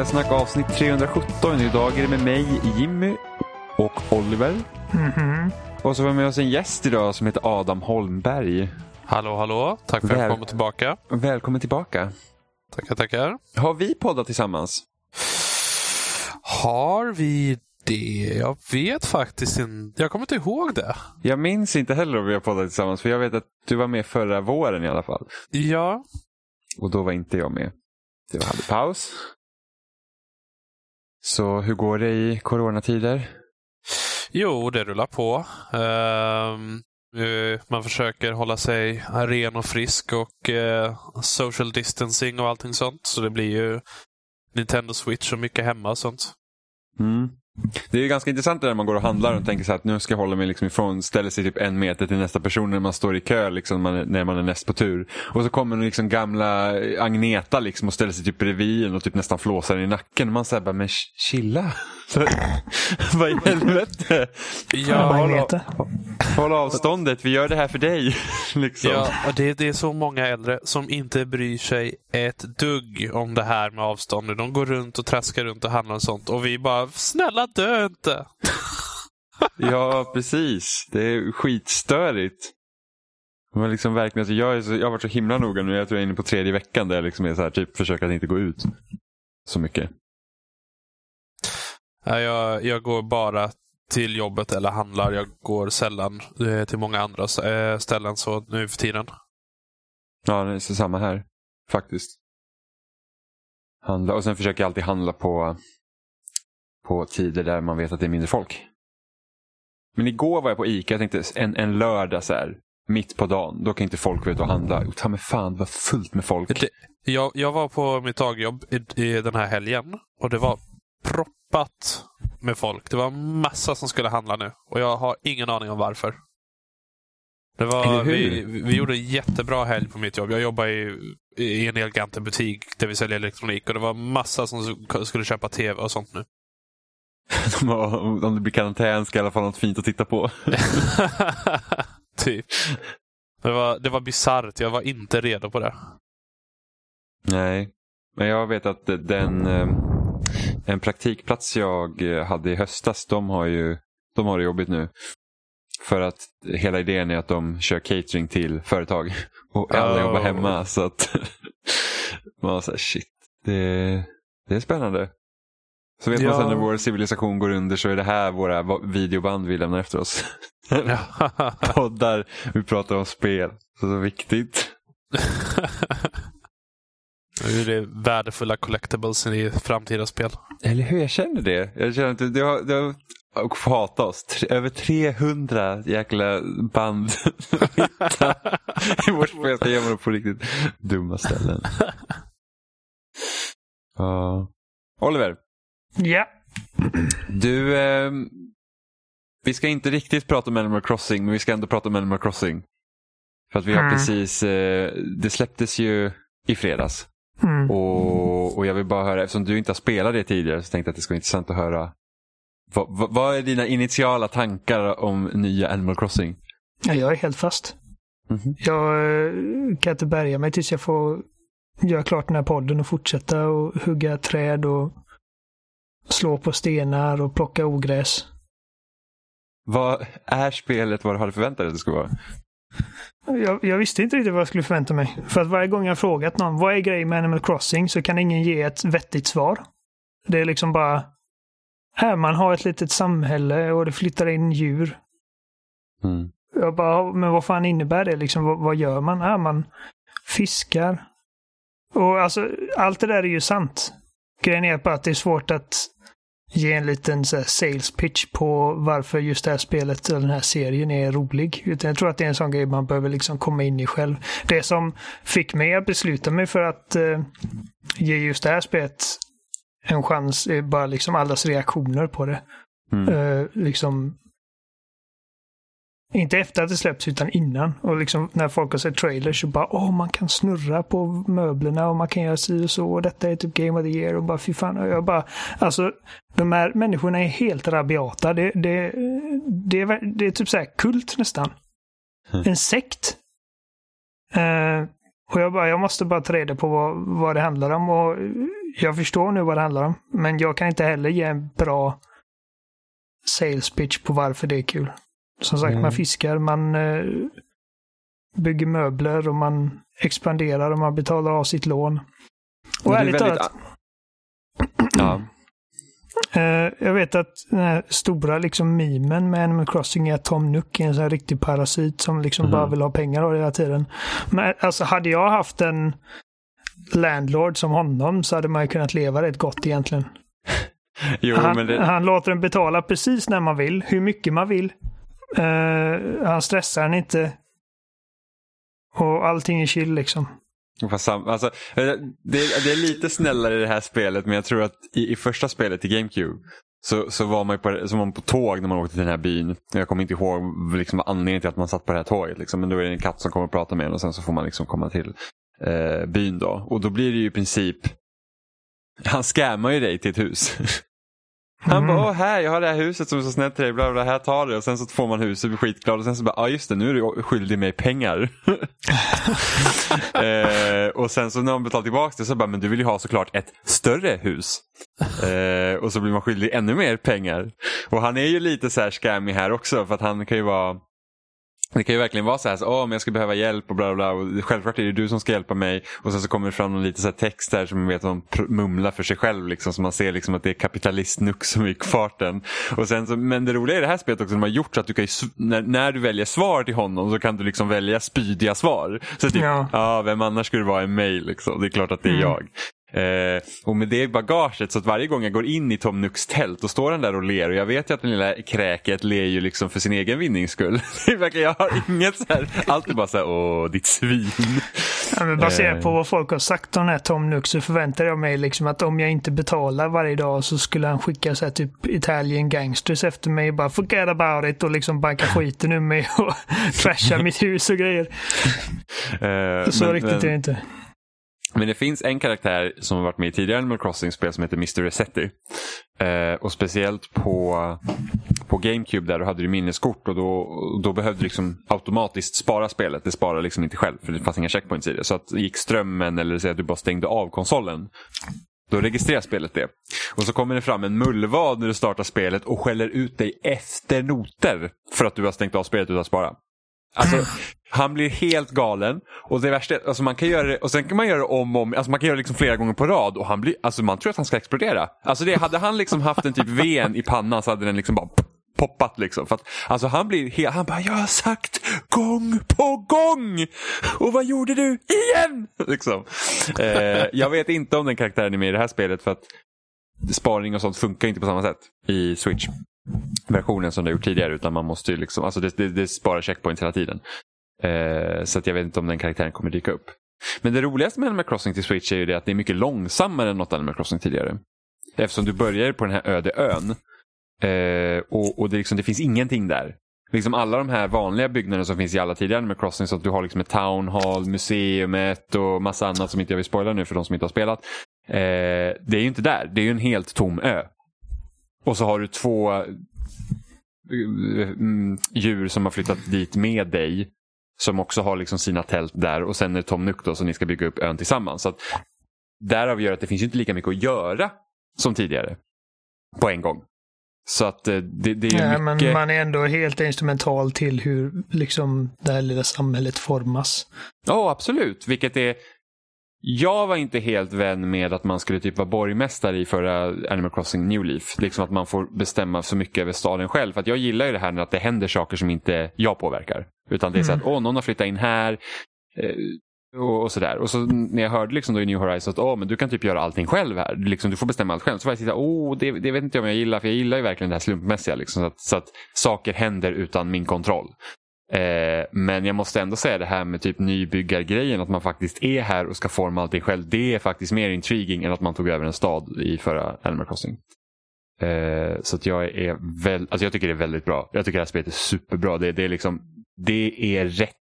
Spelsnack avsnitt 317. Idag är det med mig, Jimmy och Oliver. Mhm. Och så har vi med oss en gäst idag som heter Adam Holmberg. Hallå, hallå. Tack för att Väl- jag kommer tillbaka. Välkommen tillbaka. Tackar, tackar. Har vi poddat tillsammans? Har vi det? Jag vet faktiskt inte. Jag kommer inte ihåg det. Jag minns inte heller om vi har poddat tillsammans, för jag vet att du var med förra våren i alla fall. Ja, Och då var inte jag med. Det hade paus. Så hur går det i coronatider? jo, det rullar på. Ehm, eh, man försöker hålla sig ren och frisk och eh, social distancing och allting sånt. Så det blir ju Nintendo Switch och mycket hemma och sånt. Mm. Det är ju ganska intressant när man går och handlar och tänker så här att nu ska jag hålla mig liksom ifrån, ställer sig typ en meter till nästa person när man står i kö liksom, när man är näst på tur. Och så kommer liksom gamla Agneta liksom och ställer sig typ bredvid en och typ nästan flåsar i nacken. Och man säger bara, men ch- chilla. Så, Vad i helvete? Ja, håll, håll avståndet, vi gör det här för dig. liksom. Ja, och det, det är så många äldre som inte bryr sig ett dugg om det här med avstånd. De går runt och traskar runt och handlar och sånt. Och vi bara, snälla dö inte! Ja, precis. Det är skitstörigt. Men liksom verkligen, alltså jag, är så, jag har varit så himla noga nu. Jag tror jag är inne på tredje veckan där jag liksom är så här, typ försöker att inte gå ut så mycket. Ja, jag, jag går bara till jobbet eller handlar. Jag går sällan eh, till många andra eh, ställen så nu för tiden. Ja, det är så samma här. Faktiskt. Handla. Och sen försöker jag alltid handla på, på tider där man vet att det är mindre folk. Men igår var jag på Ica, jag tänkte en, en lördag så här, mitt på dagen. Då kan inte folk vara ute och handla. Och ta mig fan, det var fullt med folk. Det, jag, jag var på mitt dagjobb i, i den här helgen och det var proppat med folk. Det var massa som skulle handla nu och jag har ingen aning om varför. Det var, vi, vi gjorde en jättebra helg på mitt jobb. Jag jobbar i, i en butik där vi säljer elektronik och det var massa som skulle köpa tv och sånt nu. De har, om det blir karantän ska i alla fall något fint att titta på. typ. Det var, det var bisarrt. Jag var inte redo på det. Nej, men jag vet att den eh, en praktikplats jag hade i höstas, de har ju de har det jobbigt nu. För att hela idén är att de kör catering till företag och alla Oh. jobbar hemma. Så att man var så här, shit, det, det är spännande. Så vet man Ja. sen när vår civilisation går under så är det här våra videoband vi lämnar efter oss. Poddar, vi pratar om spel. Så, så viktigt. Nu är det värdefulla collectibles i framtida spel. Eller hur, jag känner det. Jag känner att det, har, det har och hata oss. Tre, över 300 jäkla band i vårt spel. Jag ska dem på riktigt dumma ställen. Ja. Oliver, Ja. du, ehm, vi ska inte riktigt prata om Animal Crossing, men vi ska ändå prata om Animal Crossing. För att vi har Mm. precis, eh, det släpptes ju i fredags. Mm. Och, och jag vill bara höra, eftersom du inte har spelat det tidigare så tänkte jag att det skulle vara intressant att höra. Vad, vad, vad är dina initiala tankar om nya Animal Crossing? Ja, jag är helt fast. Mhm. Jag eh, kan inte bärga mig tills jag får göra klart den här podden och fortsätta och hugga träd och slå på stenar och plocka ogräs. Vad är spelet vad du hade förväntat dig att det skulle vara? Jag, jag visste inte riktigt vad jag skulle förvänta mig. För att varje gång jag frågat någon vad är grejen med Animal Crossing så kan ingen ge ett vettigt svar. Det är liksom bara här man har ett litet samhälle och det flyttar in djur. Mm. Jag bara, men vad fan innebär det liksom? Vad, vad gör man? Ja, man fiskar. Och alltså, allt det där är ju sant. Grejen är bara att det är svårt att ge en liten så sales pitch på varför just det här spelet eller den här serien är rolig. Utan jag tror att det är en sån grej man behöver liksom komma in i själv. Det som fick mig att besluta mig för att eh, ge just det här spelet en chans är bara liksom allas reaktioner på det. Mm. Eh, liksom inte efter att det släpps utan innan. Och liksom när folk har sett trailers så bara åh man kan snurra på möblerna och man kan göra si och så och detta är typ Game of the Year och bara fy fan. Och jag bara alltså de här människorna är helt rabiata. Det, det, det, är, det är typ så här kult nästan. Mm. En sekt. Eh, och jag bara, jag måste bara ta reda på vad, vad det handlar om. Och jag förstår nu vad det handlar om. Men jag kan inte heller ge en bra sales pitch på varför det är kul. Som sagt, Mm. man fiskar, man eh, bygger möbler och man expanderar och man betalar av sitt lån. Och ärligt väldigt- talat, Ja. eh, jag vet att den här stora liksom memen med Animal Crossing är att Tom Nook är en sån här riktig parasit som liksom Mhm. bara vill ha pengar av hela tiden. Men alltså hade jag haft en landlord som honom så hade man ju kunnat leva rätt gott egentligen. Jo, han, men det, han låter en betala precis när man vill, hur mycket man vill. Uh, han stressar han inte. Och allting är chill liksom. Alltså, eh, det, det är lite snällare i det här spelet men jag tror att i, i första spelet i GameCube så, så var man på, så var man på tåg när man åkte till den här byn. Jag kommer inte ihåg liksom, anledningen till att man satt på det här tåget. Liksom. Men då är det en katt som kommer och pratar med en och sen så får man liksom komma till eh, byn. då. Och då blir det ju i princip, han scammar ju dig till ett hus. Han Mm. bara, åh här, jag har det här huset som är så snällt till dig, bla bla, här tar det. Och sen så får man huset, blir skitglad och sen så bara, ja just det, nu är du skyldig mig pengar. eh, och sen så när man betalar tillbaka det så bara, men du vill ju ha såklart ett större hus. Eh, och så blir man skyldig ännu mer pengar. Och han är ju lite så här scammy här också för att han kan ju vara det kan ju verkligen vara så här, så, åh men jag ska behöva hjälp och bla bla bla. Och självklart är det du som ska hjälpa mig. Och sen så kommer det fram någon lite så här text där som man vet man mumlar för sig själv. Liksom, så man ser liksom att det är kapitalist-Nuck som gick farten. Och sen så, men det roliga i det här spelet också, de har gjort så att du kan när, när du väljer svar till honom så kan du liksom välja spydiga svar. Så typ, Ja. ja. vem annars skulle det vara än mig liksom. Det är klart att det är Mm. jag. Eh, och med det bagaget så att varje gång jag går in i Tom Nooks tält då står han där och ler och jag vet ju att den lilla kräket ler ju liksom för sin egen vinnings skull. Jag har inget så här, allt är bara så här, åh ditt svin. Ja, men baserat Eh. på vad folk har sagt om den här Tom Nook så förväntar jag mig liksom att om jag inte betalar varje dag så skulle han skicka så här typ Italian gangsters efter mig och bara forget about it och liksom banka skiten ur mig och trasha mitt hus och grejer. Eh, Så men- riktigt men- är det inte. Men det finns en karaktär som har varit med i tidigare Animal Crossing-spel som heter Mr. Resetti. Eh, och speciellt på, på GameCube där du hade du minneskort och då, då behövde du liksom automatiskt spara spelet. Det sparar liksom inte själv för det fanns inga checkpoints i det. Så att gick strömmen eller så att du bara stängde av konsolen då registrerar spelet det. Och så kommer det fram en mullvad när du startar spelet och skäller ut dig efter noter för att du har stängt av spelet utan att spara. Alltså, han blir helt galen. Och det värsta är, alltså man kan göra det, och sen kan man göra det om och om, alltså man kan göra det liksom flera gånger på rad och han blir, alltså man tror att han ska explodera. Alltså det, hade han liksom haft en typ ven i pannan så hade den liksom bara poppat liksom. För att, alltså han blir helt, han bara jag har sagt gång på gång! Och vad gjorde du? Igen! Liksom. Eh, jag vet inte om den karaktären är med i det här spelet för att sparing och sånt funkar inte på samma sätt i Switch versionen som det har gjort tidigare utan man måste ju liksom, alltså det, det, det sparar checkpoints hela tiden. Eh, så att jag vet inte om den karaktären kommer dyka upp. Men det roligaste med Animal Crossing till Switch är ju det att det är mycket långsammare än något Animal Crossing tidigare. Eftersom du börjar på den här öde ön eh, och, och det, liksom, det finns ingenting där. Liksom alla de här vanliga byggnaderna som finns i alla tidigare Animal Crossing så att du har liksom ett town hall, museumet och massa annat som inte jag vill spoila nu för de som inte har spelat. Eh, det är ju inte där, det är ju en helt tom ö. Och så har du två eh, mm, djur som har flyttat dit med dig. Som också har liksom sina tält där och sen är det Tom Nook då så ni ska bygga upp ön tillsammans. Så att, därav gör att det finns inte lika mycket att göra som tidigare. På en gång. Så att eh, det, det är Nej, mycket... men man är ändå helt instrumental till hur liksom det här lilla samhället formas. Ja, absolut. Vilket är... Jag var inte helt vän med att man skulle typ vara borgmästare i förra Animal Crossing New Leaf. Liksom att man får bestämma så mycket över staden själv. För att jag gillar ju det här när att det händer saker som inte jag påverkar. Utan det är så att, åh, någon har flyttat in här. Eh, och, och sådär. Och så när jag hörde liksom då i New Horizons att åh, men du kan typ göra allting själv här. Liksom, du får bestämma allt själv. Så var jag sitta, åh, det, det vet inte jag om jag gillar. För jag gillar ju verkligen det här slumpmässiga. Liksom, så, att, så att saker händer utan min kontroll. Eh, men jag måste ändå säga det här med typ nybyggargrejen, att man faktiskt är här och ska forma allting själv. Det är faktiskt mer intriguing än att man tog över en stad i förra Animal Crossing. Eh, så att jag är väl, alltså jag tycker det är väldigt bra. Jag tycker det här spelet är superbra. Det, det, är liksom, det är rätt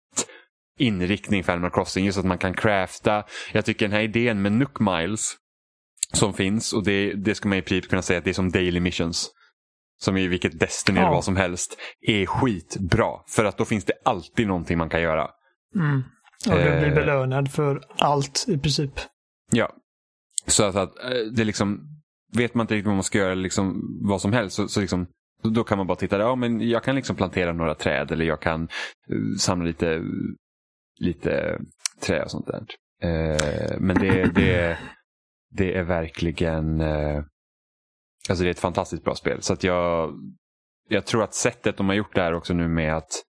inriktning för Animal Crossing. Just att man kan crafta. Jag tycker den här idén med Nook Miles som finns och det, det ska man i princip kunna säga att det är som daily missions. Som i vilket Destiny eller Ja. vad som helst. Är skitbra. För att då finns det alltid någonting man kan göra. Mm. Och du blir Eh. belönad för allt i princip. Ja. Så att, att eh, det liksom, vet man inte riktigt vad man ska göra, liksom, vad som helst, så, så liksom, då, kan man bara titta, ja men jag kan liksom plantera några träd eller jag kan uh, samla lite, lite trä och sånt där. Men det, det, det är verkligen, alltså det är ett fantastiskt bra spel. Så att jag, jag tror att sättet de har gjort det här också nu med att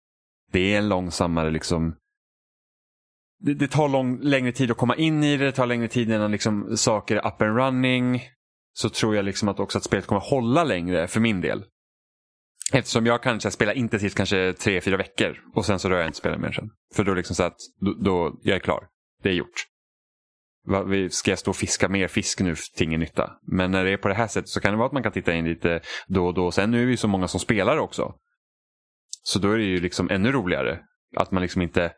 det är en långsammare liksom det, det tar lång, längre tid att komma in i det, det tar längre tid innan liksom saker är up and running. Så tror jag liksom att också att spelet kommer hålla längre för min del. Eftersom jag kanske spelar intensivt kanske tre, fyra veckor och sen så rör jag inte spelet mer sen. För då liksom så att då, då jag är klar. Det är gjort. Ska jag stå och fiska mer fisk nu till ingen nytta? Men när det är på det här sättet så kan det vara att man kan titta in lite då och då. Sen nu är vi så många som spelar också. Så då är det ju liksom ännu roligare. Att man liksom inte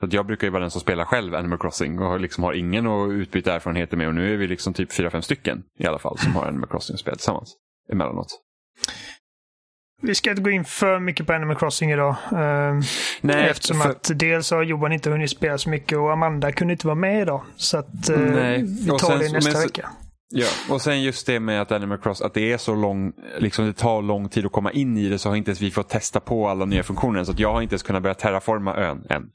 För jag brukar ju vara den som spelar själv Animal Crossing och liksom har ingen att utbyta erfarenheter med. Och nu är vi liksom typ fyra fem stycken i alla fall som har Animal Crossing-spel tillsammans emellanåt. Vi ska inte gå in för mycket på Animal Crossing idag. Uh, Nej, eftersom för... att dels har Johan inte hunnit spela så mycket och Amanda kunde inte vara med idag. Så att Nej. vi tar sen, det nästa men, vecka. Ja, och sen just det med att Animal Cross, att det är så lång, liksom det tar lång tid att komma in i det så har inte ens vi fått testa på alla nya funktioner. Så att jag har inte ens kunnat börja terraforma ön än.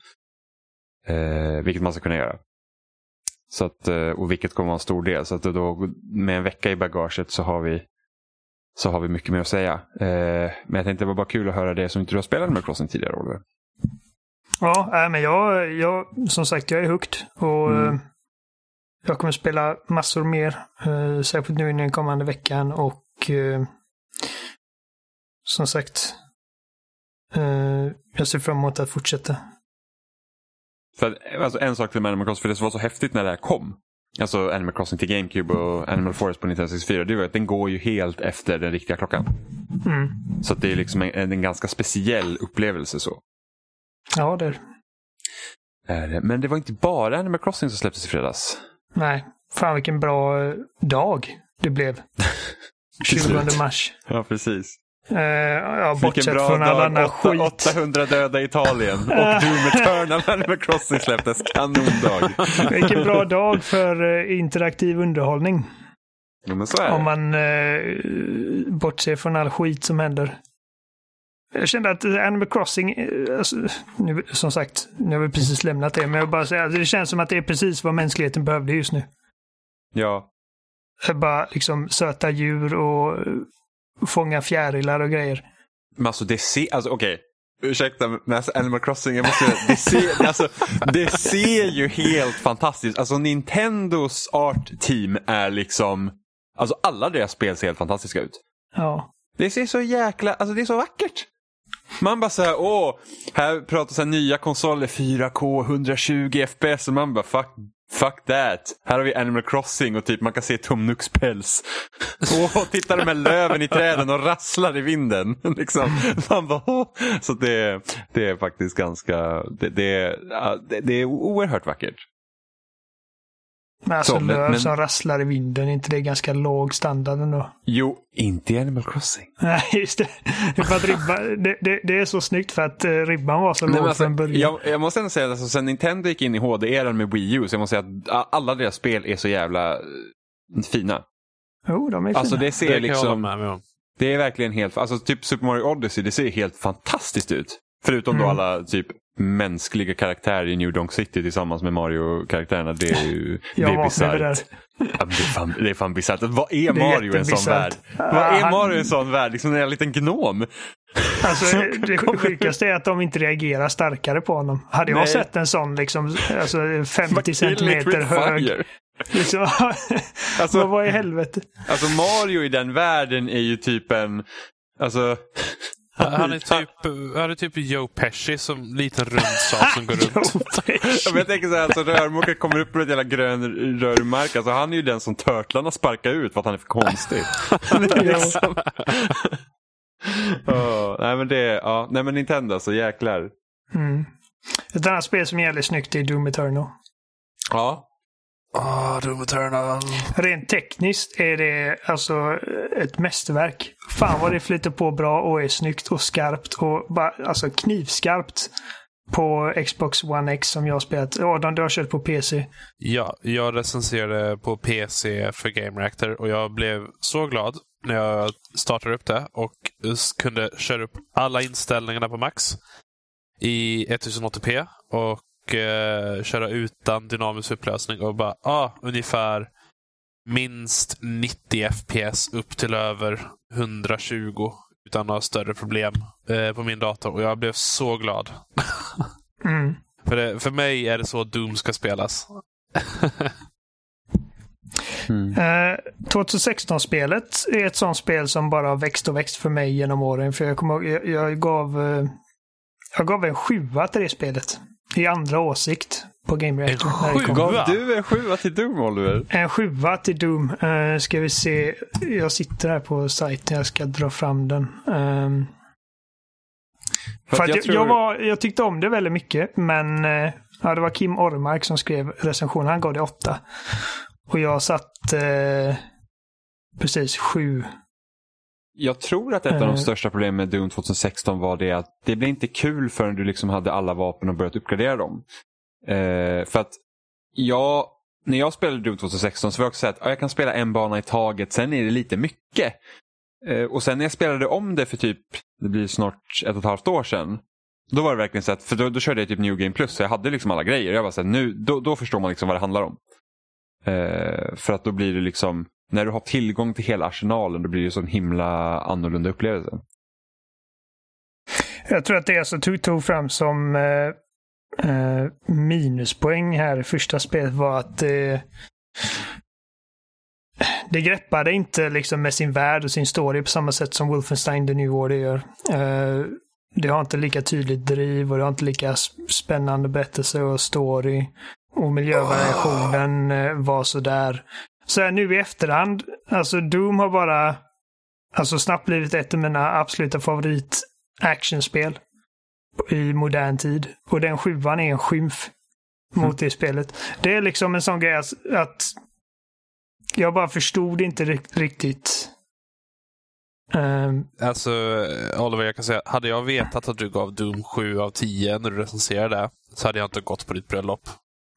Eh, vilket man ska kunna göra. Så att, eh, och vilket kommer vara en stor del. Så att då, med en vecka i bagaget så har vi så har vi mycket mer att säga. Eh, men jag tänkte det var bara kul att höra det som inte du har spelat med Crossing tidigare, Oliver. Ja, men jag, jag, som sagt, jag är hooked. Och mm. Eh, jag kommer spela massor mer. Eh, särskilt nu i den kommande veckan. Och eh, som sagt, eh, jag ser fram emot att fortsätta. För att, alltså en sak till Animal Crossing, för det som var så häftigt när det här kom. Alltså Animal Crossing till GameCube och Animal Forest på 1964. Det var att den går ju helt efter den riktiga klockan. Mm. Så det är liksom en, en, ganska speciell upplevelse så. Ja, det är det. Men det var inte bara Animal Crossing som släpptes i fredags. Nej, fan vilken bra eh, dag det blev. 20 mars. Ja, precis. Uh, ja, bortsett från all annan skit. 800 döda i Italien och Doom Eternal Animal Crossing släpptes. Kanondag. Vilken bra dag för uh, interaktiv underhållning. Ja. Om man uh, bortser från all skit som händer. Jag kände att Animal Crossing, alltså, nu, som sagt, nu har vi precis lämnat det, men jag bara säga att det känns som att det är precis vad mänskligheten behövde just nu. Ja. Bara liksom söta djur och fånga fjärilar och grejer. Men alltså det ser, alltså okej. Okay. Ursäkta, men alltså Animal Crossing, jag måste det ser, alltså, det ser ju helt fantastiskt Alltså Nintendos art team är liksom, alltså alla deras spel ser helt fantastiska ut. Ja. Det ser så jäkla, alltså det är så vackert. Man bara såhär, åh, här pratar så här nya konsoler 4K 120 FPS och man bara fuck Fuck that. Här har vi Animal Crossing och typ man kan se päls. Åh, titta de här löven i träden och rasslar i vinden. liksom. Man bara, Åh. Så det, det är faktiskt ganska, det, det, det är oerhört vackert. Men alltså så, löv men... som rasslar i vinden, är inte det ganska låg standard ändå? Jo, inte i Animal Crossing. Nej, just det. Det är, för att ribba, det, det, det, är så snyggt för att eh, ribban var så Nej, låg alltså, från början. Jag, jag, måste ändå säga att alltså, sen Nintendo gick in i HD-eran med Wii U så jag måste säga att alla deras spel är så jävla eh, fina. Jo, de är fina. Alltså det ser det liksom... Det är verkligen helt, alltså typ Super Mario Odyssey, det ser helt fantastiskt ut. Förutom mm. då alla typ mänskliga karaktärer i New Donk City tillsammans med Mario-karaktärerna. Det är ju det är bisarrt. Ja, det, är fan, det är fan bisarrt. Vad är Mario i en sån värld? Vad är Mario i en sån värld? Liksom en liten gnom. Alltså, det sjukaste är att de inte reagerar starkare på honom. Hade jag Nej. sett en sån liksom, alltså 50 centimeter hög. Liksom, alltså, vad i helvete? Alltså Mario i den världen är ju typ en, alltså han är typ, han är typ Joe Pesci som liten rund sak som går runt. jag tänker så här, alltså, rörmokare kommer upp med ett jävla grön rörmark. Alltså, han är ju den som törtlarna sparkar ut för att han är för konstig. Är liksom... oh, nej men det ja, nej men Nintendo så jäklar. Mm. Ett annat spel som är jävligt snyggt är Doom Eternal. Ja, Ah, oh, Doom Eternal. Rent tekniskt är det alltså ett mästerverk. Fan vad det flyter på bra och är snyggt och skarpt och bara, alltså knivskarpt. på Xbox One X som jag har spelat. Adam, du har kört på PC. Ja, jag recenserade på PC för Game Reactor och jag blev så glad när jag startade upp det och kunde köra upp alla inställningarna på max i 1080p och eh, köra utan dynamisk upplösning och bara, ah, ungefär minst 90 FPS upp till över 120 utan några större problem eh, på min dator. Och jag blev så glad. Mm. för, det, för mig är det så Doom ska spelas. mm. eh, 2016-spelet är ett sånt spel som bara har växt och växt för mig genom åren. För jag ihåg, jag, jag gav eh, jag gav en sjua till det spelet. I andra åsikt på Game Reactor. En sjua? Gav du en sjua till Doom, Oliver? En sjua till Doom. Uh, ska vi se. Jag sitter här på sajten. Jag ska dra fram den. Um, för, för jag, jag, tror... jag, var, jag tyckte om det väldigt mycket, men uh, ja, det var Kim Ormark som skrev recensionen. Han gav det åtta. Och jag satt uh, precis sju jag tror att ett av de största problemen med Doom 2016 var det att det blev inte kul förrän du liksom hade alla vapen och börjat uppgradera dem. Eh, för att jag, när jag spelade Doom 2016 så var jag också så att ja, jag kan spela en bana i taget, sen är det lite mycket. Eh, och sen när jag spelade om det för typ, det blir snart ett och ett halvt år sedan. Då var det verkligen så att, för då, då körde jag typ New Game Plus så jag hade liksom alla grejer. Jag var så här, nu, då, då förstår man liksom vad det handlar om. Eh, för att då blir det liksom, när du har tillgång till hela arsenalen då blir det så en himla annorlunda upplevelse. Jag tror att det jag alltså tog, tog fram som eh, eh, minuspoäng här i första spelet var att eh, det greppade inte liksom med sin värld och sin story på samma sätt som Wolfenstein The New Order gör. Eh, det har inte lika tydligt driv och det har inte lika spännande berättelse och story. Och miljövariationen eh, var sådär. Så här nu i efterhand, alltså Doom har bara alltså snabbt blivit ett av mina absoluta favorit actionspel i modern tid. Och den sjuan är en skymf mot mm. det spelet. Det är liksom en sån grej att, jag bara förstod inte riktigt. Um, alltså, Oliver, jag kan säga, hade jag vetat att du gav Doom 7 av 10 när du recenserade så hade jag inte gått på ditt bröllop.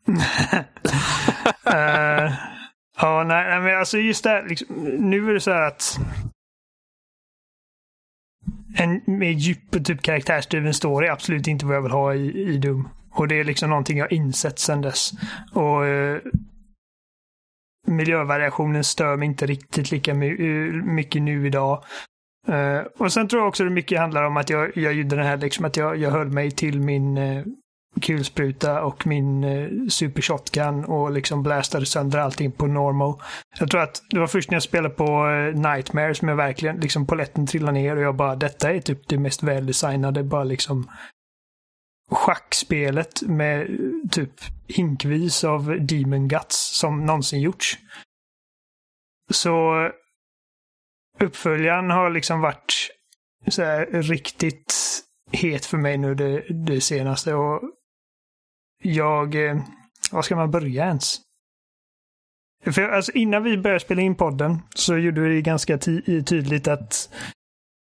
uh, Ja, nej, men alltså just det liksom, Nu är det så här att en mer djup typ karaktärsdriven story är absolut inte vad jag vill ha i, i Doom. Och det är liksom någonting jag insett sedan dess. Och eh, miljövariationen stör mig inte riktigt lika my eh, mycket nu idag. Uh, och sen tror jag också det mycket handlar om att jag, jag gjorde den här liksom att jag, jag höll mig till min uh, kulspruta och min eh, super shotgun och liksom blastade sönder allting på normal. Jag tror att det var först när jag spelade på eh, Nightmare som jag verkligen, liksom poletten trillade ner och jag bara, detta är typ det mest väldesignade, bara liksom schackspelet med eh, typ hinkvis av Demon Guts som någonsin gjorts. Så eh, uppföljaren har liksom varit så här riktigt het för mig nu det, det senaste. Och jag... Eh, var ska man börja ens? För alltså, innan vi började spela in podden så gjorde vi det ganska tydligt att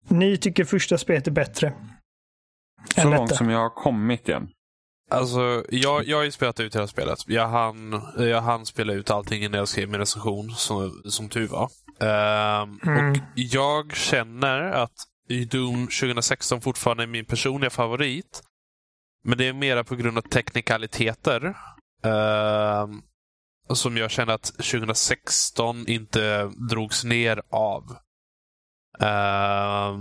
ni tycker första spelet är bättre. Så långt som jag har kommit igen. Alltså, jag, jag har ju spelat ut hela spelet. Jag hann, jag hann spela ut allting innan jag skrev min recension, som, som tur var. Um, mm. Och jag känner att Doom 2016 fortfarande är min personliga favorit. Men det är mera på grund av teknikaliteter. Eh, som jag känner att 2016 inte drogs ner av. Eh,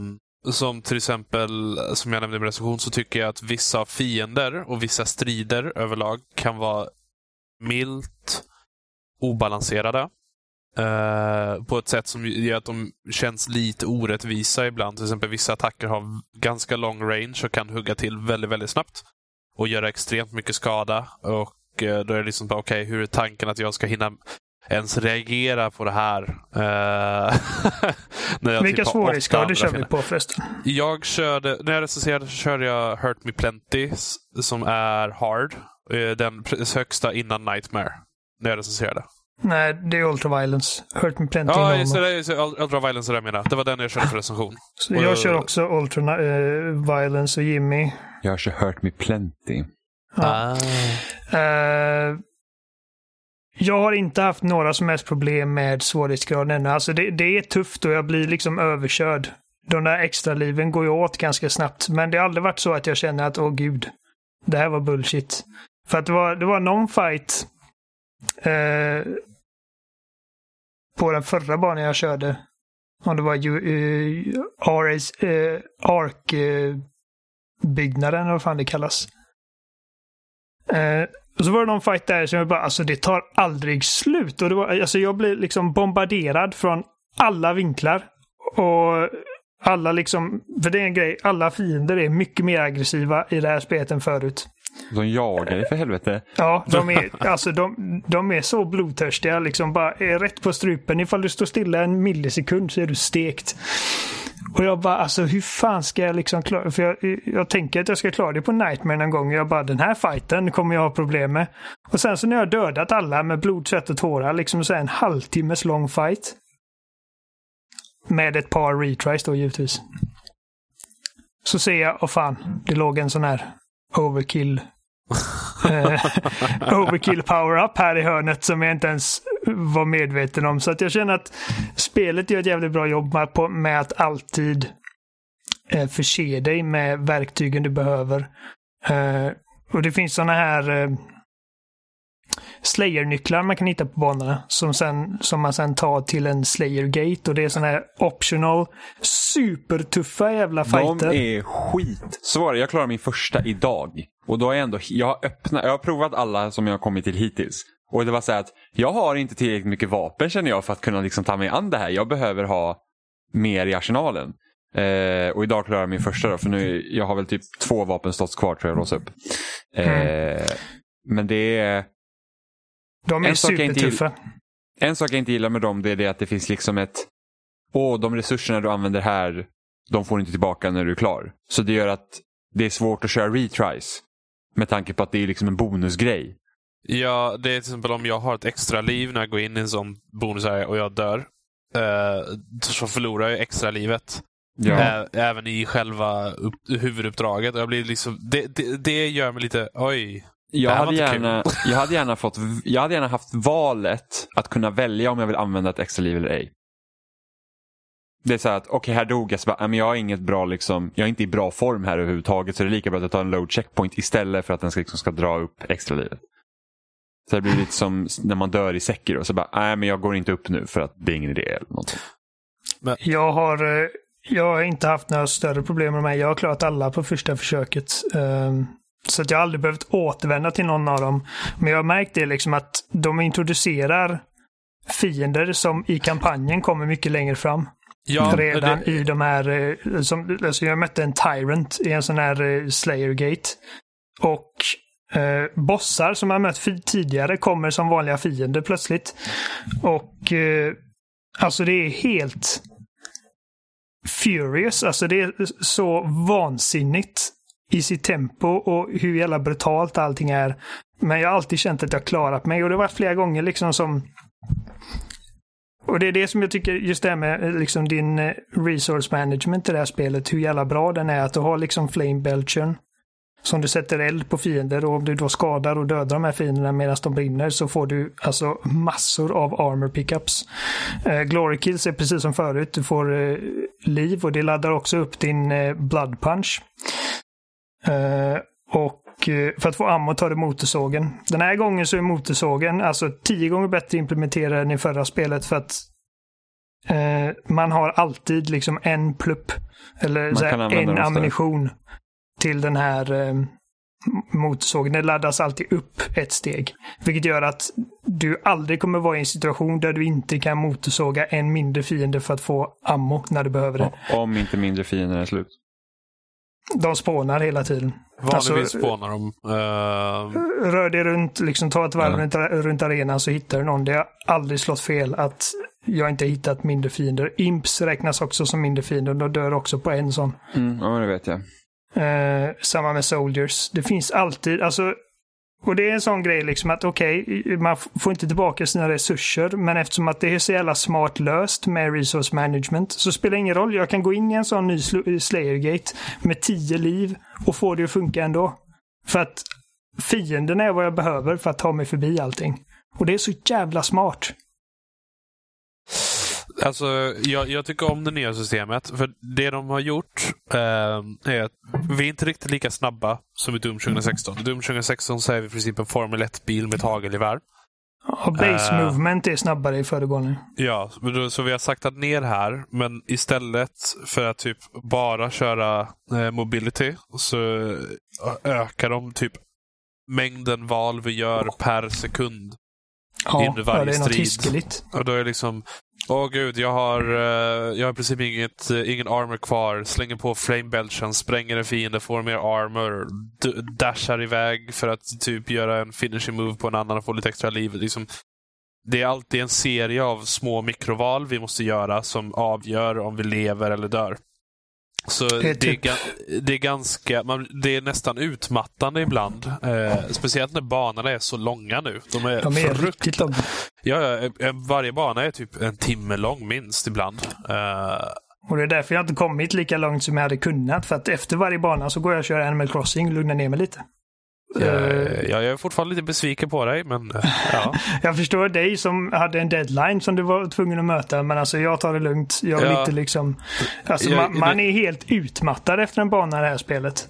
som till exempel, som jag nämnde i min recension, så tycker jag att vissa fiender och vissa strider överlag kan vara milt obalanserade. Uh, på ett sätt som gör att de känns lite orättvisa ibland. Till exempel vissa attacker har ganska lång range och kan hugga till väldigt, väldigt snabbt. Och göra extremt mycket skada. Och uh, då är det liksom bara, okej, okay, hur är tanken att jag ska hinna ens reagera på det här? Uh, när jag Vilka typ svårighetsgrader kör vi på förresten? Jag körde, när jag recenserade så körde jag Hurt Me Plenty som är hard. Den högsta innan Nightmare. När jag recenserade. Nej, det är Ultraviolence. Hurt Me Plenty Ja, just det. Just Ultraviolence är det jag menar. Det var den jag körde för recension. Så jag kör också Ultraviolence uh, och Jimmy Jag har hört me plenty. Ja. Ah. Eh, jag har inte haft några som helst problem med svårighetsgraden ännu. Alltså det, det är tufft och jag blir liksom överkörd. De där extra liven går ju åt ganska snabbt. Men det har aldrig varit så att jag känner att åh gud, det här var bullshit. För att det var, det var någon fight eh, på den förra banan jag körde. Om det var ju, RS, eh, ARK eh, byggnaden eller vad fan det kallas. Eh, och så var det någon fight där som jag bara, alltså det tar aldrig slut. Och det var, alltså jag blev liksom bombarderad från alla vinklar. Och alla liksom, för det är en grej, alla fiender är mycket mer aggressiva i det här spelet än förut. De jagar dig för helvete. Ja, de är, alltså de, de är så blodtörstiga. Liksom bara är rätt på strupen. Ifall du står stilla en millisekund så är du stekt. Och jag bara, alltså hur fan ska jag liksom klara För jag, jag tänker att jag ska klara det på Nightmare någon gång. Jag bara, den här fighten kommer jag ha problem med. Och sen så när jag dödat alla med blod, svett och tårar, liksom så en halvtimmes lång fight. Med ett par retries då givetvis. Så ser jag, åh fan, det låg en sån här overkill overkill power-up här i hörnet som jag inte ens var medveten om. Så att jag känner att spelet gör ett jävligt bra jobb med, att alltid eh, förse dig med verktygen du behöver. Eh, och det finns sådana här eh, Slayer-nycklar man kan hitta på banorna som, sen, som man sen tar till en Slayer-gate och det är sådana här optional supertuffa jävla fighter. De är skitsvåra. Jag klarar min första idag. Och då är jag ändå, jag har öppnat, jag har provat alla som jag har kommit till hittills. Och det var så här att jag har inte tillräckligt mycket vapen känner jag för att kunna liksom ta mig an det här. Jag behöver ha mer i arsenalen. Eh, och idag klarar jag min första då, för nu jag har väl typ två vapenslots kvar tror jag låsa upp. Eh, Mm. Men det är... De är En sak jag inte supertuffa. En sak jag inte gillar med dem det är det att det finns liksom ett... Åh, de resurserna du använder här, de får du inte tillbaka när du är klar. Så det gör att det är svårt att köra retries. Med tanke på att det är liksom en bonusgrej. Ja, det är till exempel om jag har ett extra liv när jag går in i en sån bonus och jag dör. Eh, så förlorar jag extra livet. Ja. Även i själva upp, huvuduppdraget. Jag blir liksom, det, det, det gör mig lite, oj. Jag hade, gärna, jag, hade gärna fått, jag hade gärna haft valet att kunna välja om jag vill använda ett extra liv eller ej. Det är så här att, okej här dog jag, så bara, men jag har inget bra liksom, jag är inte i bra form här överhuvudtaget så det är lika bra att jag tar en load checkpoint istället för att den ska, liksom, ska dra upp extra livet. Så det blir lite som när man dör i Sekiro, så bara, nej men jag går inte upp nu för att det är ingen idé. Eller något. Men... Jag har, eh, jag har inte haft några större problem med de här. Jag har klarat alla på första försöket. Ehm, så att jag har aldrig behövt återvända till någon av dem. Men jag har märkt det liksom att de introducerar fiender som i kampanjen kommer mycket längre fram. Ja, redan det, i de här, eh, som, alltså jag mötte en Tyrant i en sån här eh, Slayer Gate. Och eh, bossar som jag mött tidigare kommer som vanliga fiender plötsligt. Och eh, alltså det är helt furious. Alltså det är så vansinnigt i sitt tempo och hur jävla brutalt allting är. Men jag har alltid känt att jag klarat mig och det har varit flera gånger liksom som och det är det som jag tycker, just det här med eh, liksom din eh, resource management i det här spelet, hur jävla bra den är. Att du har liksom flame belchern som du sätter eld på fiender och om du då skadar och dödar de här fienderna medan de brinner så får du alltså massor av armor pickups. Eh, glory kills är precis som förut. Du får eh, liv och det laddar också upp din eh, blood punch. Eh, och eh, för att få ammo tar du motorsågen. Den här gången så är motorsågen alltså tio gånger bättre implementerad än i förra spelet för att eh, man har alltid liksom en plupp eller Man så här, kan använda en ammunition till den här eh, motorsågen. Den laddas alltid upp ett steg. Vilket gör att du aldrig kommer vara i en situation där du inte kan motorsåga en mindre fiende för att få ammo när du behöver det. Om inte mindre fiender är slut. De spånar hela tiden. vanligtvis alltså- spånar de. eh, Rör dig runt, liksom ta ett varv Ja. runt, runt arenan så hittar du någon. Det har aldrig slått fel att jag inte hittat mindre fiender. Imps räknas också som mindre fiender och de dör också på en sån. Mm, ja, det vet jag. Eh, samma med Soldiers. Det finns alltid, alltså och det är en sån grej liksom att okej, okay, man får inte tillbaka sina resurser, men eftersom att det är så jävla smart löst med resource management så spelar det ingen roll. Jag kan gå in i en sån ny Slayergate med tio liv och få det att funka ändå. För att fienden är vad jag behöver för att ta mig förbi allting. Och det är så jävla smart. Alltså, jag, jag, tycker om det nya systemet. För det de har gjort eh, är att vi är inte riktigt lika snabba som i Doom 2016. I Doom 2016 så är vi i princip en Formel 1-bil med tagelgevär. Och base uh, movement är snabbare i föregående. Ja, så vi har saktat ner här. Men istället för att typ bara köra eh, mobility så ökar de typ mängden val vi gör per sekund. Ja, under varje ja, det är något hiskeligt. Och då är liksom Åh gud, jag har, uh, jag har i princip inget, uh, ingen armor kvar. Slänger på flame belchen, spränger en fiende, får mer armor. Dashar iväg för att typ göra en finishing move på en annan och få lite extra liv. Liksom, det är alltid en serie av små mikroval vi måste göra som avgör om vi lever eller dör. Så det är, typ... det, är, det är, ganska, man, det är nästan utmattande ibland. Eh, speciellt när banorna är så långa nu. De är, De är riktigt långa. Ja, varje bana är typ en timme lång minst ibland. Eh, och det är därför jag inte kommit lika långt som jag hade kunnat. För att efter varje bana så går jag och kör Animal Crossing och lugnar ner mig lite. Jag, eh, jag är fortfarande lite besviken på dig, men ja. jag förstår dig som hade en deadline som du var tvungen att möta, men alltså jag tar det lugnt. Jag är ja. lite liksom... Alltså jag, man, man, är helt utmattad efter en bana i det här spelet.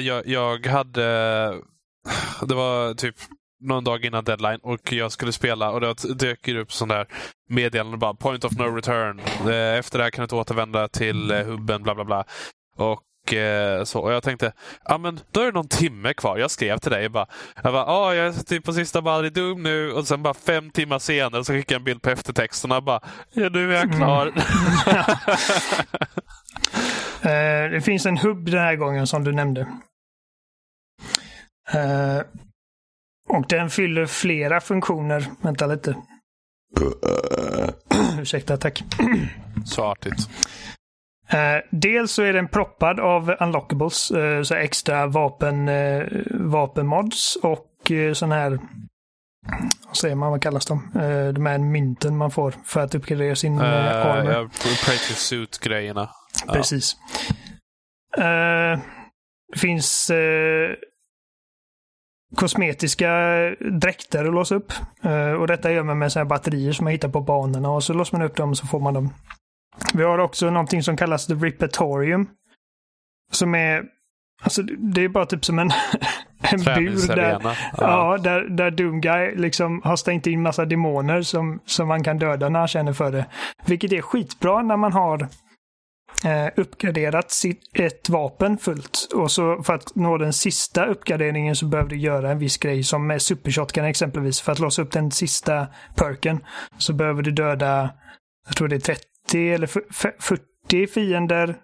Jag, jag hade... Det var typ någon dag innan deadline och jag skulle spela och det dök upp sån där meddelande bara point of no return. Eh, efter det här kan du inte återvända till eh, hubben bla bla bla. Och Eh, så, och jag tänkte, ja men då är det någon timme kvar. Jag skrev till dig bara, jag bara, ah, jag är typ på sista Baldry Doom nu och sen bara fem timmar senare så skickade jag en bild på eftertexterna och bara, ja nu är jag klar. Mm. uh, det finns en hubb den här gången som du nämnde. Uh, och den fyller flera funktioner. Vänta lite. Ursäkta, tack. Så artigt. Uh, dels så är den proppad av unlockables, uh, så extra vapen, uh, vapenmods och uh, sån här, vad säger man, vad kallas de? Uh, de här mynten man får för att uppgradera sin uh, armor. Ja, Praetor Suit-grejerna. Precis. det finns kosmetiska dräkter att låsa upp. och detta gör man med såna här batterier som man hittar på banorna och så låser man upp dem så får man dem. Vi har också någonting som kallas The Ripatorium. Som är, alltså det är bara typ som en, en bur där, ja. ja. där, där Doomguy liksom har stängt in massa demoner som, som man kan döda när han känner för det. Vilket är skitbra när man har eh, uppgraderat sitt, ett vapen fullt. Och så för att nå den sista uppgraderingen så behöver du göra en viss grej som med supershotgun exempelvis. För att låsa upp den sista perken så behöver du döda, jag tror det är 30 30 eller 40 fiender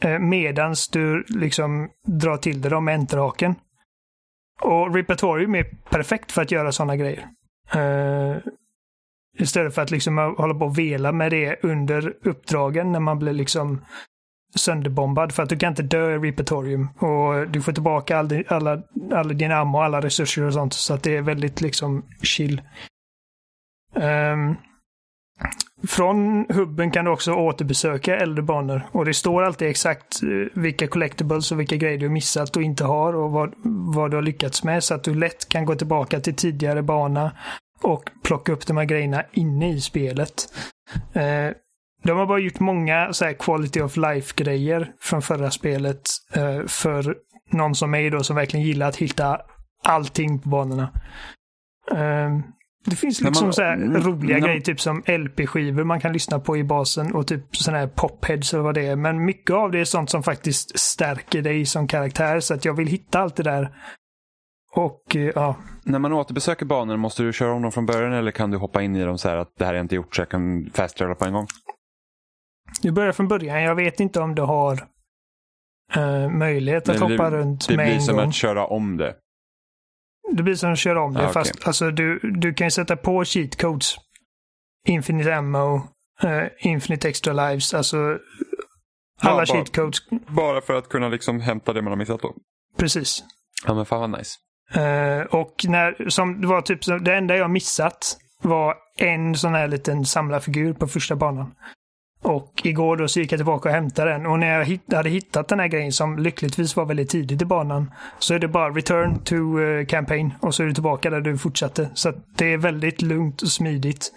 eh, medans du liksom drar till dig dem med enterhaken. Och Repertorium är perfekt för att göra sådana grejer. Uh, istället för att liksom hålla på och vela med det under uppdragen när man blir liksom sönderbombad för att du kan inte dö i Repertorium. Och du får tillbaka all din, alla, alla din ammo, alla resurser och sånt. Så att det är väldigt liksom chill. Um, från hubben kan du också återbesöka äldre banor och det står alltid exakt eh, vilka collectibles och vilka grejer du missat och inte har och vad, vad du har lyckats med så att du lätt kan gå tillbaka till tidigare bana och plocka upp de här grejerna inne i spelet. Eh, de har bara gjort många så här quality of life-grejer från förra spelet eh, för någon som mig då som verkligen gillar att hitta allting på banorna. Eh, det finns liksom man, så här mm, roliga när, grejer, typ som LP-skivor man kan lyssna på i basen och typ sådana här popheads eller vad det är. Men mycket av det är sånt som faktiskt stärker dig som karaktär. Så att jag vill hitta allt det där. Och eh, ja. När man återbesöker banor, måste du köra om dem från början eller kan du hoppa in i dem så här att det här är inte gjort så jag kan fast på en gång? Du börjar från början. Jag vet inte om du har uh, möjlighet att hoppa runt med en gång. Det blir som att köra om det. Det blir som att köra om det. Ah, okay. Fast alltså, du, du kan ju sätta på cheat codes. Infinite ammo, uh, infinite extra lives. Alltså alla ja, cheat codes. Bara för att kunna liksom hämta det man har missat då? Precis. Ja men fan vad nice. Eh, och när, som det var typ, det enda jag missat var en sån här liten samlarfigur på första banan. Och igår då så gick jag tillbaka och hämtade den. Och när jag hade hittat den här grejen som lyckligtvis var väldigt tidigt i banan. Så är det bara return to eh, campaign. Och så är du tillbaka där du fortsatte. Så att det är väldigt lugnt och smidigt.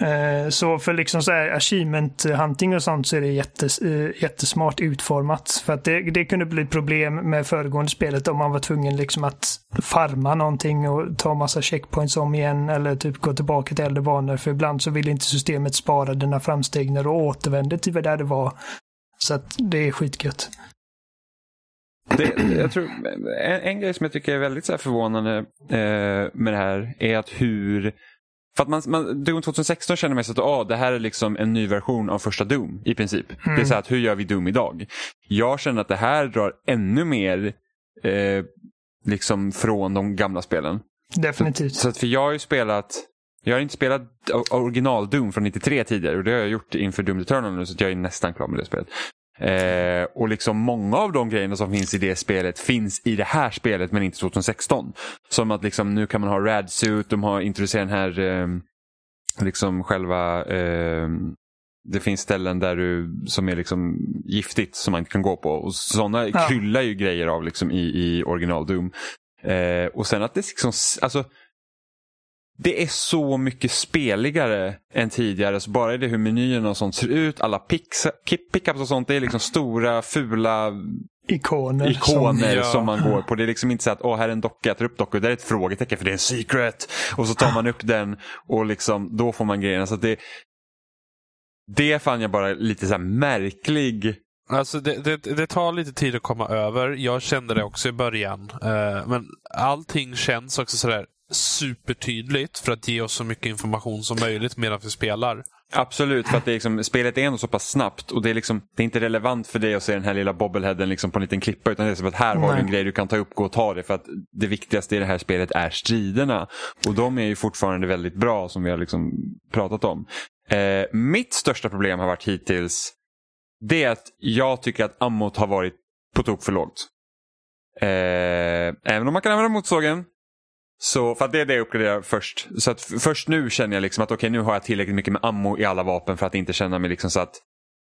Eh, så för liksom så här achievement hunting och sånt så är det jättes, eh, jättesmart utformat. För att det, det kunde bli problem med föregående spelet om man var tvungen liksom att farma någonting och ta massa checkpoints om igen eller typ gå tillbaka till äldre banor. För ibland så vill inte systemet spara dina framsteg när du återvänder till där det var. Så att det är skitgött. Det, jag tror, en, en grej som jag tycker är väldigt så här förvånande eh, med det här är att hur för att man, man, Doom 2016 känner mest att ah, det här är liksom en ny version av första Doom i princip. Det är så här att hur gör vi Doom idag? Jag känner att det här drar ännu mer eh, liksom från de gamla spelen. Definitivt. Så att för jag har ju spelat jag har inte spelat original Doom från 93 tidigare och det har jag gjort inför Doom Eternal nu så jag är nästan klar med det spelet. Eh, och liksom många av de grejerna som finns i det spelet finns i det här spelet men inte 2016. Som att liksom nu kan man ha Radsuit, de har introducerat den här eh, liksom själva eh, det finns ställen där du, som är liksom giftigt som man inte kan gå på. Och Sådana Ja. kryllar ju grejer av liksom i, i original Doom. Eh, och sen att det liksom, alltså det är så mycket speligare än tidigare. Så bara det hur menyerna och sånt ser ut, alla pickups och sånt, det är liksom stora fula Ikoner. ikoner Ja. som man går på. Det är liksom inte så att åh, här är en docka, jag tar upp dockor, där är ett frågetecken för det är en secret. Och så tar man upp den och liksom, då får man grejerna. Så att det, det fann jag bara lite så här märklig. Alltså det, det, det tar lite tid att komma över. Jag kände det också i början. Eh, men allting känns också sådär supertydligt för att ge oss så mycket information som möjligt medan vi spelar. Absolut, för att det är liksom, spelet är ändå så pass snabbt och det är, liksom, det är inte relevant för dig att se den här lilla bobbleheaden liksom på en liten klippa utan det är som att här har du en grej du kan ta upp, gå och ta det för att det viktigaste i det här spelet är striderna. Och de är ju fortfarande väldigt bra som vi har liksom pratat om. Eh, mitt största problem har varit hittills det är att jag tycker att ammot har varit på tok för lågt. Eh, även om man kan använda motorsågen så, för att det är det jag uppgraderar först. Så att först nu känner jag liksom att okej nu har jag tillräckligt mycket med ammo i alla vapen för att inte känna mig liksom så att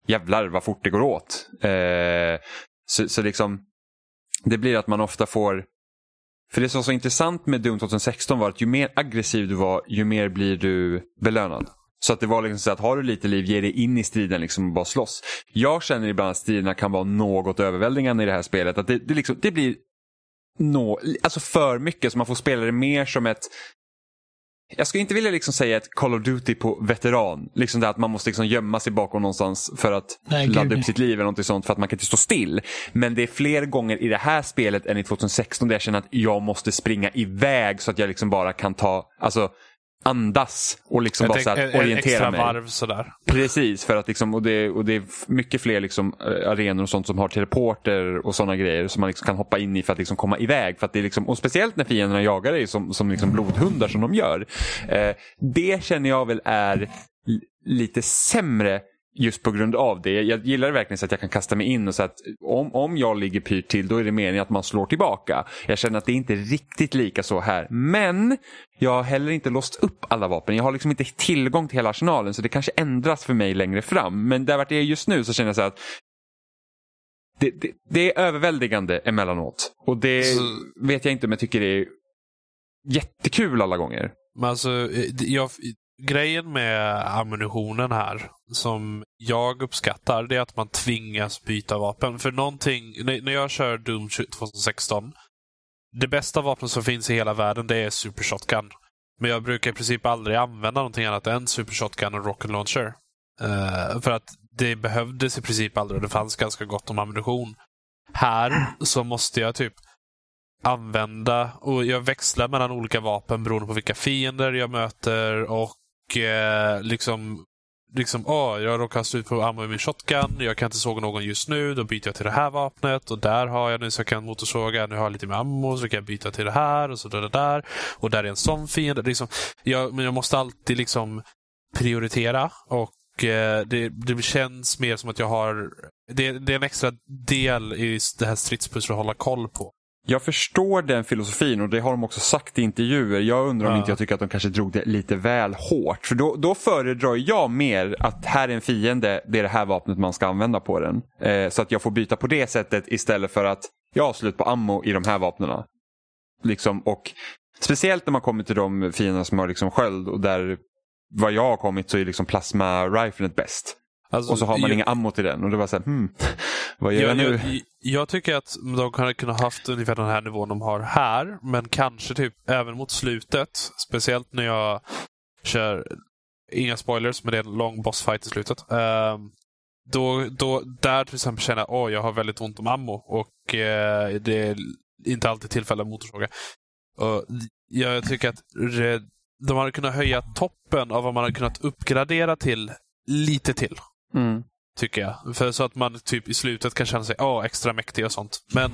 jävlar vad fort det går åt. Eh, så, så liksom det blir att man ofta får för det som var så intressant med Doom 2016 var att ju mer aggressiv du var ju mer blir du belönad. Så att det var liksom så att har du lite liv, ge dig in i striden liksom och bara slåss. Jag känner ibland att striderna kan vara något överväldigande i det här spelet. Att det, det, liksom, det blir nå, alltså för mycket så man får spela det mer som ett jag skulle inte vilja liksom säga ett Call of Duty på veteran. Liksom det att man måste liksom gömma sig bakom någonstans för att Nej, ladda nej. upp sitt liv eller något sånt för att man kan inte stå still. Men det är fler gånger i det här spelet än i 2016 där jag känner att jag måste springa iväg så att jag liksom bara kan ta, alltså andas och liksom bara ett, här, orientera extra mig. varv sådär. Precis, för att liksom, och, det, och det är mycket fler liksom, eh, arenor och sånt som har teleporter och sådana grejer som man liksom kan hoppa in i för att liksom komma iväg. För att det är liksom, och speciellt när fienderna jagar dig som, som liksom blodhundar som de gör. Eh, det känner jag väl är lite sämre just på grund av det. Jag gillar det verkligen så att jag kan kasta mig in och så att om, om jag ligger pyrt till då är det meningen att man slår tillbaka. Jag känner att det är inte riktigt lika så här. Men jag har heller inte låst upp alla vapen. Jag har liksom inte tillgång till hela arsenalen så det kanske ändras för mig längre fram. Men där vart det är just nu så känner jag så att det, det, det är överväldigande emellanåt. Och det Så- vet jag inte om jag tycker det är jättekul alla gånger. Men alltså, eh, jag, grejen med ammunitionen här, som jag uppskattar, det är att man tvingas byta vapen. För någonting, när, jag kör Doom 2016, det bästa vapnet som finns i hela världen, det är Super Shotgun. Men jag brukar i princip aldrig använda någonting annat än Super Shotgun och Rocket Launcher. Uh, för att det behövdes i princip aldrig och det fanns ganska gott om ammunition. Här så måste jag typ använda och jag växlar mellan olika vapen beroende på vilka fiender jag möter och eh, liksom Liksom, åh, jag råkar stå ut på ammo i min shotgun, jag kan inte såga någon just nu, då byter jag till det här vapnet och där har jag nu så jag kan motorsåga, nu har jag lite mer ammo så kan jag byta till det här och så där, där, där. Och där är en sån fiende. Liksom, jag, men jag måste alltid liksom prioritera och eh, det, det känns mer som att jag har... Det, det är en extra del i det här stridspusslet att hålla koll på. Jag förstår den filosofin och det har de också sagt i intervjuer. Jag undrar om Ja. inte jag tycker att de kanske drog det lite väl hårt. För då, då föredrar jag mer att här är en fiende, det är det här vapnet man ska använda på den. Eh, så att jag får byta på det sättet istället för att jag har slut på ammo i de här vapnen. Liksom, och speciellt när man kommer till de fienderna som har liksom sköld och där vad jag har kommit så är liksom plasma-riflet bäst. Alltså, Och så har man jag, inga ammo till den och det var så här, hmm, vad gör jag, jag, nu? jag, jag tycker att de hade kunnat haft ungefär den här nivån de har här, men kanske typ även mot slutet. Speciellt när jag kör, inga spoilers, men det är en lång bossfight i slutet. Ehm, då, då, där till exempel känner jag att jag har väldigt ont om ammo och eh, det är inte alltid tillfälle att motorsåga. Och jag tycker att de hade kunnat höja toppen av vad man hade kunnat uppgradera till lite till Mm. tycker jag. För så att man typ i slutet kan känna sig oh, extra mäktig och sånt. Men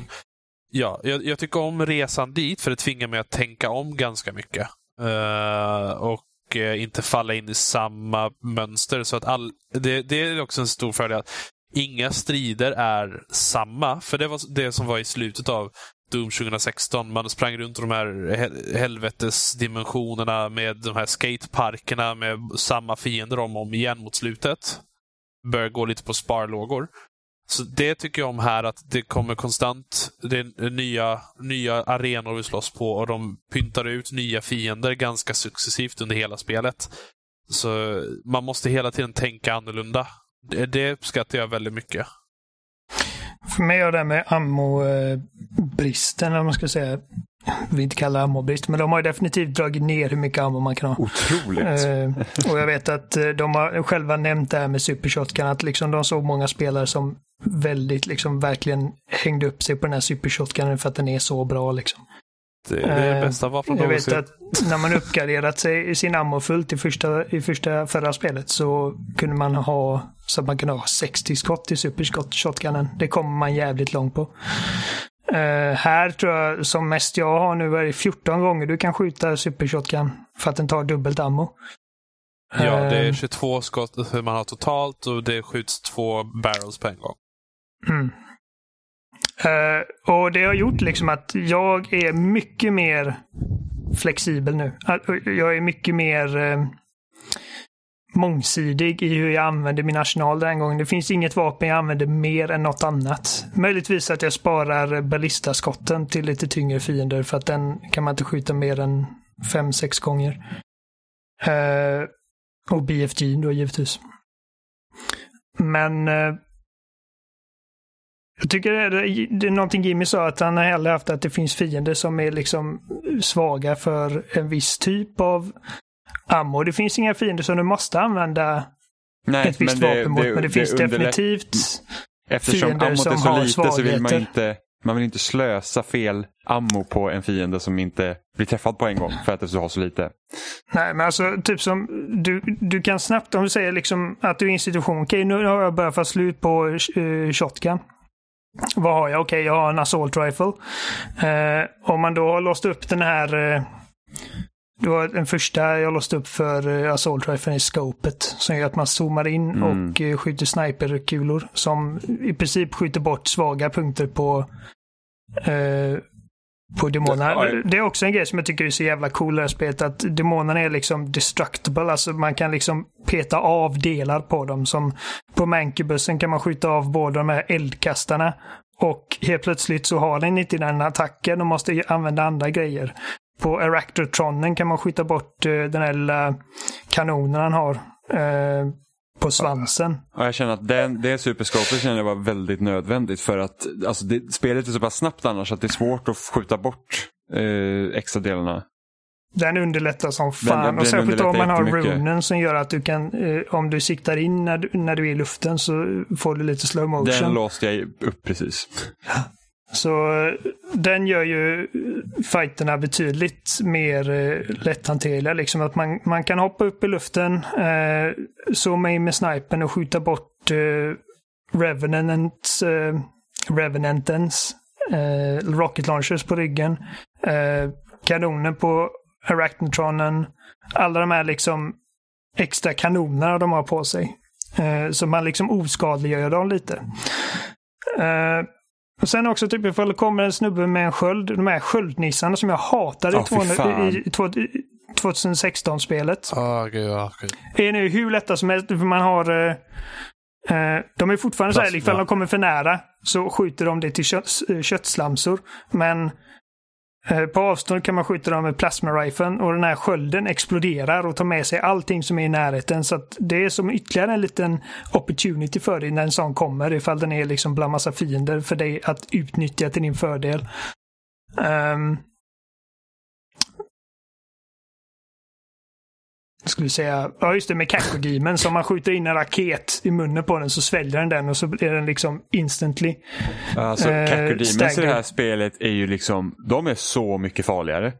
ja, jag, jag tycker om resan dit för det tvingar mig att tänka om ganska mycket. Uh, och uh, inte falla in i samma mönster. Så att all, det, det är också en stor fördel att inga strider är samma. För det var det som var i slutet av Doom 2016. Man sprang runt i de här helvetesdimensionerna med de här skateparkerna med samma fiender om och om igen mot slutet börjar gå lite på sparlågor. Så det tycker jag om här, att det kommer konstant det är nya, nya arenor vi slåss på och de pyntar ut nya fiender ganska successivt under hela spelet. Så man måste hela tiden tänka annorlunda. Det, det uppskattar jag väldigt mycket. För mig har det här med ammo-bristen, eh, eller vad man ska säga. Vill inte kalla det ammobrist, men de har ju definitivt dragit ner hur mycket ammo man kan ha. Otroligt. Eh, och jag vet att eh, de har själva nämnt det här med Super Shotgun, att liksom de såg många spelare som väldigt, liksom verkligen hängde upp sig på den här Super Shotgunen för att den är så bra liksom. Det, det är Eh, bästa vapnet Jag vet att när man uppgraderat sig, sin ammo fullt i första, i första förra spelet så kunde man ha så att man kunde ha 60 skott i Super Shot- Shotgunen. Det kommer man jävligt långt på. Eh, här tror jag som mest jag har nu är det 14 gånger du kan skjuta Super Shotgun för att den tar dubbelt ammo. Ja, det är Eh, 22 22 skott man har totalt och det skjuts två barrels på en gång. Mm. Eh, och det har gjort liksom att jag är mycket mer flexibel nu. Jag är mycket mer eh, mångsidig i hur jag använder min arsenal den gången. Det finns inget vapen jag använder mer än något annat. Möjligtvis att jag sparar ballistaskotten till lite tyngre fiender för att den kan man inte skjuta mer än fem sex gånger. Uh, och BFG då givetvis. Men uh, jag tycker det är, det är någonting Jimmy sa, att han har hellre haft att det finns fiender som är liksom svaga för en viss typ av ammo. Det finns inga fiender som du måste använda Nej, ett visst vapen mot, men det, finns underlätt- definitivt Eftersom fiender ammot är som så har lite så vill man svagheter. inte, man vill inte slösa fel ammo på en fiende som inte blir träffad på en gång för att du har så lite. Nej, men alltså typ som du, du kan snabbt, om du säger liksom att du är i en situation, okej nu har jag börjat få slut på uh, shotgun. Vad har jag? Okej, jag har en assault rifle. Eh, om man då har låst upp den här eh, det var den första jag låste upp för uh, assault rifle i scopet. Som gör att man zoomar in Mm. och uh, skjuter sniperkulor. Som i princip skjuter bort svaga punkter på eh, på demonerna. Ja. Det är också en grej som jag tycker är så jävla cool i det här spelet. Att demonerna är liksom destructible. Alltså man kan liksom peta av delar på dem. Som på Mankybussen kan man skjuta av båda de här eldkastarna. Och helt plötsligt så har den inte den attacken och måste använda andra grejer. På Aractortronen kan man skjuta bort eh, den här lilla kanonen han har. eh, på svansen. Och jag känner att den, det superskopet känner jag var väldigt nödvändigt för att alltså det, spelet är så pass snabbt annars att det är svårt att skjuta bort eh, extra delarna. Den underlättar som Den- fan. den och särskilt om man har runen som gör att du kan, eh, om du siktar in när du, när du är i luften så får du lite slow Den motion. låste jag upp precis. Så eh, den gör ju fighterna betydligt mer eh, lätthanterliga. Liksom att man, man kan hoppa upp i luften, eh, zooma in med snipern och skjuta bort eh, Revenants, eh, Revenantens eh, rocket launchers på ryggen. Eh, kanonen på Arachnotronen. Alla de här liksom extra kanonerna de har på sig. Eh, så man liksom oskadliggör dem lite. Eh, och sen också typ ifall det kommer en snubbe med en sköld. De här sköldnissarna som jag hatade Åh, fy i, två- fan. i, i två- 2016-spelet. Åh, gud, ja, gud. är nu hur lätta som helst. För man har... Eh, eh, de är fortfarande så här, Plasma. ifall de kommer för nära så skjuter de det till kött, eh, köttslamsor. Men Eh, på avstånd kan man skjuta dem med plasma-riflen och den här skölden exploderar och tar med sig allting som är i närheten. Så att det är som ytterligare en liten opportunity för dig när en sån kommer. Ifall den är liksom bland massa fiender för dig att utnyttja till din fördel. Um, skulle säga, ja just det med Kakodimen. Så om man skjuter in en raket i munnen på den så sväljer den den och så är den liksom instantly. Alltså, Eh, Cacodemons i det här spelet är ju liksom, de är så mycket farligare.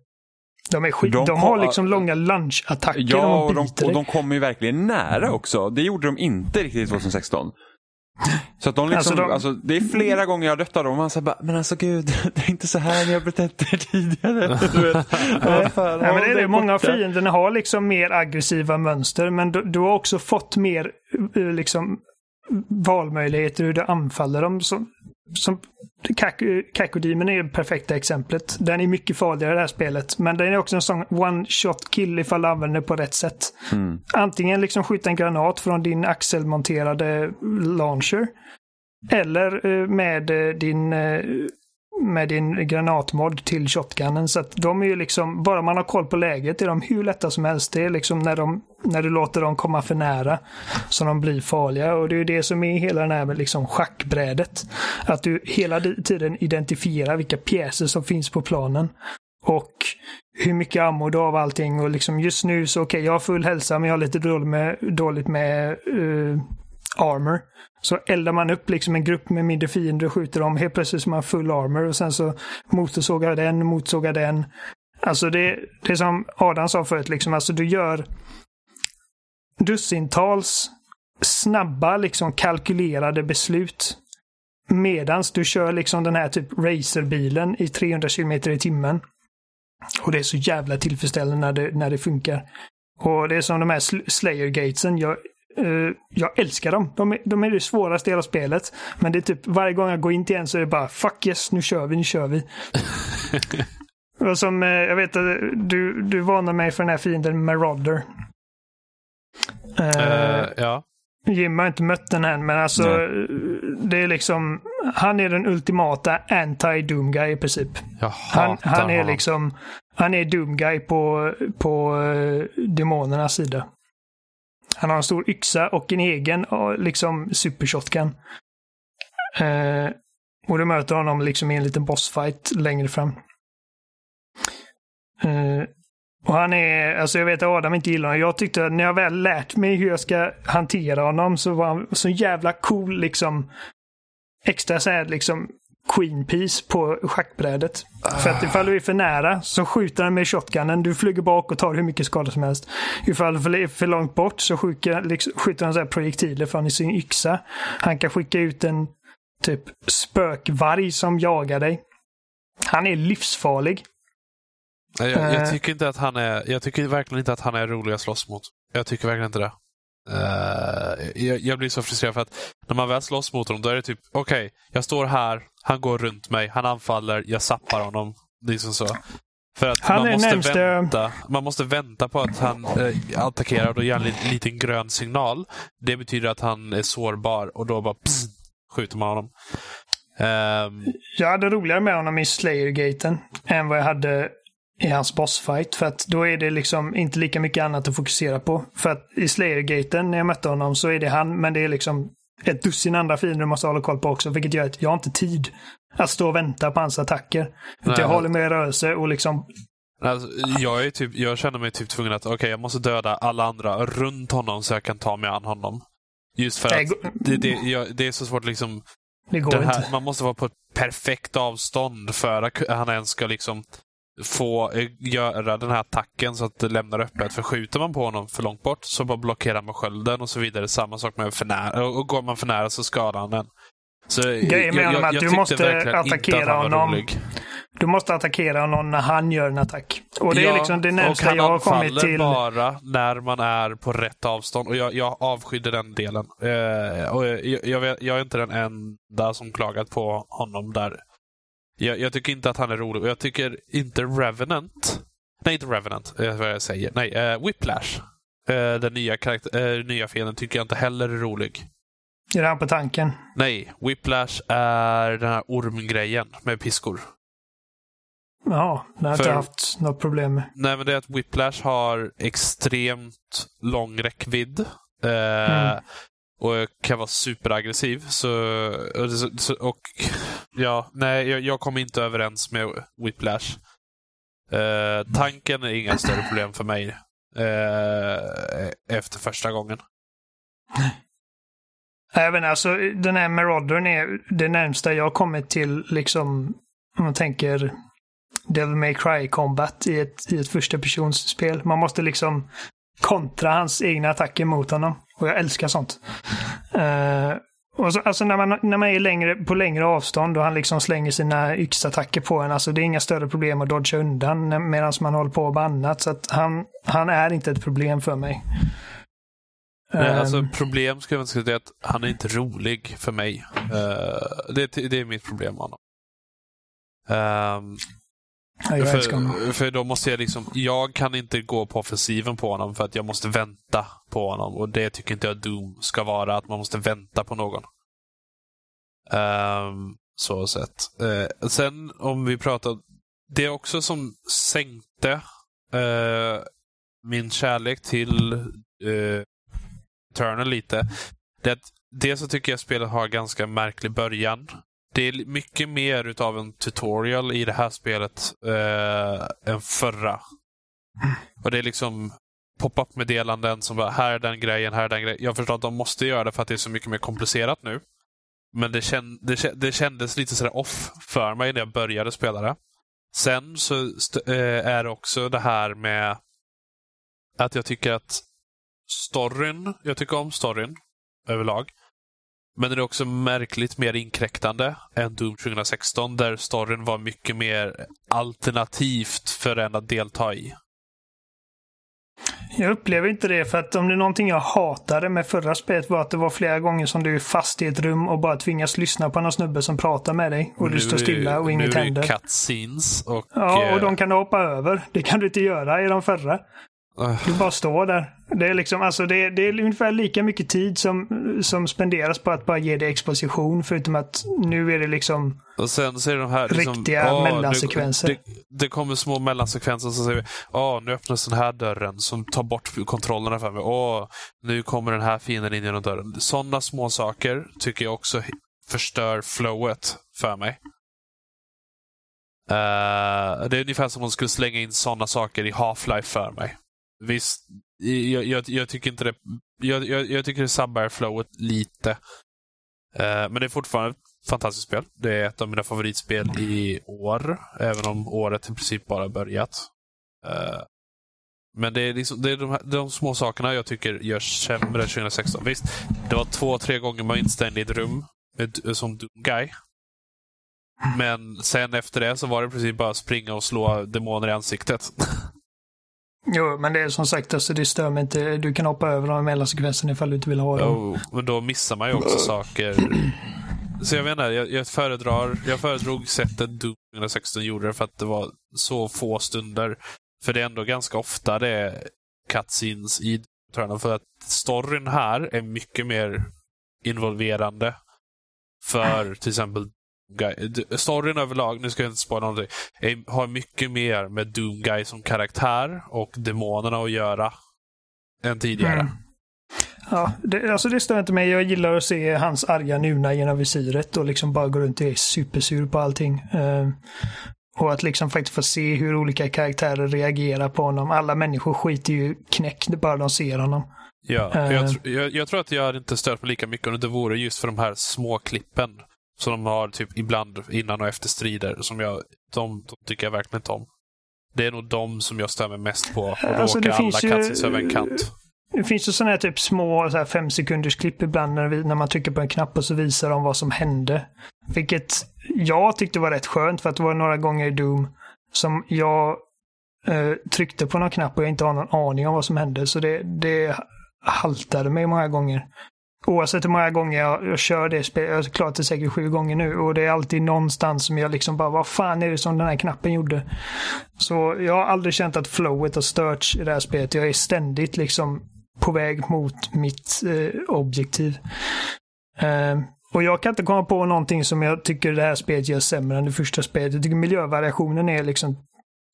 De är skit. De De, har liksom långa lunchattacker. Ja, och de de, biter och de kommer ju verkligen nära också. Det gjorde de inte riktigt 2016. Så att de liksom, Alltså, alltså, de- det är flera gånger jag har dött av dem och man säger bara, men alltså gud, det är inte så här ni har betett er tidigare. Du vet. Vad fan, Ja, men det är det. Många av fienderna har liksom mer aggressiva mönster, men du, du har också fått mer eh, liksom valmöjligheter hur du anfaller dem. Som, som Kak- Kakodimen är det perfekta exemplet. Den är mycket farligare i det här spelet, men den är också en sån one shot kill ifall du använder den på rätt sätt. Mm. Antingen liksom skjuta en granat från din axelmonterade launcher. Eller eh, med eh, din eh, med din granatmod till shotgunen. Så att de är ju liksom, bara man har koll på läget är de hur lätta som helst. Det är liksom när, de, när du låter dem komma för nära som de blir farliga. Och det är ju det som är hela det här med liksom schackbrädet. Att du hela tiden identifierar vilka pjäser som finns på planen. Och hur mycket ammo du har av allting. Och liksom just nu så okej, jag har full hälsa men jag har lite dåligt med, dåligt med uh, armor. Så eldar man upp liksom en grupp med mindre fiender och skjuter dem. Helt plötsligt så har man full armor och sen så motorsågar den, motorsågar den. Alltså det, det är som Adam sa förut, liksom, alltså du gör dussintals snabba, liksom kalkylerade beslut. Medans du kör liksom den här typ racerbilen i 300 km i timmen. Och det är så jävla tillfredsställande när det, när det funkar. Och det är som de här sl- Slayer-gatesen. Jag, eh, jag älskar dem. De är, de är det svåraste i hela spelet. Men det är typ varje gång jag går in till en så är det bara fuck yes, nu kör vi, nu kör vi. och som, eh, jag vet att du, du varnar mig för den här fienden Marauder. Eh, ja. Jim har inte mött den än, men alltså Nej. det är liksom, han är den ultimata anti-Doom guy i princip. Han, han är honom. liksom, han är Doom guy på, på uh, demonernas sida. Han har en stor yxa och en egen liksom supershotgun. Eh, och du möter honom liksom i en liten bossfight längre fram. Eh, och han är, alltså jag vet att Adam inte gillar honom. Jag tyckte att när jag väl lärt mig hur jag ska hantera honom så var han så jävla cool liksom. Extra såhär liksom queen piece på schackbrädet. För att ifall du är för nära så skjuter han med shotgunnen. Du flyger bak och tar hur mycket skada som helst. Ifall du är för långt bort så skjuter, liksom, skjuter han så här projektiler från sin yxa. Han kan skicka ut en typ spökvarg som jagar dig. Han är livsfarlig. Nej, Jag, Eh. jag tycker inte att han är, jag tycker verkligen inte att han är rolig att slåss mot. Jag tycker verkligen inte det. Eh, jag, jag blir så frustrerad för att när man väl slåss mot honom, då är det typ, okej, jag står här, han går runt mig, han anfaller, jag zappar honom. Liksom så. För att Han man måste, vänta, man måste vänta på att han eh, attackerar och då ger han en liten, grön signal. Det betyder att han är sårbar och då bara pss, skjuter man honom. Ehm, Jag hade roligare med honom i Slayer-gaten än vad jag hade i hans bossfight. För att då är det liksom inte lika mycket annat att fokusera på. För att i Slayer-gaten, när jag mötte honom, så är det han, men det är liksom ett dussin andra fiender du måste hålla koll på också. Vilket gör att jag har inte tid att stå och vänta på hans attacker. Utan jag håller mig i rörelse och liksom Alltså, jag, är typ, jag känner mig typ tvungen att okej, jag måste döda alla andra runt honom så jag kan ta mig an honom. Just för att det, det, jag, det är så svårt liksom. det går här, inte. man måste vara på ett perfekt avstånd för att han ens ska liksom få eh, göra den här attacken så att det lämnar öppet. För skjuter man på honom för långt bort så bara blockerar man skölden och så vidare. Samma sak med för nära. Och går man för nära så skadar han den. Så Grejen med honom är att du måste attackera att honom. rolig. Du måste attackera någon när han gör en attack. Och det är liksom det närmsta jag har kommit till. bara när man är på rätt avstånd. Och jag, jag avskydde den delen. Uh, och jag, jag, jag, är inte den enda som klagat på honom där. Jag, jag tycker inte att han är rolig. Jag tycker inte Revenant Nej, inte Revenant. Det är vad jag säger. Nej, uh, Whiplash. Uh, den nya, uh, nya fienden tycker jag inte heller är rolig. Är det han på tanken? Nej, Whiplash är den här ormgrejen med piskor. Ja, det har jag inte haft något problem med. Nej, men det är att Whiplash har extremt lång räckvidd. Eh, mm. Och kan vara superaggressiv. Så, och, och ja, nej, jag, jag kom inte överens med Whiplash. Eh, tanken är inga större problem för mig eh, efter första gången. Även alltså, den här Maraudern är det närmsta jag kommit till, liksom, om man tänker Devil May Cry Combat i ett, i ett första personsspel. Man måste liksom kontra hans egna attacker mot honom. Och jag älskar sånt. Uh, och så, alltså när man, när man är längre, på längre avstånd och han liksom slänger sina yxattacker på en, alltså det är inga större problem att dodga undan medan man håller på med annat. Så att han, han är inte ett problem för mig. Nej, alltså ehm. problem skulle jag inte säga att han är inte rolig för mig. Uh, det, det är mitt problem med honom. Um, för, för då måste jag liksom, jag kan inte gå på offensiven på honom för att jag måste vänta på honom. Och det tycker inte jag Doom ska vara, att man måste vänta på någon. Um, så sett. Uh, sen om vi pratar, det också som sänkte uh, min kärlek till uh, Eternal lite, det är dels så tycker jag spelet har ganska märklig början det är mycket mer utav en tutorial i det här spelet eh, än förra. Och det är liksom pop-up meddelanden som bara, här är den grejen, här är den grejen. Jag förstår att de måste göra det för att det är så mycket mer komplicerat nu. Men det, känd, det, det kändes lite sådär off för mig när jag började spela det. Sen så eh, är det också det här med att jag tycker att storyn, jag tycker om storyn överlag. Men det är också märkligt mer inkräktande än Doom 2016 där storyn var mycket mer alternativt för en att delta i. Jag upplever inte det, för att om det är någonting jag hatade med förra spelet var att det var flera gånger som du är fast i ett rum och bara tvingas lyssna på någon snubbe som pratar med dig och nu, du står stilla och inget händer. Nu är det cutscenes och... Ja, och eh, de kan du hoppa över. Det kan du inte göra i de förra. Du bara står där. Det är, liksom, alltså det, det är ungefär lika mycket tid som, som spenderas på att bara ge dig exposition. Förutom att nu är det liksom och sen så är det de här liksom, riktiga åh, mellansekvenser. Det, det, kommer små mellansekvenser som säger åh, nu öppnas den här dörren som tar bort kontrollerna för mig. Åh, nu kommer den här fienden in genom dörren. Sådana små saker tycker jag också förstör flowet för mig. Uh, det är ungefär som om man skulle slänga in sådana saker i Half-Life för mig. Visst, jag, jag, jag, tycker inte det. Jag, jag, tycker det sabbar flowet lite. Uh, men det är fortfarande ett fantastiskt spel. Det är ett av mina favoritspel i år. Även om året i princip bara börjat. Uh, men det är, liksom, det är de, här, de små sakerna jag tycker görs sämre 2016. Visst, det var två, tre gånger man var instängd i ett rum med, som Doom Guy. Men sen efter det så var det i princip bara springa och slå demoner i ansiktet. Jo, men det är som sagt, alltså, det stör mig inte. Du kan hoppa över de mellansekvenserna ifall du inte vill ha dem. Oh, men då missar man ju också saker. Så jag menar, jag, jag föredrar, jag föredrog sättet Doom 2016 gjorde det för att det var så få stunder. För det är ändå ganska ofta det är cutscenes i Eternal. För att storyn här är mycket mer involverande. För till exempel Storyn överlag, nu ska jag inte spoila någonting, har mycket mer med Doom Guy som karaktär och demonerna att göra än tidigare. Mm. Ja, det, alltså det stör inte mig. Jag gillar att se hans arga nuna genom visiret och liksom bara gå runt och är supersur på allting. Uh, och att liksom faktiskt få se hur olika karaktärer reagerar på honom. Alla människor skiter ju knäck bara de ser honom. Ja, jag, jag, jag, tror att jag hade inte stört mig lika mycket om det vore just för de här små klippen. Som de har typ ibland innan och efter strider. Som jag, de, de tycker jag verkligen inte om. Det är nog de som jag mig mest på. Och då alltså, åker alla cutscenes över en kant. Det finns ju sådana här typ små så här fem sekunders klipp ibland när, vi, när man trycker på en knapp och så visar de vad som hände. Vilket jag tyckte var rätt skönt för att det var några gånger i Doom som jag eh, tryckte på någon knapp och jag inte har någon aning om vad som hände. Så det, det haltade mig många gånger. Oavsett hur många gånger jag, jag kör det spelet, jag har klarat det säkert sju gånger nu och det är alltid någonstans som jag liksom bara, vad fan är det som den här knappen gjorde? Så jag har aldrig känt att flowet har störts i det här spelet. Jag är ständigt liksom på väg mot mitt eh, objektiv. Eh, och jag kan inte komma på någonting som jag tycker det här spelet gör sämre än det första spelet. Jag tycker miljövariationen är liksom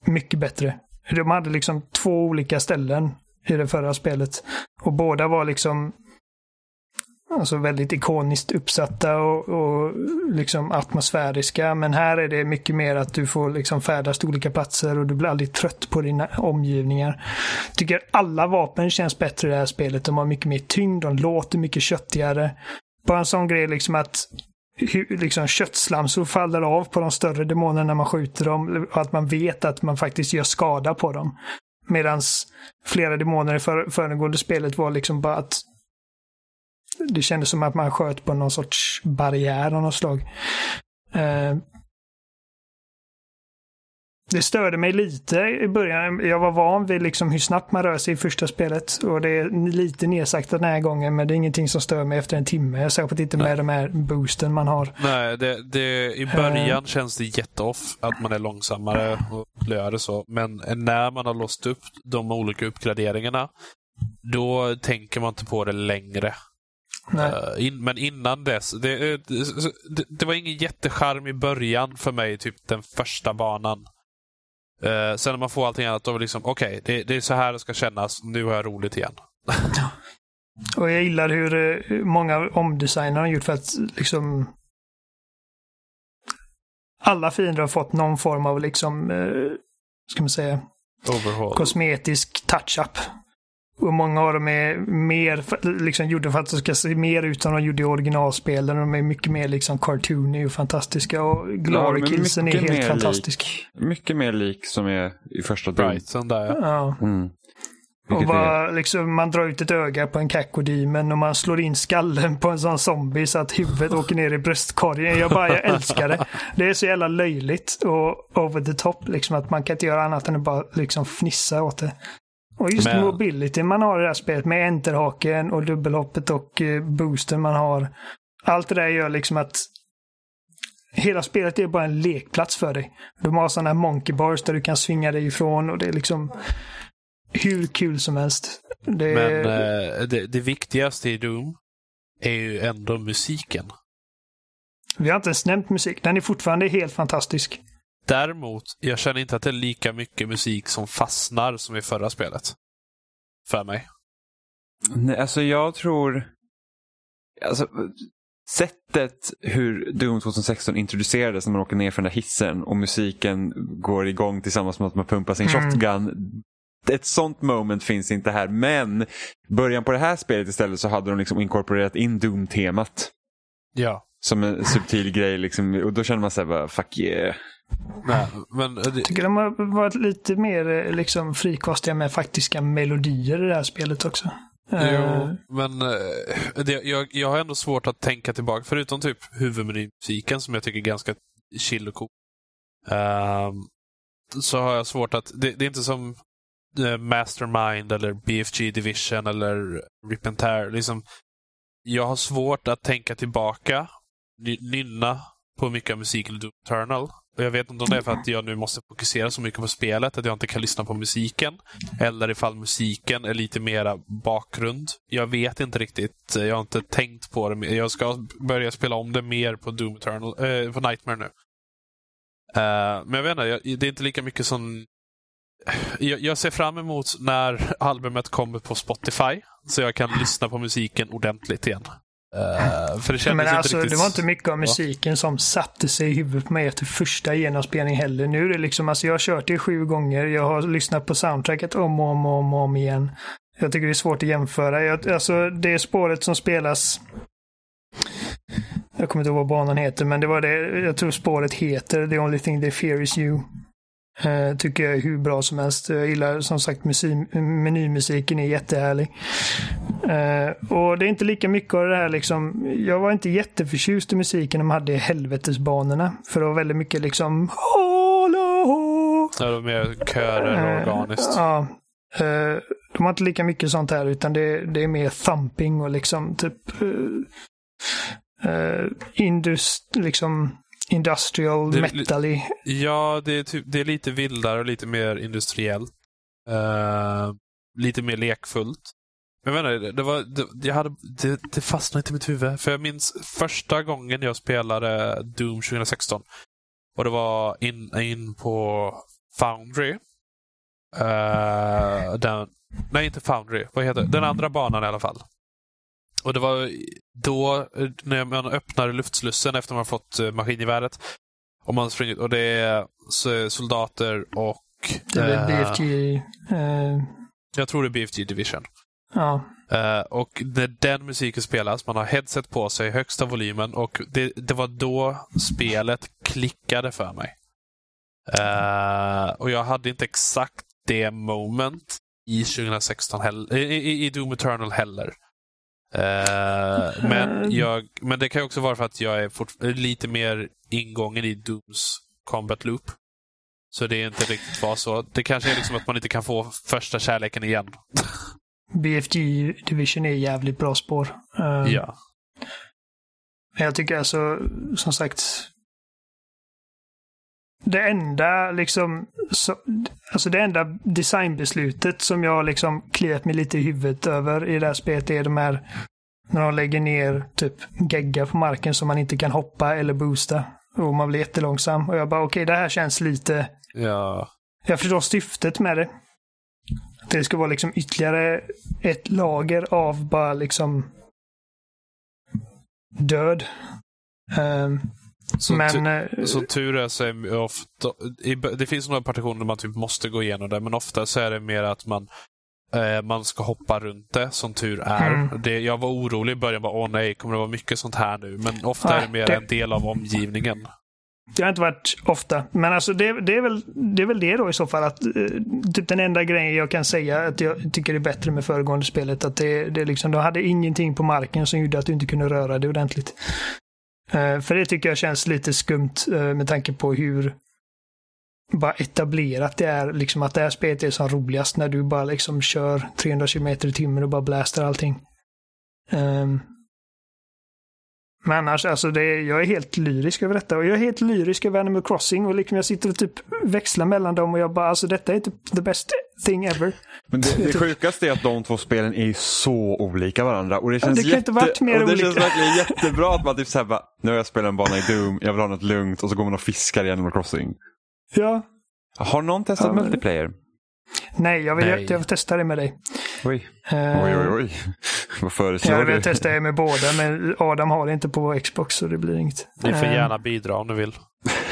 mycket bättre. De hade liksom två olika ställen i det förra spelet. Och båda var liksom alltså väldigt ikoniskt uppsatta och, och liksom atmosfäriska. Men här är det mycket mer att du får liksom färdas till olika platser och du blir aldrig trött på dina omgivningar. Jag tycker alla vapen känns bättre i det här spelet. De har mycket mer tyngd, de låter mycket köttigare. Bara en sån grej liksom att liksom köttslamsor faller av på de större demonerna när man skjuter dem. Och att man vet att man faktiskt gör skada på dem. Medan flera demoner i för, föregående spelet var liksom bara att det kändes som att man sköt på någon sorts barriär av något slag. Eh, det störde mig lite i början. Jag var van vid liksom hur snabbt man rör sig i första spelet. Och det är lite nedsaktat den här gången, men det är ingenting som stör mig efter en timme. Särskilt inte med de här boosten man har. Nej, det, det, i början uh, känns det jätteoff att man är långsammare och det så. Men när man har låst upp de olika uppgraderingarna, då tänker man inte på det längre. Uh, in, men innan dess, det, det, det, var ingen jättecharm i början för mig, typ den första banan. Uh, sen när man får allting annat, då är det liksom, okej, okay, det, det, är så här det ska kännas. Nu har jag roligt igen. Och jag gillar hur, hur många omdesigner har gjort för att liksom alla fiender har fått någon form av liksom, eh, ska man säga, Overhaul. kosmetisk touch-up. Och många av dem är mer liksom, gjorda för att de ska se mer ut som de gjorde i originalspelen. De är mycket mer liksom cartoony och fantastiska. Och Glory ja, Killsen är helt fantastisk. Lik, mycket mer lik som är i första. Brighton där ja. ja. Mm. Och bara, liksom, man drar ut ett öga på en Kakodimen och man slår in skallen på en sån zombie så att huvudet åker ner i bröstkorgen. Jag bara, jag älskar det. Det är så jävla löjligt och over the top. Liksom, att man kan inte göra annat än att bara liksom, fnissa åt det. Och just Men... mobility man har i det här spelet med enterhaken och dubbelhoppet och eh, boosten man har. Allt det där gör liksom att hela spelet är bara en lekplats för dig. De har sådana här monkey bars där du kan svinga dig ifrån och det är liksom hur kul som helst. Det... Men eh, det, det viktigaste i Doom är ju ändå musiken. Vi har inte ens nämnt musik. Den är fortfarande helt fantastisk. Däremot, jag känner inte att det är lika mycket musik som fastnar som i förra spelet. För mig. Nej, alltså jag tror... Alltså, sättet hur Doom 2016 introducerades när man åker ner från den där hissen och musiken går igång tillsammans med att man pumpar sin mm. shotgun. Ett sånt moment finns inte här men början på det här spelet istället så hade de liksom inkorporerat in Doom-temat. Ja. Som en subtil grej liksom, och då känner man sig fuck yeah. Nej, men det... Tycker de har varit lite mer eh, liksom, frikostiga med faktiska melodier i det här spelet också. Jo, uh... men uh, det, jag, jag har ändå svårt att tänka tillbaka, förutom typ huvudmenymusiken som jag tycker är ganska chill och cool. Uh, så har jag svårt att, det, det är inte som Mastermind eller BFG Division eller Rip and Tear. Liksom, jag har svårt att tänka tillbaka, nynna på mycket av musiken i Doom Eternal. Och jag vet inte om det är för att jag nu måste fokusera så mycket på spelet att jag inte kan lyssna på musiken. Eller ifall musiken är lite mera bakgrund. Jag vet inte riktigt. Jag har inte tänkt på det. Jag ska börja spela om det mer på Doom Eternal, eh, på Nightmare nu. Uh, men jag vet inte, det är inte lika mycket som... Jag, jag, ser fram emot när albumet kommer på Spotify. Så jag kan lyssna på musiken ordentligt igen. Uh, för det kändes men inte alltså, riktigt... Det var inte mycket av musiken ja. som satte sig i huvudet på mig efter första genomspelningen heller. Nu är det liksom, alltså jag har kört det sju gånger. Jag har lyssnat på soundtracket om och om och om, om igen. Jag tycker det är svårt att jämföra. Jag, alltså det spåret som spelas jag kommer inte ihåg vad banan heter, men det var det. Jag tror spåret heter The Only Thing They Fear Is You. Uh, tycker jag är hur bra som helst. Jag gillar som sagt musik, menymusiken är jättehärlig. Eh, och det är inte lika mycket av det här liksom. Jag var inte jätteförtjust i musiken de hade i helvetesbanorna. För det var väldigt mycket liksom... Ja, det var mer körer och organiskt. Ja. Eh, de har inte lika mycket sånt här utan det, det är mer thumping och liksom typ uh, indust, liksom industrial Det- metally. Ja, det är, typ, det är lite vildare och lite mer industriellt. Eh, lite mer lekfullt. Men jag menar, det, var, det, jag hade, det, det fastnade inte i mitt huvud. För jag minns första gången jag spelade Doom 2016. Och det var in, in på Foundry. Eh, den, nej, inte Foundry. Vad heter det? Den andra banan i alla fall. Och det var då när man öppnade luftslussen efter man fått eh, maskingeväret. Och man sprungit och det är soldater och... Det är eh, BFG. eh, Jag tror det är BFG Division. ja. Eh, och när den musiken spelas, man har headset på sig, högsta volymen och det, det var då spelet klickade för mig. Eh, och jag hade inte exakt det moment i 2016 heller, i, i, i Doom Eternal heller. Eh, men, jag, men det kan också vara för att jag är fort, lite mer ingången i Dooms combat loop. Så det är inte riktigt var så. Det kanske är liksom att man inte kan få första kärleken igen. BFG Division är jävligt bra spår. Eh, Ja. Men jag tycker alltså, som sagt. Det enda liksom, så, alltså det enda designbeslutet som jag liksom kliat mig lite i huvudet över i det här spelet är de här när de lägger ner typ gegga på marken så man inte kan hoppa eller boosta. Och man blir jättelångsam. Och jag bara okej, det här känns lite... Ja. Jag förstår syftet med det. Att det ska vara liksom ytterligare ett lager av bara liksom död. Ehm, Som, men... tu- eh, som tur är så är det ofta... I, det finns några partitioner man typ måste gå igenom det, men ofta så är det mer att man eh, man ska hoppa runt det, som tur är. Mm. Det, jag var orolig i början, bara, åh nej, kommer det vara mycket sånt här nu? Men ofta är det Nej, mer det- en del av omgivningen. Det har inte varit ofta. Men alltså det, det, är väl, det är väl det då i så fall. att eh, Typ den enda grejen jag kan säga att jag tycker är bättre med föregående spelet. Att det, det liksom, de hade ingenting på marken som gjorde att du inte kunde röra dig ordentligt. Eh, för det tycker jag känns lite skumt eh, med tanke på hur bara etablerat det är. Liksom att det här spelet är som roligast när du bara liksom kör 300 km i timmen och bara blastar allting. Ehm, men annars, alltså det, jag är helt lyrisk över detta. Och jag är helt lyrisk över Animal Crossing. Och liksom jag sitter och typ växlar mellan dem och jag bara, alltså detta är typ the best thing ever. Men det, det sjukaste är att de två spelen är så olika varandra. Och det känns, det kan inte varit mer och det olika. känns verkligen jättebra att man typ såhär bara, nu har jag spelat en bana i Doom, jag vill ha något lugnt och så går man och fiskar i Animal Crossing. Ja. Har någon testat Ja, men- multiplayer? Nej, jag vill, Nej. Jag, vill testa det med dig. Oj, Eh, oj, oj. oj. Vad föreslår Jag du? vill testa det med båda, men Adam har det inte på Xbox så det blir inget. Ni får Eh, gärna bidra om ni vill.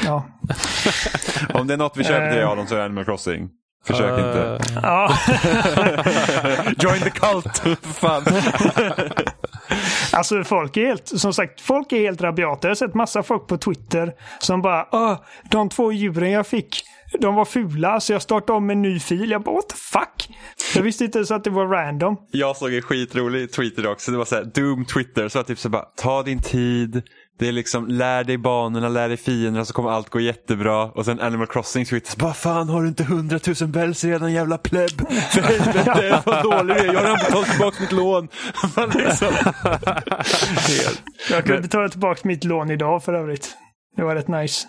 Ja. Om det är något vi köper till Eh. Adam så är det Animal Crossing. Försök Eh, inte. ja. Join the cult! För Fan. Alltså folk är helt, som sagt, folk är helt rabiata. Jag har sett massa folk på Twitter som bara Åh, de två djuren jag fick, de var fula så jag startade om en ny fil. Jag bara what the fuck? Jag visste inte ens att det var random. Jag såg en skitrolig tweet idag också. Det var såhär, Doom Twitter. Så jag typ så bara, ta din tid. Det är liksom, lär dig banorna, lär dig fienderna så kommer allt gå jättebra. Och sen Animal Crossing. Så bara, fan har du inte hundratusen bells redan jävla plebb? För helvete vad dålig du är. Jag har redan betalat tillbaka mitt lån. Liksom. Jag kunde betala tillbaka mitt lån idag för övrigt. Det var rätt nice.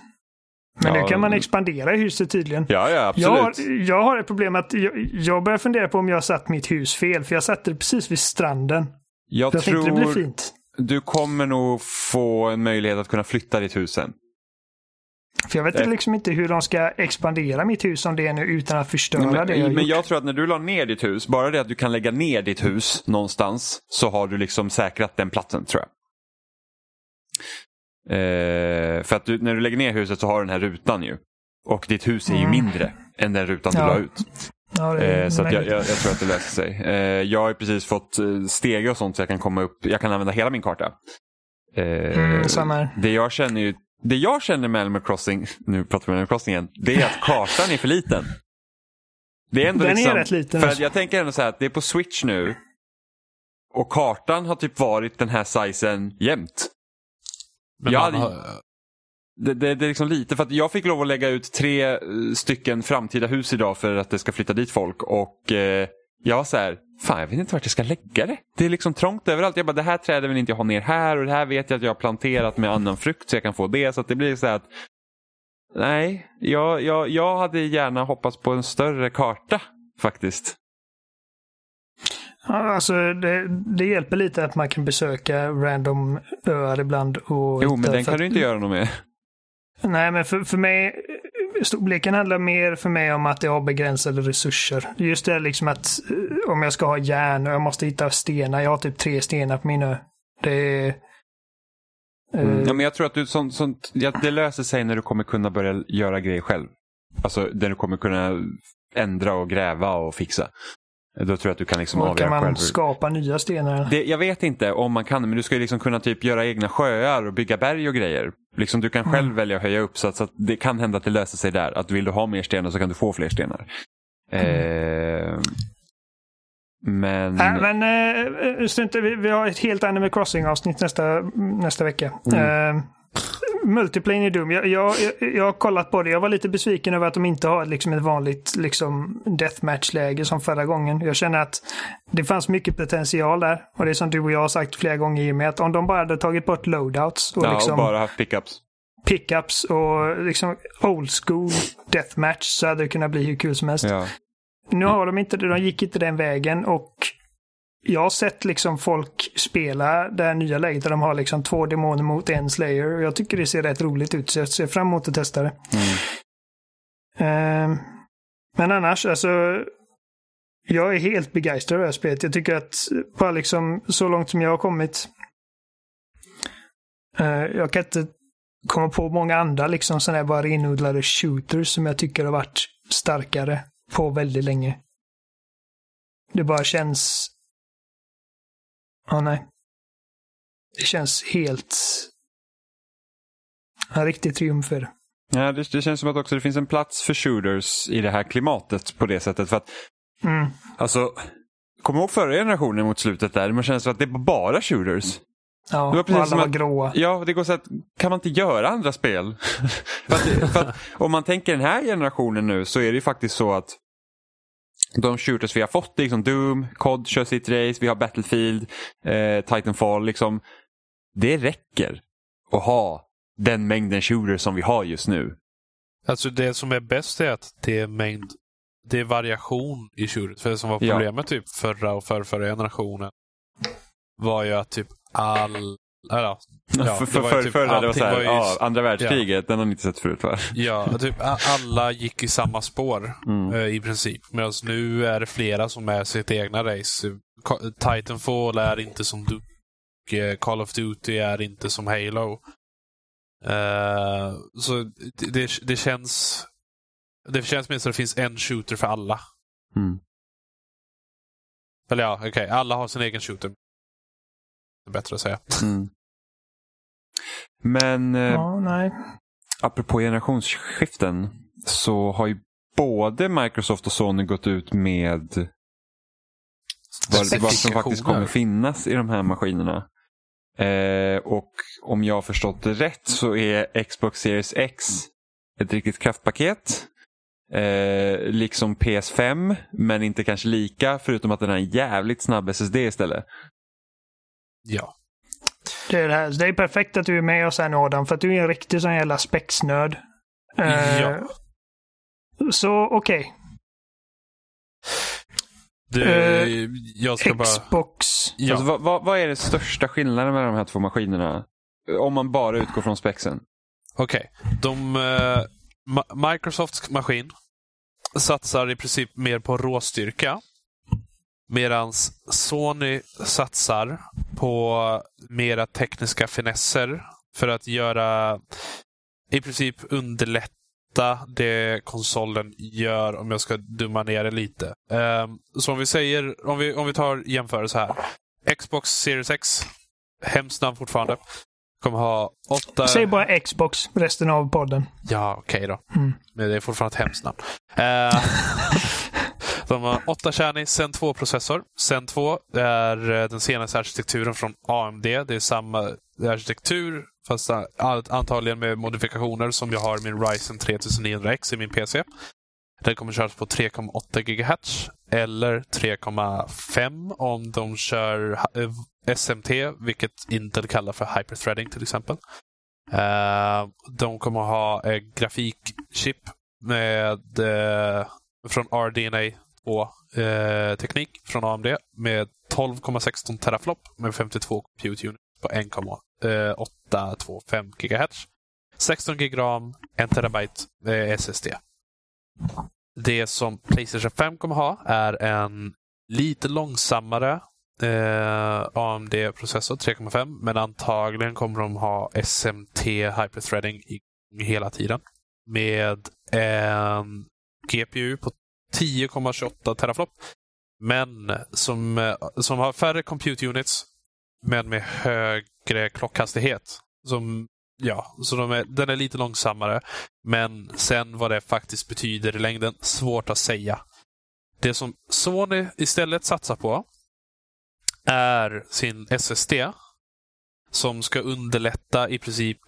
Men Ja, nu kan man expandera i huset tydligen. Ja, ja Jag har, absolut. jag har ett problem att jag, jag börjar fundera på om jag har satt mitt hus fel. För jag satte det precis vid stranden. Jag Jag tänkte det blir tror fint. Du kommer nog få en möjlighet att kunna flytta ditt hus sen. För jag vet Eh. liksom inte hur de ska expandera mitt hus som det är nu utan att förstöra Nej, det jag men, men gjort. jag tror att när du la ner ditt hus, bara det att du kan lägga ner ditt hus någonstans så har du liksom säkrat den platsen tror jag. Eh, för att du, när du lägger ner huset så har du den här rutan ju. Och ditt hus är ju Mm. mindre än den rutan du Ja, la ut. Ja, det är Eh, så att jag, jag, jag tror att det löser sig. Eh, jag har precis fått eh, stege och sånt så jag kan komma upp. Jag kan använda hela min karta. Eh, Mm, det jag känner ju det jag känner med Animal Crossing, nu pratar vi om Animal Crossing igen, det är att kartan är för liten. Det är ändå Den är liksom, rätt liten, För jag tänker ändå så här att det är på Switch nu. och kartan har typ varit den här sizen jämt. Men Jag man hade- har, Det, det, det är liksom lite för att jag fick lov att lägga ut tre eh, stycken framtida hus idag för att det ska flytta dit folk och eh, jag var så här, fan jag vet inte vart jag ska lägga det. Det är liksom trångt överallt. Jag bara, det här trädet vill inte jag ha ner här och det här vet jag att jag har planterat med annan frukt så jag kan få det. Så det blir så här att, nej, jag, jag, jag hade gärna hoppats på en större karta faktiskt. Ja, Alltså, det, det hjälper lite att man kan besöka random öar ibland. Och Jo, men den kan att- du inte göra något med. Nej, men för, för mig, storleken handlar mer för mig om att jag har begränsade resurser. Just det liksom att eh, om jag ska ha järn och jag måste hitta stenar. Jag har typ tre stenar på min ö. Det är... eh, Mm. Ja, men jag tror att du, sånt, sånt, ja, det löser sig när du kommer kunna börja göra grejer själv. Alltså där du kommer kunna ändra och gräva och fixa. Då tror jag att du kan liksom och avgöra kan man själv. skapa nya stenar? Det, jag vet inte om man kan, men du ska liksom kunna typ göra egna sjöar och bygga berg och grejer. Liksom du kan själv Mm. välja att höja upp så att, så att det kan hända att det löser sig där. Att vill du ha mer stenar så kan du få fler stenar. Mm. Eh, men... Nej, men äh, strunt, i- vi, vi har ett helt Animal Crossing-avsnitt nästa, nästa vecka. Mm. Eh, multiplayer är dum. Jag, jag, jag, har kollat på det. Jag var lite besviken över att de inte har liksom ett vanligt liksom, deathmatch-läge som förra gången. Jag känner att det fanns mycket potential där. Och det är som du och jag har sagt flera gånger Jimmy, att om de bara hade tagit bort loadouts och ja, liksom och bara haft pickups. pickups och liksom old school deathmatch så hade det kunnat bli hur kul som helst. Ja. Nu har de inte det, de gick inte den vägen och jag har sett liksom folk spela det här nya läget där de har liksom två demoner mot en slayer och jag tycker det ser rätt roligt ut så jag ser fram emot att testa det. Mm. Ehm, men annars, alltså jag är helt begeistrad över det här spelet. Jag tycker att bara liksom så långt som jag har kommit eh, jag kan inte komma på många andra liksom sådana här bara renodlade shooters som jag tycker har varit starkare på väldigt länge. Det bara känns... Ja, nej. Det känns helt... En riktig triumf för. Ja, det, det känns som att också det finns en plats för shooters i det här klimatet på det sättet. För att, Mm. alltså, kom ihåg förra generationen mot slutet där. Man känns som att det var bara shooters. Ja, Det var och precis alla som var gråa. Ja, det går så att kan man inte göra andra spel? för att, för att, om man tänker den här generationen nu så är det ju faktiskt så att de shooters vi har fått, liksom Doom, COD kör sitt race, vi har Battlefield, eh, Titanfall, liksom, det räcker att ha den mängden shooters som vi har just nu. Alltså det som är bäst är att det är mängd det är variation i shooters. För det som var Ja. problemet typ förra och förrförra generationen var ju att typ all... Ja, för, för, typ- förra, det var så här, var ju- ja, andra världskriget, den har ni inte sett förut va? Ja, typ alla gick i samma spår Mm. eh, i princip. Medan nu är det flera som är sitt egna race. Titanfall är inte som Duke. eh, Call of Duty är inte som Halo. Eh, så det, det, känns... Det känns som att det finns en shooter för alla. Mm. Eller ja, okej. alla har sin egen shooter. Det är bättre att säga. Mm. Men eh, Ja, nej. apropå generationsskiften så har ju både Microsoft och Sony gått ut med vad, vad som faktiskt kommer finnas i de här maskinerna. Eh, och om jag har förstått det rätt så är Xbox Series X ett riktigt kraftpaket. Eh, liksom PS5, men inte kanske lika, förutom att den har en jävligt snabb SSD istället. Ja. Det är, det, här. det är perfekt att du är med oss här nu Adam, för att du är en riktig sån jävla spexnörd. Eh, Ja. Så okej. Du, Eh, jag ska bara... Xbox. Ja. Alltså, vad, vad, vad är den största skillnaden mellan de här två maskinerna? Om man bara utgår från spexen. Okej. De... eh, Ma- Microsofts maskin satsar i princip mer på råstyrka. Medan Sony satsar på mera tekniska finesser för att göra i princip underlätta det konsolen gör om jag ska dumma ner det lite. Ehm, så om vi säger, om vi, om vi tar jämförelse här. Xbox Series X, hemskt namn fortfarande, kommer ha åtta... Säg bara Xbox resten av podden. Ja, okej då. Mm. Men det är fortfarande ett hemskt namn. De har 8-kärnig Zen 2-processor. Zen 2 är eh, den senaste arkitekturen från AMD. Det är samma arkitektur, fast antagligen med modifikationer som jag har min Ryzen 3900X i min PC. Den kommer köras på 3,8 GHz eller 3,5 om de kör eh, SMT, vilket Intel kallar för hyperthreading till exempel. Eh, de kommer ha grafikchip med, från RDNA 2-teknik eh, från AMD med 12,16 teraflop med 52 compute units på 1,825 GHz. 16 GB RAM, 1 terabyte SSD. Det som Playstation 5 kommer ha är en lite långsammare eh, AMD-processor, 3,5, men antagligen kommer de ha SMT hyperthreading i, hela tiden. Med en GPU på 10,28 teraflop. Men som, eh, som har färre compute units, men med högre klockhastighet. Som Ja, så de är, den är lite långsammare. Men sen vad det faktiskt betyder i längden, svårt att säga. Det som Sony istället satsar på är sin SSD. Som ska underlätta i princip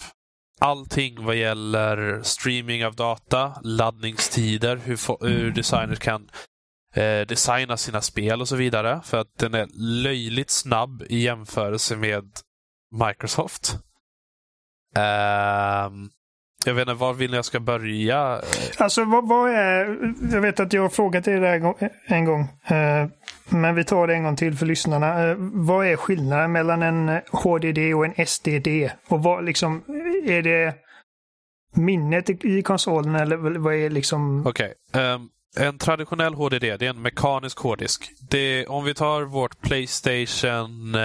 allting vad gäller streaming av data, laddningstider, hur, hur designers kan eh, designa sina spel och så vidare. För att den är löjligt snabb i jämförelse med Microsoft. Uh, jag vet inte, var vill ni jag ska börja? Alltså vad, vad, är, jag vet att jag har frågat er det en gång. Uh, men vi tar det en gång till för lyssnarna. Uh, vad är skillnaden mellan en HDD och en SDD? Och vad liksom, är det minnet i konsolen eller vad är liksom? Okej. Okay. Um, ehm, en traditionell HDD, det är en mekanisk hårddisk. Det, om vi tar vårt Playstation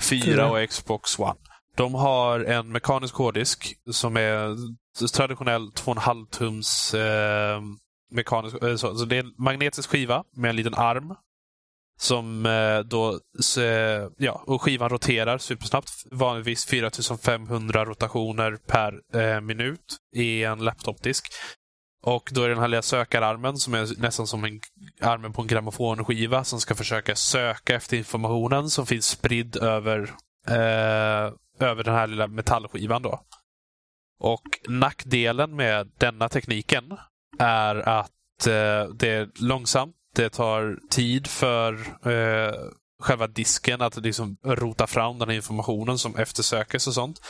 4 och Xbox One. De har en mekanisk hårddisk som är traditionell 2,5 tums eh, mekanisk. Eh, så, så, det är en magnetisk skiva med en liten arm. Som eh, då, så, eh, ja, och skivan roterar supersnabbt. Vanligtvis 4500 rotationer per eh, minut i en laptopdisk. Och då är det den här lilla sökararmen som är nästan som en, armen på en grammofonskiva som ska försöka söka efter informationen som finns spridd över eh, över den här lilla metallskivan. Då. Och nackdelen med denna tekniken är att eh, det är långsamt. Det tar tid för eh, själva disken att liksom rota fram den här informationen som eftersökes och sånt.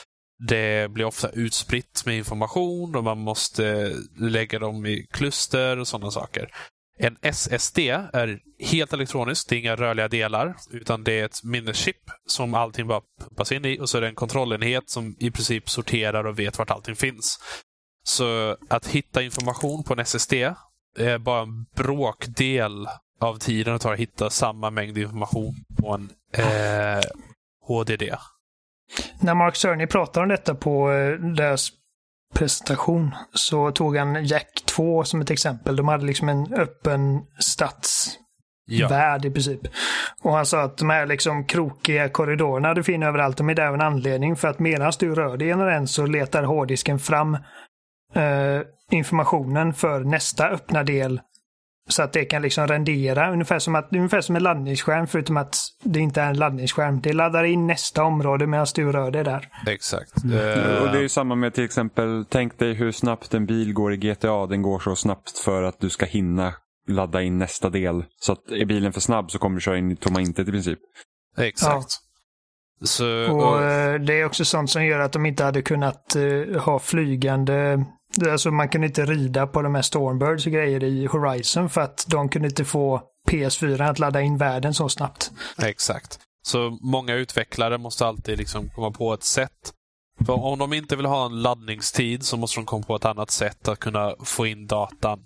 Det blir ofta utspritt med information och man måste lägga dem i kluster och sådana saker. En SSD är helt elektroniskt. Det är inga rörliga delar, utan det är ett minneschip som allting bara pumpas in i och så är det en kontrollenhet som i princip sorterar och vet vart allting finns. Så att hitta information på en SSD är bara en bråkdel av tiden det tar att hitta samma mängd information på en eh, HDD. När Mark Cerny pratar om detta på eh, deras presentation så tog han Jack 2 som ett exempel. De hade liksom en öppen stadsvärld ja. i princip. Och han sa att de här liksom krokiga korridorerna du finner överallt, de är där av en anledning. För att medan du rör dig genom den så letar hårddisken fram eh, informationen för nästa öppna del så att det kan liksom rendera ungefär som, att, ungefär som en laddningsskärm förutom att det inte är en laddningsskärm. Det laddar in nästa område medan du rör dig där. Exakt. Mm. Uh... Och Det är ju samma med till exempel, tänk dig hur snabbt en bil går i GTA. Den går så snabbt för att du ska hinna ladda in nästa del. Så att är bilen för snabb så kommer du köra in i tomma intet i princip. Exakt. Ja. Så, och, och, eh, Det är också sånt som gör att de inte hade kunnat uh, ha flygande Alltså man kunde inte rida på de här Stormbirds och grejer i Horizon för att de kunde inte få PS4 att ladda in världen så snabbt. Exakt. Så många utvecklare måste alltid liksom komma på ett sätt. För om de inte vill ha en laddningstid så måste de komma på ett annat sätt att kunna få in datan.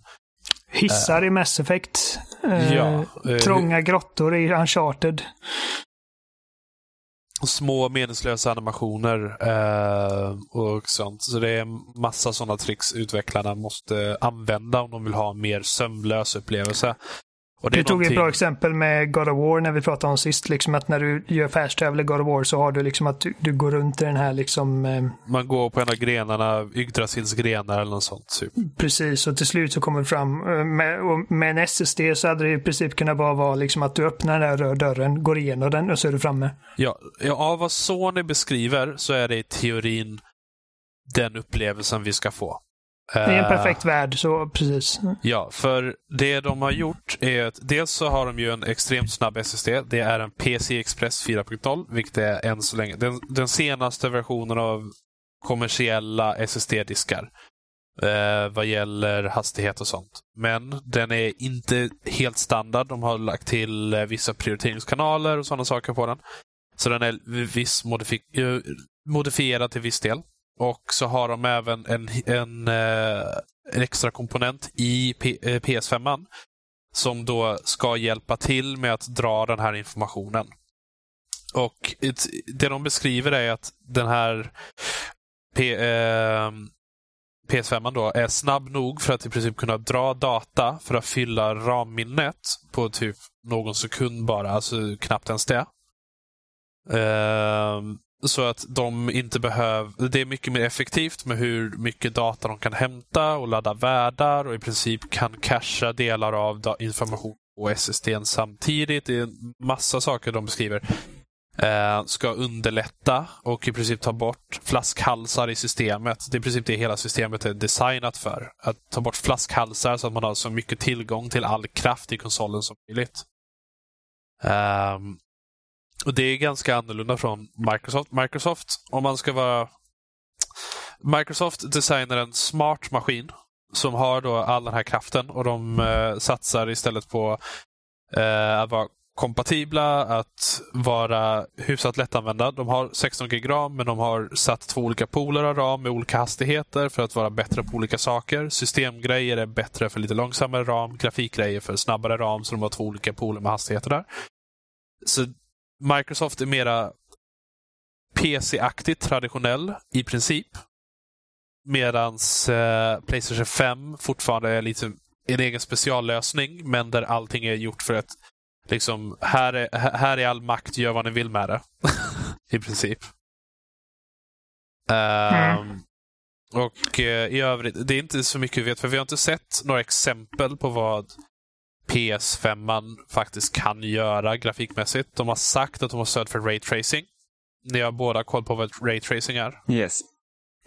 Hissar uh, i Mass Effect. Uh, ja, uh, trånga grottor i Uncharted små meningslösa animationer eh, och sånt. Så det är massa sådana tricks utvecklarna måste använda om de vill ha en mer sömlös upplevelse. Och det Du tog ett bra exempel med God of War när vi pratade om sist. Liksom att när du gör travel i God of War så har du liksom att du, du går runt i den här liksom eh, Man går på en av grenarna, Yggdrasils grenar eller något sånt. Typ. precis och till slut så kommer du fram. eh, Med, och med en SSD så hade det i princip kunnat bara vara liksom att du öppnar den röda dörren, går igenom den och så är du framme. Ja, ja, av vad Sony beskriver så är det i teorin den upplevelsen vi ska få. Det är en Eh, perfekt värld, så precis. Ja, för det de har gjort är att dels så har de ju en extremt snabb SSD. Det är en PC Express 4.0, vilket är än så länge den, den senaste versionen av kommersiella SSD-diskar. Eh, vad gäller hastighet och sånt. Men den är inte helt standard. De har lagt till eh, vissa prioriteringskanaler och sådana saker på den. Så den är viss eh, modifierad till viss del. Och så har de även en, en, eh, en extra komponent i P- eh, PS5 som då ska hjälpa till med att dra den här informationen. Och det de beskriver är att den här P, eh, PS5 då är snabb nog för att i princip kunna dra data för att fylla RAM-minnet på typ någon sekund bara, alltså knappt ens det. Eh, så att de inte behöver... Det är mycket mer effektivt med hur mycket data de kan hämta och ladda världar och i princip kan casha delar av information på SSDn samtidigt. Det är en massa saker de beskriver. Eh, ska underlätta och i princip ta bort flaskhalsar i systemet. Det är i princip det hela systemet är designat för. Att ta bort flaskhalsar så att man har så mycket tillgång till all kraft i konsolen som möjligt. Ehm, och Det är ganska annorlunda från Microsoft. Microsoft, om man ska vara... Microsoft designar en smart maskin som har då all den här kraften och de eh, satsar istället på eh, att vara kompatibla, att vara hyfsat lättanvända. De har 16 gig RAM, men de har satt två olika pooler av RAM med olika hastigheter för att vara bättre på olika saker. Systemgrejer är bättre för lite långsammare RAM, grafikgrejer för snabbare RAM, så de har två olika pooler med hastigheter där. Så Microsoft är mera PC-aktigt traditionell i princip. Medan eh, Playstation 5 fortfarande är lite en egen speciallösning, men där allting är gjort för att liksom, här är, här är all makt, gör vad ni vill med det. I princip. Ehm, Och eh, i övrigt, det är inte så mycket vi vet, för vi har inte sett några exempel på vad PS5 faktiskt kan göra grafikmässigt. De har sagt att de har stöd för Ray Tracing. Ni har båda koll på vad Ray Tracing är. Yes.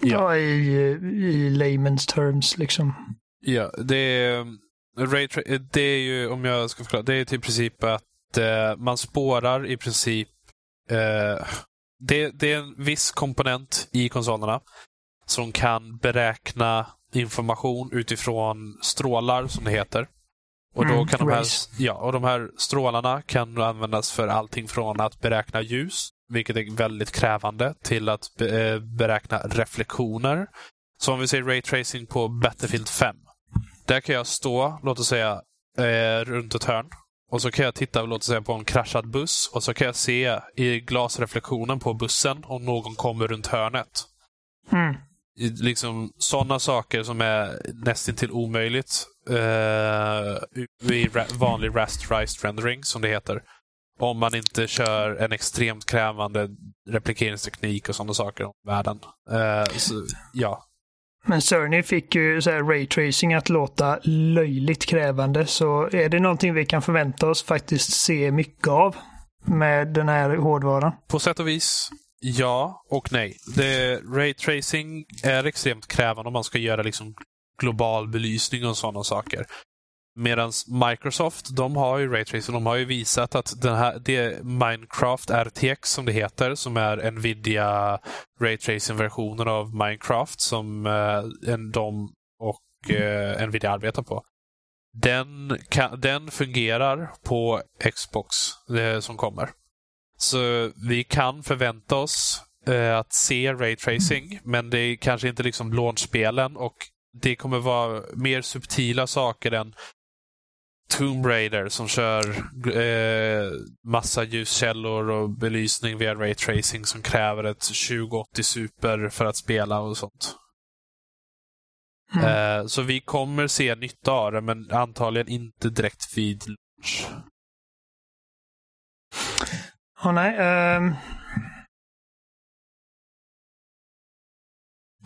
Ja, i, i layman's terms liksom. Ja, det är, Ray Tra- det är ju, om jag ska förklara, det är till princip att eh, man spårar i princip eh, det, det är en viss komponent i konsolerna som kan beräkna information utifrån strålar, som det heter. Och, då Mm, kan de här, rays. ja, och de här strålarna kan användas för allting från att beräkna ljus, vilket är väldigt krävande, till att be, eh, beräkna reflektioner. Så om vi säger Ray Tracing på Battlefield 5. Där kan jag stå, låt oss säga, eh, runt ett hörn. Och så kan jag titta låt oss säga, på en kraschad buss och så kan jag se i glasreflektionen på bussen om någon kommer runt hörnet. Mm. Liksom Sådana saker som är nästintill omöjligt eh, i ra- vanlig rasterized rendering, som det heter. Om man inte kör en extremt krävande replikeringsteknik och sådana saker om världen. Eh, så, ja, Men Cerny fick ju så raytracing att låta löjligt krävande. Så är det någonting vi kan förvänta oss faktiskt se mycket av med den här hårdvaran? På sätt och vis, ja och nej. Det, ray tracing är extremt krävande om man ska göra liksom global belysning och sådana saker. Medan Microsoft, de har ju Raytracing. De har ju visat att den här, det Minecraft RTX som det heter, som är Nvidia Raytracing-versionen av Minecraft som eh, de och eh, Nvidia arbetar på. Den, kan, den fungerar på Xbox eh, som kommer. Så vi kan förvänta oss eh, att se Raytracing men det är kanske inte liksom launchspelen och det kommer vara mer subtila saker än Tomb Raider som kör eh, massa ljuskällor och belysning via Ray Tracing som kräver ett 2080 Super för att spela och sånt. Mm. Eh, så vi kommer se nytta av det, men antagligen inte direkt vid launch. Åh nej. ehm.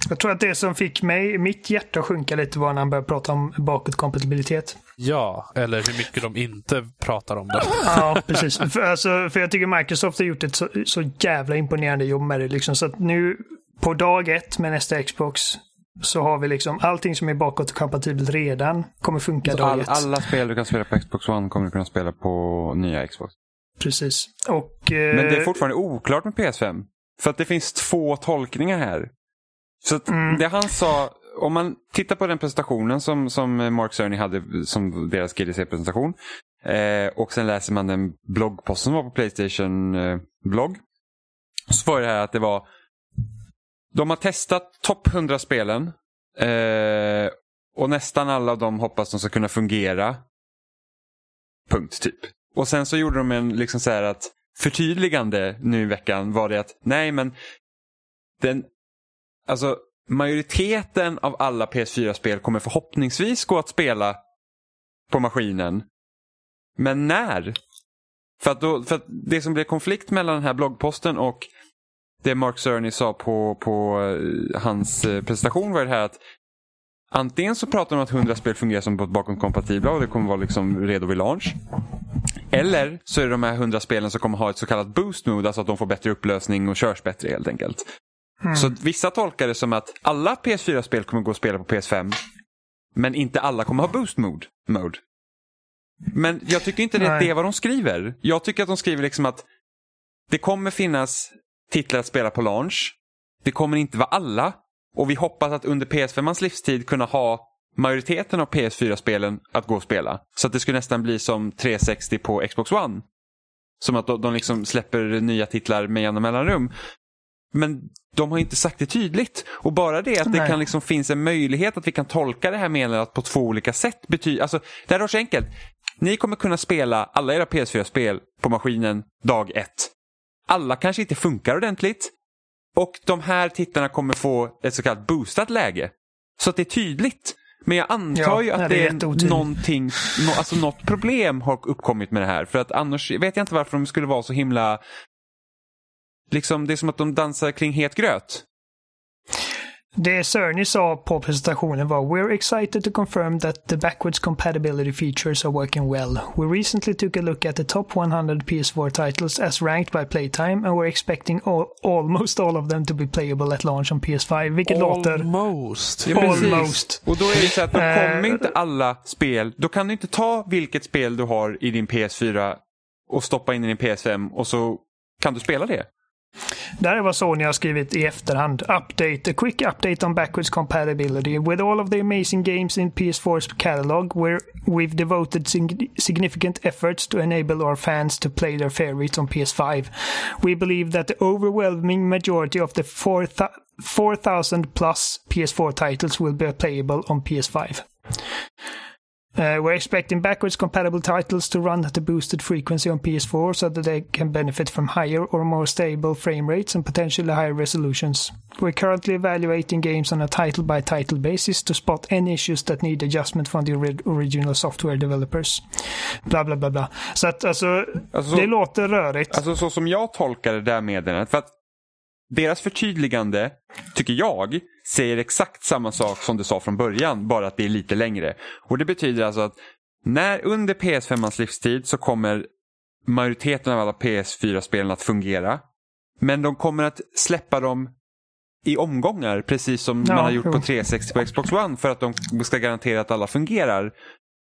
Jag tror att det som fick mig, mitt hjärta att sjunka lite var när han började prata om bakåtkompatibilitet. Ja, eller hur mycket de inte pratar om det. Ja, precis. För, alltså, för jag tycker Microsoft har gjort ett så, så jävla imponerande jobb med det. Liksom. Så att nu på dag ett med nästa Xbox så har vi liksom allting som är bakåtkompatibelt redan kommer funka Så dag all, ett. alla spel du kan spela på Xbox One kommer du kunna spela på nya Xbox. Precis. Och, eh, Men det är fortfarande oklart med PS5. För att det finns två tolkningar här. Så Mm. det han sa, om man tittar på den presentationen som, som Mark Cerny hade som deras GDC-presentation. Eh, och sen läser man den bloggpost som var på Playstation eh, blogg. Så var det här att det var, de har testat topp 100 spelen. Eh, och nästan alla av dem hoppas de ska kunna fungera. Punkt typ. Och sen så gjorde de en liksom så här att förtydligande nu i veckan var det att nej men den, alltså majoriteten av alla PS4-spel kommer förhoppningsvis gå att spela på maskinen. Men när? För att, då, för att det som blev konflikt mellan den här bloggposten och det Mark Cerny sa på, på eh, hans eh, presentation var det här att antingen så pratar de om att 100 spel fungerar som bakomkompatibla och det kommer vara liksom redo vid launch. Eller så är det de här 100 spelen som kommer ha ett så kallat boost mode, alltså att de får bättre upplösning och körs bättre helt enkelt. Så att vissa tolkar det som att alla PS4-spel kommer gå att spela på PS5. Men inte alla kommer ha boost mode. mode. Men jag tycker inte det är det vad de skriver. Jag tycker att de skriver liksom att det kommer finnas titlar att spela på launch. Det kommer inte vara alla. Och vi hoppas att under PS5-ans livstid kunna ha majoriteten av PS4-spelen att gå och spela. Så att det skulle nästan bli som 360 på Xbox One. Som att de, de liksom släpper nya titlar med jämna mellanrum. Men de har inte sagt det tydligt. Och bara det att det Nej. kan liksom finns en möjlighet att vi kan tolka det här meddelandet på två olika sätt. Betyder, alltså, det här är så enkelt. Ni kommer kunna spela alla era PS4-spel på maskinen dag ett. Alla kanske inte funkar ordentligt. Och de här tittarna kommer få ett så kallat boostat läge. Så att det är tydligt. Men jag antar Ja, ju att det, det är är någonting, nå- alltså något problem har uppkommit med det här. För att annars vet jag inte varför de skulle vara så himla... Liksom, det är som att de dansar kring het gröt. Det Cerny sa på presentationen var “We're excited to confirm that the backwards compatibility features are working well. We recently took a look at the top 100 PS4 titles as ranked by playtime and we're expecting all, almost all of them to be playable at launch on PS5.” Vilket låter... Almost. Ja. Almost. Och då är det så att då Eh, kommer inte alla spel, då kan du inte ta vilket spel du har i din PS4 och stoppa in i din PS5 och så kan du spela det. Det här är vad Sony har skrivit i efterhand. Update. A quick update on backwards compatibility. With all of the amazing games in PS4's catalog, where we've devoted significant efforts to enable our fans to play their favorites on PS5. We believe that the overwhelming majority of the 4,000 4,000 plus PS4 titles will be playable on PS5. Uh, we're expecting backwards compatible titles to run at a boosted frequency on PS4 so that they can benefit from higher or more stable frame rates and potentially higher resolutions. We're currently evaluating games on a title by title basis to spot any issues that need adjustment from the ori- original software developers. Bla bla bla bla. Så att alltså, Alltså, så- det låter rörigt. Alltså så som jag tolkar det där meddelandet. För att deras förtydligande, tycker jag, säger exakt samma sak som det sa från början. Bara att det är lite längre. Och det betyder alltså att när under PS5ans livstid så kommer majoriteten av alla PS4-spelen att fungera. Men de kommer att släppa dem i omgångar, precis som Ja, man har gjort jo. på 360 på Xbox One för att de ska garantera att alla fungerar.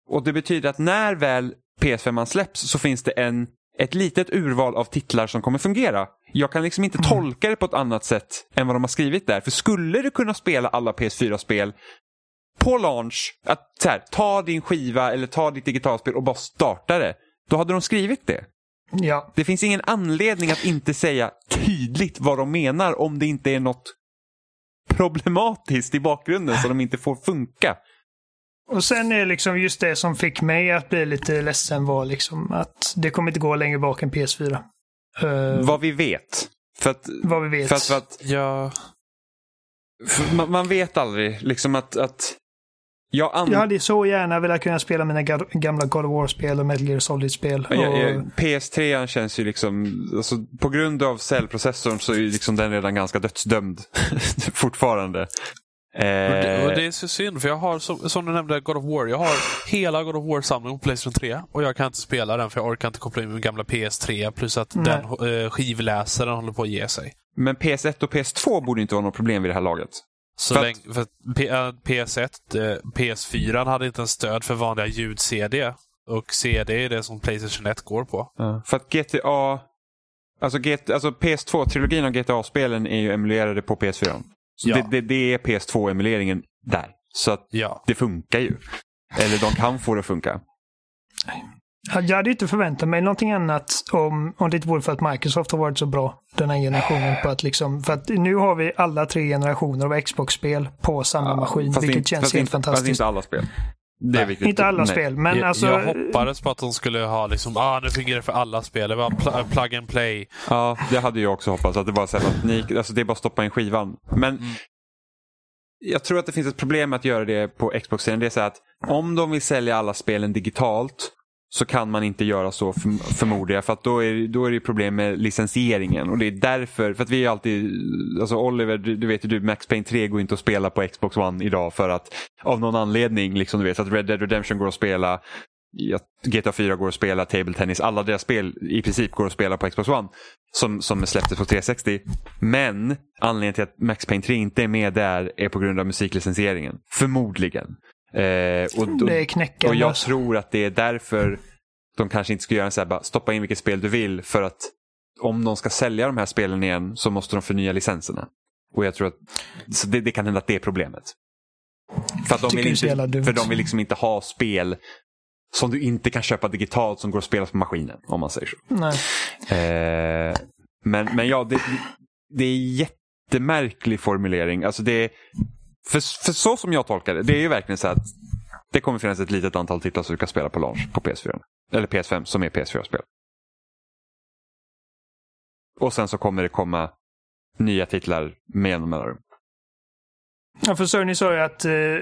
Och det betyder att när väl PS5 släpps så finns det en, ett litet urval av titlar som kommer fungera. Jag kan liksom inte Mm. tolka det på ett annat sätt än vad de har skrivit där. För skulle du kunna spela alla PS4-spel på launch, att så här, ta din skiva eller ta ditt digitalspel och bara starta det. Då hade de skrivit det. Ja. Det finns ingen anledning att inte säga tydligt vad de menar om det inte är något problematiskt i bakgrunden så de inte får funka. Och sen är liksom just det som fick mig att bli lite ledsen var liksom att det kommer inte gå längre bak än PS4. Uh, Vad vi vet. För att, vad vi vet. för att, för att Ja, för man, man vet aldrig liksom att, att Jag, an... Jag hade så gärna velat kunna spela mina ga- gamla God of War-spel och Metal Gear Solid-spel. Och- ja, PS3 känns ju liksom, alltså, på grund av cellprocessorn så är liksom den redan ganska dödsdömd fortfarande. Och det, Eh, och det är så synd, för jag har, som, som du nämnde, God of War. Jag har hela God of War-samlingen på Playstation 3 och jag kan inte spela den för jag orkar inte koppla in min gamla PS3 plus att Nej. den eh, skivläsaren håller på att ge sig. Men PS1 och PS2 borde inte vara något problem vid det här laget. Så För länge, för att P, äh, PS1, eh, PS4 hade inte en stöd för vanliga ljud-CD. Och CD är det som Playstation 1 går på. För att GTA, alltså, alltså PS2-trilogin av GTA-spelen är ju emulerade på PS4. Så Ja. det, det, det är PS2-emuleringen där. Så att Ja. det funkar ju. Eller de kan få det att funka. Jag hade inte förväntat mig någonting annat om, om det inte vore för att Microsoft har varit så bra den här generationen. På att liksom, för att nu har vi alla tre generationer av Xbox-spel på samma maskin, Fast vilket inte- känns fast helt inte, Fast fantastiskt. inte alla spel. Det är Nej. Inte alla Nej. spel, men jag, alltså... jag hoppades på att de skulle ha liksom, ah nu fungerar det för alla spel. Det var pl- plug and play. Ja, det hade jag också hoppats. Att det, bara så här, att ni, alltså det är bara att stoppa in skivan. Men Mm. jag tror att det finns ett problem med att göra det på Xbox-serien. Det är så att om de vill sälja alla spelen digitalt så kan man inte göra så för, förmodar jag. För att då är, då är det problem med licensieringen. Och det är därför, för att vi är alltid, alltså Oliver, du, du vet ju du, Max Payne 3 går inte att spela på Xbox One idag för att av någon anledning, liksom du vet, så att Red Dead Redemption går att spela GTA 4 går att spela, Table Tennis, alla deras spel i princip går att spela på Xbox One som, som släpptes på 360. Men anledningen till att Max Payne 3 inte är med där är på grund av musiklicensieringen. Förmodligen. Eh, och, och, Det är knäckande. och jag alltså. tror att det är därför de kanske inte ska göra en så här, bara stoppa in vilket spel du vill för att om de ska sälja de här spelen igen så måste de förnya licenserna. Och jag tror att så det, det kan hända att det är problemet. För, att de vill inte, för de vill liksom inte ha spel som du inte kan köpa digitalt som går att spela på maskinen. Om man säger så. Nej. Eh, men, men ja, det, det är jättemärklig formulering. Alltså det för, för så som jag tolkar det, det är ju verkligen så att det kommer finnas ett litet antal titlar som du kan spela på launch på PS4. Eller PS5 som är PS4-spel. Och sen så kommer det komma nya titlar med jämna mellanrum. Ja, för Sony sa ju att eh, eh,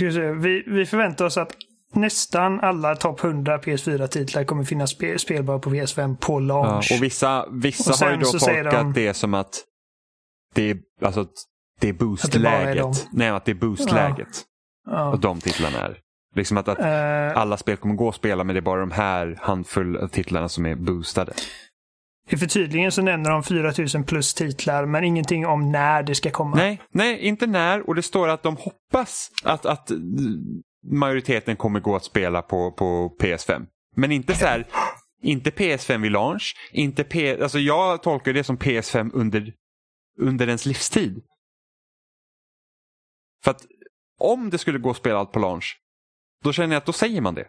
vi, se, vi, vi förväntar oss att nästan alla topp 100 PS4-titlar kommer finnas spe, spelbara på PS5 på Ja, launch. och vissa, vissa Och har ju då tolkat de- det som att det är, alltså, att det är Att det bara är boostläget. dem. Nej, att det är boostläget. Ja. Och de titlarna är. Liksom att, att Eh, alla spel kommer gå att spela men det är bara de här handfull av titlarna som är boostade. I förtydligningen så nämner de 4000 plus titlar, men ingenting om när det ska komma. Nej, nej, inte när. Och det står att de hoppas att, att majoriteten kommer gå att spela på, på PS5. Men inte så här, inte PS5 vid launch. Inte P, alltså jag tolkar det som PS5 under, under ens livstid. För att om det skulle gå att spela allt på launch, då känner jag att då säger man det.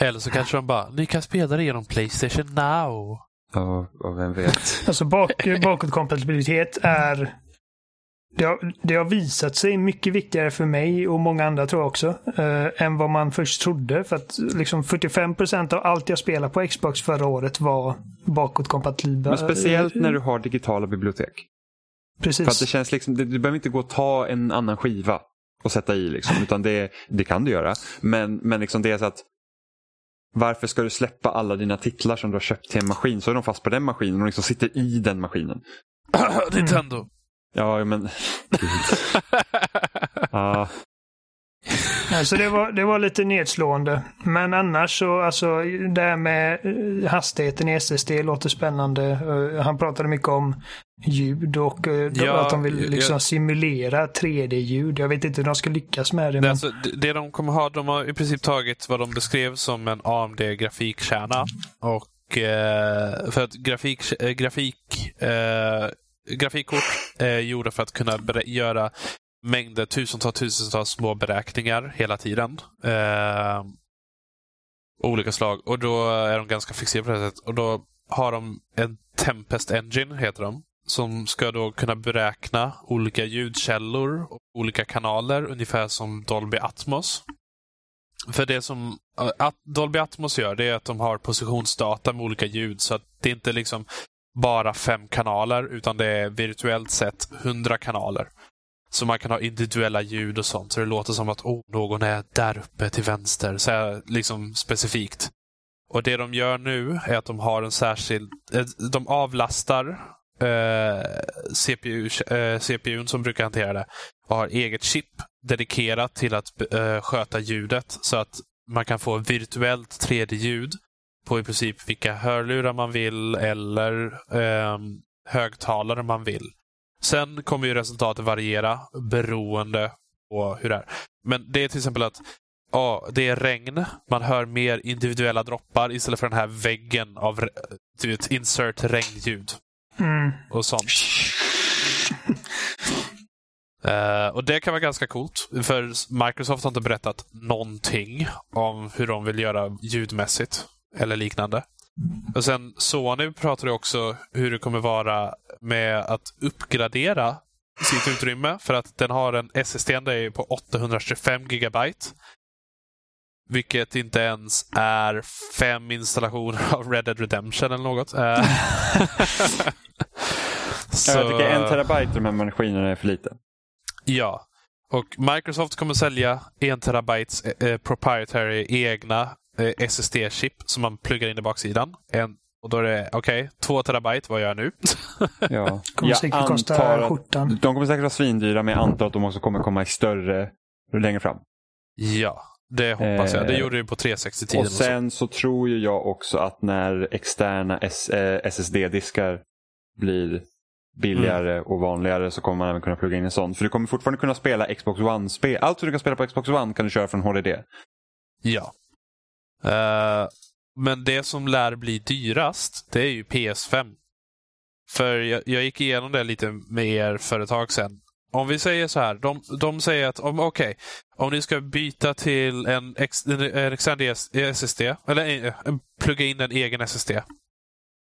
Eller så kanske de bara, ni kan spela det genom Playstation Now. Ja, vem vet. Alltså bak, bakåtkompatibilitet är... Det har, det har visat sig mycket viktigare för mig och många andra tror jag också. Eh, än vad man först trodde. För att liksom 45% av allt jag spelade på Xbox förra året var bakåtkompatibla. Men speciellt när du har digitala bibliotek. Precis. För att det känns liksom, du behöver inte gå och ta en annan skiva och sätta i liksom. Utan det, det kan du göra. Men, men liksom det är så att varför ska du släppa alla dina titlar som du har köpt till en maskin så är de fast på den maskinen och liksom sitter i den maskinen. Nintendo. Ja, men... Ja, så det var, det var lite nedslående. Men annars så, alltså det här med eh, hastigheten i SSD låter spännande. Eh, Han pratade mycket om ljud och eh, Ja, att de vill liksom jag- simulera 3D-ljud. Jag vet inte hur de ska lyckas med det. Det, Men... alltså, det- de kommer ha, de har i princip tagit vad de beskrev som en AMD-grafikkärna. Och eh, för att grafik, grafik, eh, grafikkort är gjorda för att kunna göra mängder, tusentals, tusentals små beräkningar hela tiden. Eh, olika slag. Och då är de ganska fixerade på det sättet. Och då har de en Tempest Engine, heter de. Som ska då kunna beräkna olika ljudkällor och olika kanaler, ungefär som Dolby Atmos. För det som eh, att Dolby Atmos gör, det är att de har positionsdata med olika ljud. Så att det är inte liksom bara fem kanaler, utan det är virtuellt sett hundra kanaler. Så man kan ha individuella ljud och sånt. Så det låter som att oh, någon är där uppe till vänster. Så här, liksom specifikt. Och det de gör nu är att de har en särskild... Eh, de avlastar eh, CPU, eh, CPUn som brukar hantera det och har eget chip dedikerat till att eh, sköta ljudet så att man kan få virtuellt 3D-ljud på i princip vilka hörlurar man vill eller eh, högtalare man vill. Sen kommer ju resultatet variera beroende på hur det är. Men det är till exempel att ja, det är regn. Man hör mer individuella droppar istället för den här väggen av du vet, insert regnljud Mm. och sånt. Eh, och Det kan vara ganska coolt, för Microsoft har inte berättat någonting om hur de vill göra ljudmässigt eller liknande. Och sen Sony pratar ju också hur det kommer vara med att uppgradera sitt utrymme för att den har en SSD på 825 gigabyte. Vilket inte ens är fem installationer av Red Dead Redemption eller något. Eh, Ja, jag tycker en terabyte i de här maskinerna är för lite. Ja. Och Microsoft kommer sälja en terabytes eh, proprietary egna eh, SSD-chip som man pluggar in i baksidan. En, och då är det, okej, två terabyte, vad gör jag nu? Ja. Kommer Jag säkert kosta skjortan. De kommer säkert vara svindyra men jag antar att de också kommer komma i större längre fram. ja, det hoppas jag. Det Eh, gjorde det på 360-tiden. Och sen så tror ju jag också att när externa S- eh, SSD-diskar blir billigare Mm. och vanligare så kommer man även kunna plugga in en sån. För du kommer fortfarande kunna spela Xbox One-spel. Allt som du kan spela på Xbox One kan du köra från HDD. Ja. Eh, men det som lär bli dyrast, det är ju PS5. För jag, jag gick igenom det lite med er för ett tag sedan. Om vi säger så här, de, de säger att om, okej, om ni ska byta till en, ex, en, en extern SSD, eller eh, plugga in en egen SSD,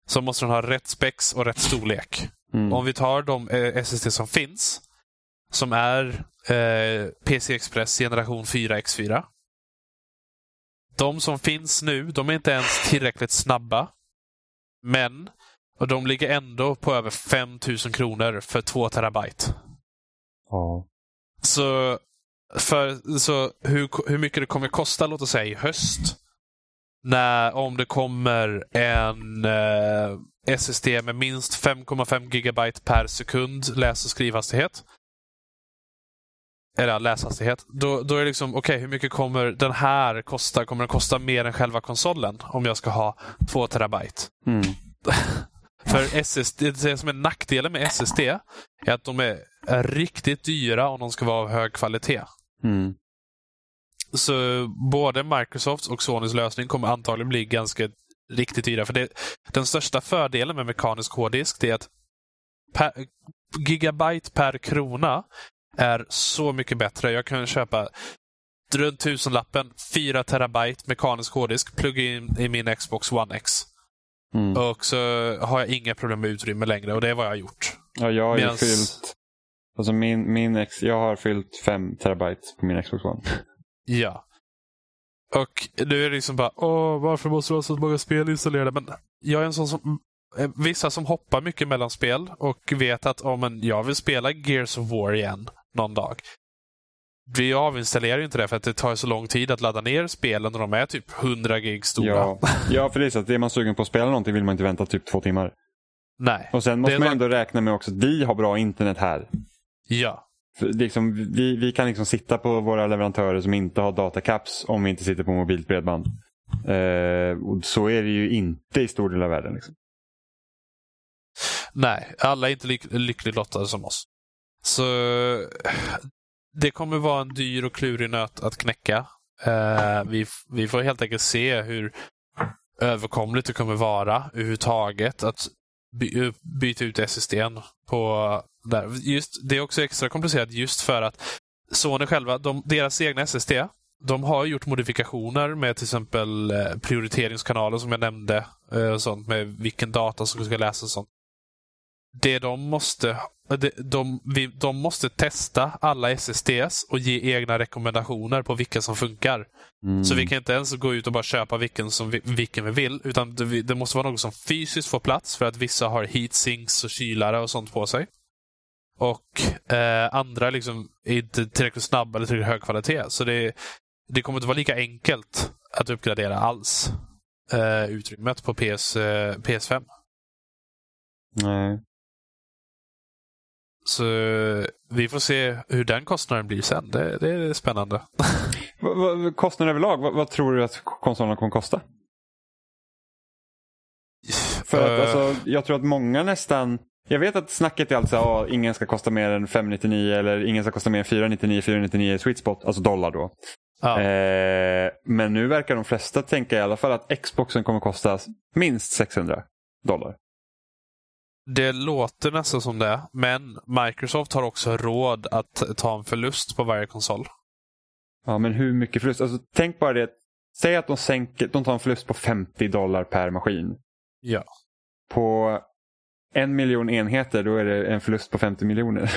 så måste den ha rätt spex och rätt storlek. Mm. Om vi tar de eh, SSD som finns, som är eh, PC Express generation 4 X4. De som finns nu, de är inte ens tillräckligt snabba. Men, och de ligger ändå på över 5000 kronor för 2 terabyte. Ja. Så, för, så hur, hur mycket det kommer kosta, låt oss säga i höst, när, om det kommer en eh, SSD med minst 5,5 gigabyte per sekund läs och skrivhastighet. Eller läshastighet. Då, då är det liksom, okej, hur mycket kommer den här kosta? Kommer den kosta mer än själva konsolen? Om jag ska ha 2 terabyte. Mm. För SSD, det som är nackdelen med SSD är att de är, riktigt dyra om de ska vara av hög kvalitet. Mm. Så både Microsofts och Sonys lösning kommer antagligen bli ganska riktigt dyra. För det, den största fördelen med mekanisk hårddisk är att per, gigabyte per krona är så mycket bättre. Jag kan köpa runt tusenlappen, 4 terabyte mekanisk hårddisk, plugga in i min Xbox One X. Mm. Och så har jag inga problem med utrymme längre och det är vad jag har gjort. Ja, jag har ju Medans- fyllt... Alltså min, min ex, jag har fyllt 5 terabyte på min Xbox One. Ja. Och nu är det liksom bara, åh, varför måste du ha så många spel installerade? Men jag är en sån som, eh, vissa som hoppar mycket mellan spel och vet att om en, jag vill spela Gears of War igen någon dag. Vi avinstallerar ju inte det för att det tar så lång tid att ladda ner spelen och de är typ 100 gig stora. Ja, ja, för det är så att är man sugen på att spela någonting vill man inte vänta typ två timmar. Nej. Och sen måste man ändå räkna med också att vi har bra internet här. Ja. För liksom, vi, vi kan liksom sitta på våra leverantörer som inte har datacaps om vi inte sitter på mobilt bredband. Eh, och så är det ju inte i stor del av världen. Liksom. Nej, alla är inte lyck lyckligt lottade som oss. Så det kommer vara en dyr och klurig nöt att knäcka. Eh, vi, vi får helt enkelt se hur överkomligt det kommer vara överhuvudtaget att by, eh, byta ut SSDn på där. Just, det är också extra komplicerat just för att Sony själva, de, deras egna SSD, de har gjort modifikationer med till exempel eh, prioriteringskanaler som jag nämnde. Eh, och sånt med vilken data som ska läsas och sånt det de måste de, de, vi, de måste testa alla SSDs och ge egna rekommendationer på vilka som funkar. Mm. Så vi kan inte ens gå ut och bara köpa vilken, som vi, vilken vi vill. Utan det, det måste vara något som fysiskt får plats för att vissa har heatsinks och kylare och sånt på sig. och eh, andra liksom är inte tillräckligt snabba eller tillräckligt hög kvalitet. Så det, det kommer inte vara lika enkelt att uppgradera alls eh, utrymmet på PS, eh, PS5. Nej. Så vi får se hur den kostnaden blir sen. Det, det är spännande. Kostnaden överlag, vad, vad tror du att konsolerna kommer kosta? För att, Eh, alltså, jag tror att många nästan... Jag vet att snacket är alltså att ingen ska kosta mer än 599 eller ingen ska kosta mer än 499, 499 är sweet spot, alltså dollar då. ja. Eh, men nu verkar de flesta tänka i alla fall att Xboxen kommer kosta minst 600 dollar. Det låter nästan som det, men Microsoft har också råd att ta en förlust på varje konsol. Ja, men hur mycket förlust? Alltså, tänk bara det. Säg att de, sänker, de tar en förlust på 50 dollar per maskin. Ja. På en miljon enheter då är det en förlust på 50 miljoner.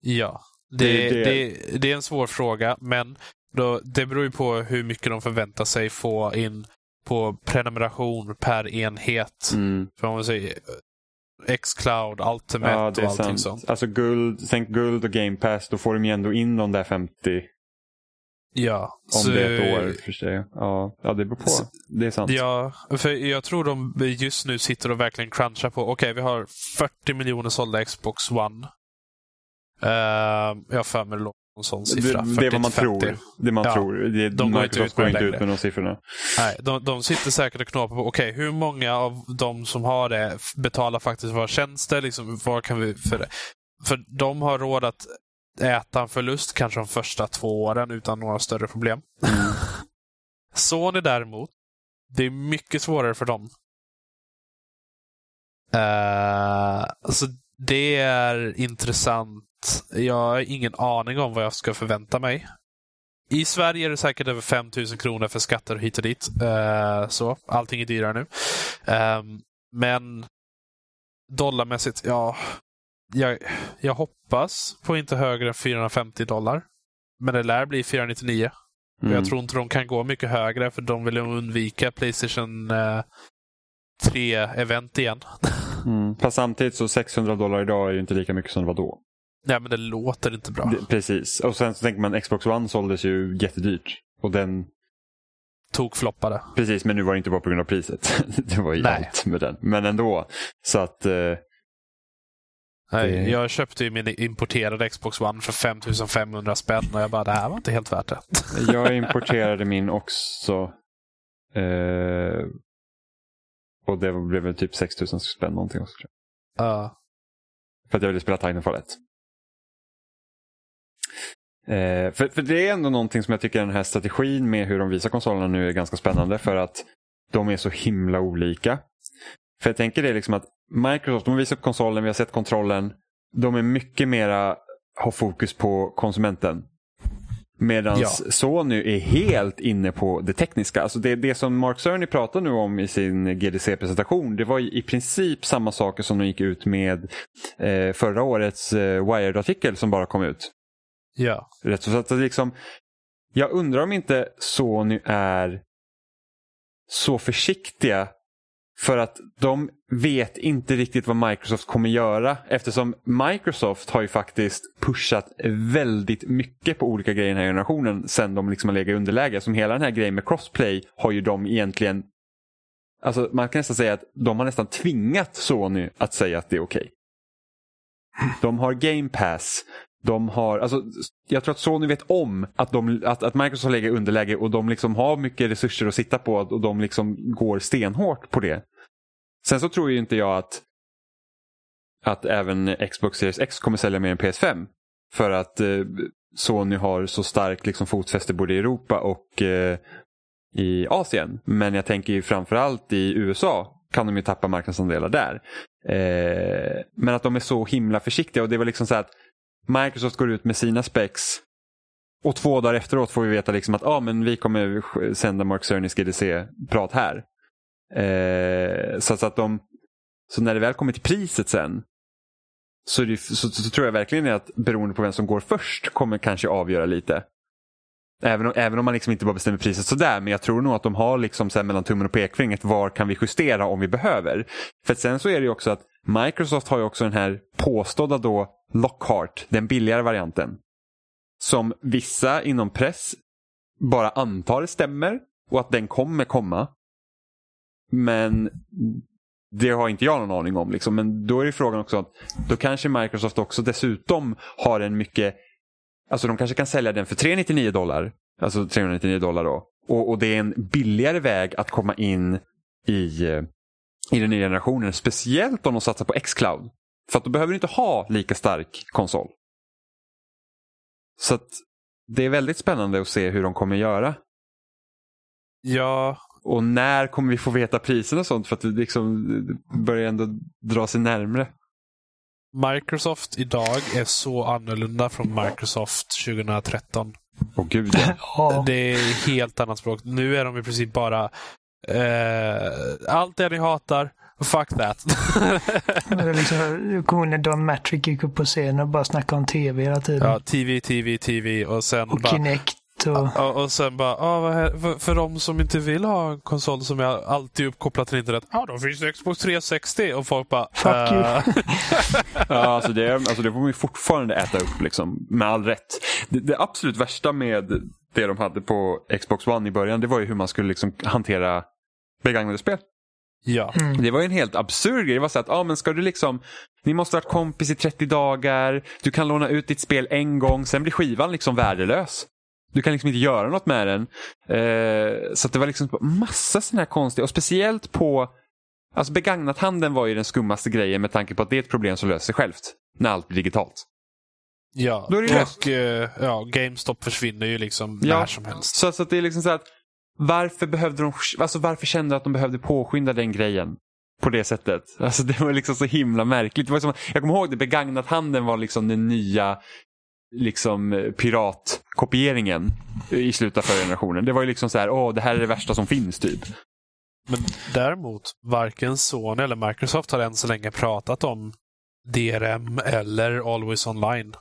Ja. Det, Det- det, det- är en svår fråga, men då, det beror ju på hur mycket de förväntar sig få in på prenumeration per enhet. Mm. För om man säger Xcloud, Ultimate Ja, och allting sant. sånt. Alltså guld, tänk guld och game pass, då får de ju ändå in de där 50 Ja. om så- det är ett år för sig. Ja, ja det beror på. Så- Det är sant. Ja, för jag tror de just nu sitter och verkligen crunchar på, okej, vi har 40 miljoner sålda Xbox One. Uh, jag har för mig det någon sån siffra. det, det är vad man 40-50. tror. Det man Ja, tror. Det, de går inte ut med går inte ut med de siffrorna. Nej, de, de sitter säkert och knåpar på, okej, hur många av de som har det betalar faktiskt våra tjänster? Liksom, vad kan vi för det? För de har råd att äta en förlust kanske de första två åren utan några större problem. Mm. Sony däremot, det är mycket svårare för dem. Uh, alltså det är intressant. Jag har ingen aning om vad jag ska förvänta mig. I Sverige är det säkert över 5 000 kronor för skatter hit och dit. Eh, så, allting är dyrare nu. Ehm, men dollarmässigt, ja. Jag, jag hoppas på inte högre än 450 dollar. Men det lär bli 499. Och Mm. Jag tror inte de kan gå mycket högre för de vill undvika Playstation eh, 3-event igen. Mm. Fast samtidigt så 600 dollar idag är ju inte lika mycket som det var då. Nej, men det låter inte bra. Det, precis. Och sen så tänker man Xbox One såldes ju jättedyrt. Och den, Tokfloppade. precis, men nu var det inte bara på grund av priset. det var ju Nej. allt med den. Men ändå. Så att, eh, Nej, Jag köpte ju min importerade Xbox One för 5500 spänn och jag bara, det här var inte helt värt det. jag importerade min också. Eh, och det blev väl typ 6000 spänn någonting också. Ja. För att jag ville spela Titanfall 1. Eh, för, för det är ändå någonting som jag tycker den här strategin med hur de visar konsolerna nu är ganska spännande för att de är så himla olika. För jag tänker det liksom att Microsoft, de visar upp konsolen, vi har sett kontrollen. De är mycket mera, har fokus på konsumenten. Medan Ja. Sony är helt inne på det tekniska. Alltså det, det som Mark Cerny pratar nu om i sin GDC-presentation, det var i princip samma saker som de gick ut med eh, förra årets eh, Wired-artikel som bara kom ut ja. Rätt så att liksom, jag undrar om inte Sony är så försiktiga för att de vet inte riktigt vad Microsoft kommer göra eftersom Microsoft har ju faktiskt pushat väldigt mycket på olika grejer i den här generationen sen de liksom har legat i underläge. Som hela den här grejen med crossplay har ju de egentligen Alltså man kan nästan säga att de har nästan tvingat Sony att säga att det är okej. De har Game Pass. De har, alltså, jag tror att Sony vet om att, de, att, att Microsoft lägger i underläge och de liksom har mycket resurser att sitta på och de liksom går stenhårt på det. Sen så tror ju inte jag att, att även Xbox Series X kommer sälja mer än PS5. För att eh, Sony har så starkt liksom, fotfäste både i Europa och eh, i Asien. Men jag tänker ju framförallt i USA kan de ju tappa marknadsandelar där. Eh, men att de är så himla försiktiga och det var liksom så här att Microsoft går ut med sina specs och två dagar efteråt får vi veta liksom att ah, men vi kommer sända Mark Cernys GDC-prat här. Eh, så, så att de, så när det väl kommer till priset sen så, det, så, så, tror jag verkligen att beroende på vem som går först kommer kanske avgöra lite. Även om, även om man liksom inte bara bestämmer priset sådär men jag tror nog att de har liksom så här mellan tummen och pekfingret var kan vi justera om vi behöver. För sen så är det ju också att Microsoft har ju också den här påstådda då Lockhart, den billigare varianten. Som vissa inom press bara antar stämmer och att den kommer komma. Men det har inte jag någon aning om. Liksom. Men då är ju frågan också att då kanske Microsoft också dessutom har en mycket, alltså de kanske kan sälja den för 399 dollar. Alltså 399 dollar då. Och, och det är en billigare väg att komma in i, eh, i den nya generationen. Speciellt om de satsar på X-Cloud. För att då behöver du inte ha lika stark konsol. Så att det är väldigt spännande att se hur de kommer göra. Ja, Och när kommer vi få veta priserna och sånt? För att det liksom börjar ändå dra sig närmre. Microsoft idag är så annorlunda från Microsoft 2013. Åh gud ja. Ja. Det är helt annat språk. Nu är de i princip bara eh, allt det ni hatar, fuck that. Liksom, jag kommer när Don Matrick gick upp på scenen och bara snackade om tv hela tiden. ja, TV, TV, TV och sen och bara... Kinect och... Och, och sen bara, ah, vad här, för, för de som inte vill ha en konsol som är alltid uppkopplad till internet, ja då finns det Xbox 360 och folk bara, Fuck you. eh, ja alltså, det, alltså det får man ju fortfarande äta upp liksom, med all rätt. Det, det absolut värsta med det de hade på Xbox One i början det var ju hur man skulle liksom hantera begagnade spel. ja. Mm. Det var ju en helt absurd grej. Det var så att, ah, men ska du liksom, ni måste ha varit kompis i 30 dagar, du kan låna ut ditt spel en gång, sen blir skivan liksom värdelös. Du kan liksom inte göra något med den. Eh, så att det var liksom massa sådana här konstiga, och speciellt på, alltså begagnathandeln var ju den skummaste grejen med tanke på att det är ett problem som löser sig självt. När allt blir digitalt. Ja, och eh, ja, GameStop försvinner ju liksom Ja. när som helst. Så, så att det är liksom så att varför behövde de, alltså varför kände de att de behövde påskynda den grejen? På det sättet. Alltså det var liksom så himla märkligt. Det var som, jag kommer ihåg det, begagnathandeln var liksom den nya liksom piratkopieringen i slutet av förra generationen. Det var ju liksom så här, åh det här är det värsta som finns typ. Men däremot, varken Sony eller Microsoft har än så länge pratat om DRM eller Always Online.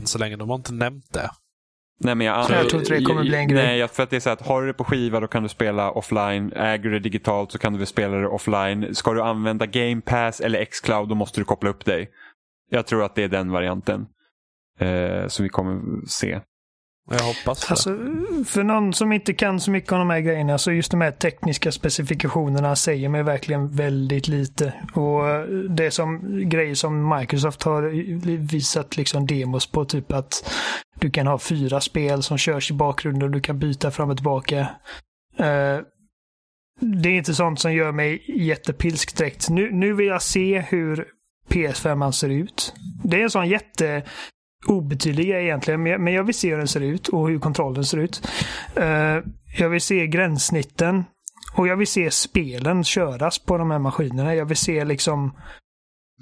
Än så länge. De har inte nämnt det. Nej, men jag, jag tror inte det kommer bli en grej. Nej, tror att det är så att har du det på skiva då kan du spela offline. Äger du det digitalt så kan du väl spela det offline. Ska du använda Game Pass eller Xcloud då måste du koppla upp dig. Jag tror att det är den varianten eh, som vi kommer se. Jag hoppas det. Alltså, för någon som inte kan så mycket om de här grejerna så just de här tekniska specifikationerna säger mig verkligen väldigt lite. Och det är som grejer som Microsoft har visat liksom demos på, typ att du kan ha fyra spel som körs i bakgrunden och du kan byta fram och tillbaka. Eh, det är inte sånt som gör mig jättepilsk direkt. Nu, nu vill jag se hur PS5 ser ut. Det är en sån jätte obetydlig grej egentligen, men jag, vill se hur den ser ut och hur kontrollen ser ut. Eh, jag vill se gränssnitten och jag vill se spelen köras på de här maskinerna. Jag vill se liksom...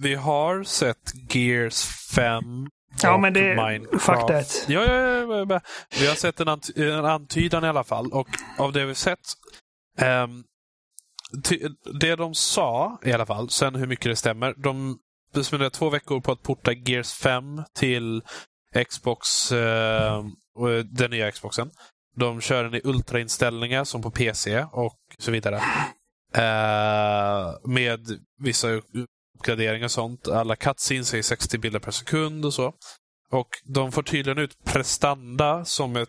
Vi har sett Gears 5 Ja, men det- Minecraft. fuck that. Ja, ja, ja, ja. Vi har sett en, ant en antydan i alla fall. Och av det vi sett ty- det de sa i alla fall, sen hur mycket det stämmer. De spenderade två veckor på att porta Gears 5 till Xbox, eh, eh, den nya Xboxen. De kör den i ultrainställningar som på PC och så vidare. Eh, med vissa uppgraderingar och sånt. Alla cutscenes är i 60 bilder per sekund och så. Och de får tydligen ut prestanda som ett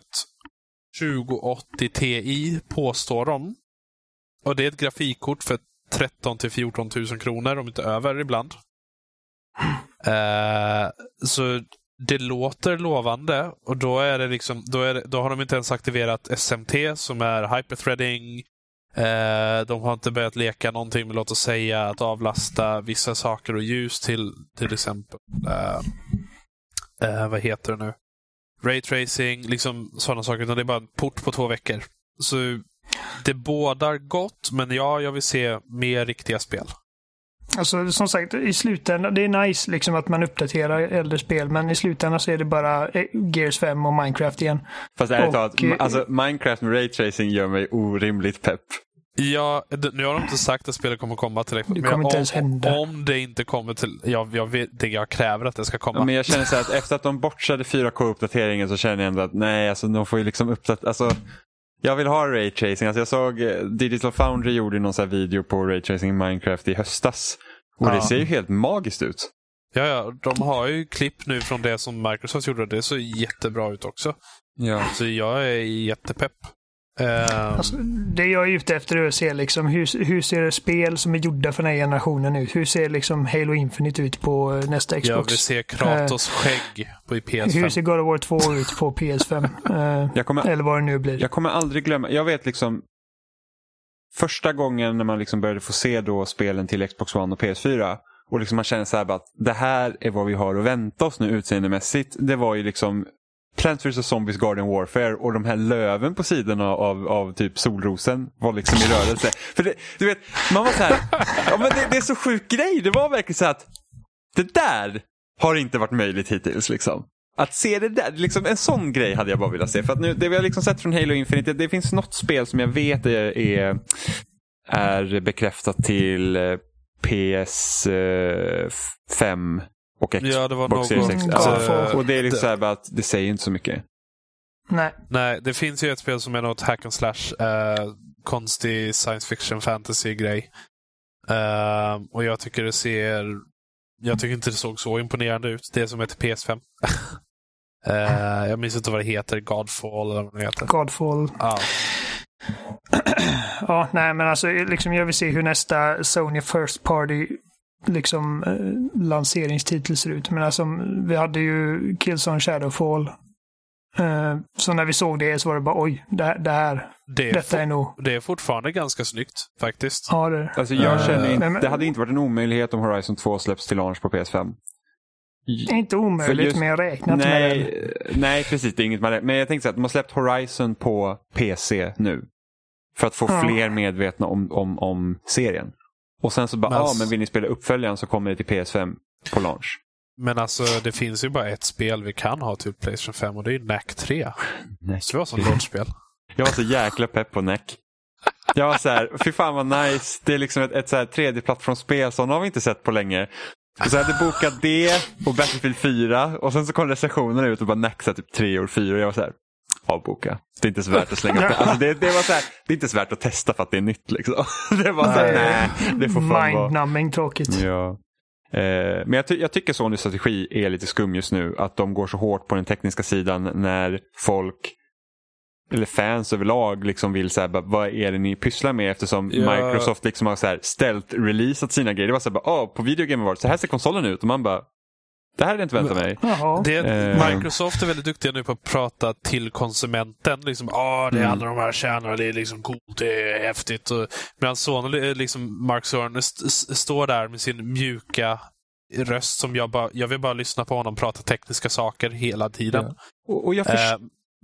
2080 Ti, påstår de. Och det är ett grafikkort för 13 till 14 000 kronor, om inte över ibland. Eh, så det låter lovande och då är det liksom, då, är det, då har de inte ens aktiverat SMT som är hyperthreading. Eh, de har inte börjat leka någonting med, låt oss säga, att avlasta vissa saker och ljus till till exempel, eh, eh, vad heter det nu? Raytracing, liksom sådana saker. Utan det är bara en port på två veckor. Så det bådar gott, men ja, jag vill se mer riktiga spel. Alltså som sagt, i slutändan, det är nice liksom att man uppdaterar äldre spel, men i slutändan så är det bara eh, Gears 5 och Minecraft igen. Fast ärligt talat, eh, alltså, Minecraft med raytracing gör mig orimligt pepp. Ja, nu har de inte sagt att spelet kommer komma till Xbox, Det men kommer inte om, ens hända. om det inte kommer till... Jag, jag, vet, det jag kräver att det ska komma. Ja, men jag känner så här att efter att de bortsade 4K-uppdateringen så känner jag ändå att nej, alltså de får ju liksom uppdatera. Alltså, jag vill ha raytracing. Alltså, jag såg eh, Digital Foundry gjorde någon så här video på raytracing i Minecraft i höstas. Och det Ja. ser ju helt magiskt ut. Ja, ja, de har ju klipp nu från det som Microsoft gjorde. Det såg jättebra ut också. Ja. Så jag är jättepepp. Ehm, Alltså, det jag är ute efter är att se liksom, hur, hur ser spel som är gjorda för den här generationen ut? Hur ser liksom Halo Infinite ut på eh, nästa Xbox? jag vill se Kratos skägg på Hur PS5. ser God of War 2 ut på PS5? Eh, Jag kommer, eller vad det nu blir. jag kommer aldrig glömma, jag vet liksom första gången när man liksom började få se då spelen till Xbox One och PS4 och liksom man känner så här att det här är vad vi har att vänta oss nu utseendemässigt. Det var ju liksom Plants vs Zombies Garden Warfare och de här löven på sidorna av, av typ solrosen var liksom i rörelse. För det, du vet, man var så här, ja, men det, det är så sjuk grej. Det var verkligen så att det där har inte varit möjligt hittills. Liksom. Att se det där, liksom en sån grej hade jag bara velat se. För att nu, det vi har liksom sett från Halo Infinite, det finns något spel som jag vet är, är, är bekräftat till eh, PS5 och Xbox Ja, det var Xbox Series. X. Godfall. Och det är liksom så här bara att det säger inte så mycket. Nej. Nej, det finns ju ett spel som är något hack and slash. eh, konstig science fiction fantasy-grej. Ehm, och jag tycker det ser... Jag tycker inte det såg så imponerande ut. Det som heter PS5. Eh, jag minns inte vad det heter. Godfall eller vad det heter. Godfall. Ja. Ja, nej men alltså liksom jag vill se hur nästa Sony First Party liksom eh, lanseringstitel ser ut. Men alltså vi hade ju Killzone Shadowfall. Eh, så när vi såg det så var det bara oj, det, här- det här, Det, är detta är nog... det är fortfarande ganska snyggt faktiskt. Ja, det, Alltså jag Eh, känner inte, men- det hade inte varit en omöjlighet om Horizon 2 släpps till launch på PS5. Det är inte omöjligt, just- men jag räknat med det. Nej, nej, precis. Det är inget man Men jag tänkte så att de har släppt Horizon på PC nu. För att få Ja. fler medvetna om, om, om serien. Och sen så bara, Men ja alltså- men vill ni spela uppföljaren så kommer det till PS5 på launch. Men alltså det finns ju bara ett spel vi kan ha till Playstation 5 och det är ju NAC 3. Nej. Så det var som launchspel. Jag var så jäkla pepp på NEC. Jag var så här, fy fan vad nice. Det är liksom ett, ett så här tredje plattformsspel, sådana har vi inte sett på länge. Så jag hade bokat det och Battlefield 4 och sen så kom recensionerna ut och bara så här typ tre år, fyra och jag var så här, avboka. Det är inte så värt att slänga upp. Alltså det, det var så här, det är inte så värt att testa för att det är nytt liksom. Det var så här, nej, det får fan. Mindnumbing tråkigt. Ja. Eh, men jag, ty- jag tycker Sonys strategi är lite skum just nu. Att de går så hårt på den tekniska sidan när folk, eller fans överlag, liksom vill säga vad är det ni pysslar med? Eftersom Ja. Microsoft liksom har så här ställt releasat sina grejer. Det var så här, bara, "Ah, på Video Game Awards, så här ser konsolen ut. Och man bara, det här hade jag inte väntat mig. Det, Eh. Microsoft är väldigt duktiga nu på att prata till konsumenten. Liksom, ah, det är Mm. alla de här tjänarna, det är liksom coolt, det är häftigt. Och, medan Sony, liksom Mark st- står där med sin mjuka röst som jag bara, jag vill bara lyssna på honom prata tekniska saker hela tiden. Och, och jag Eh,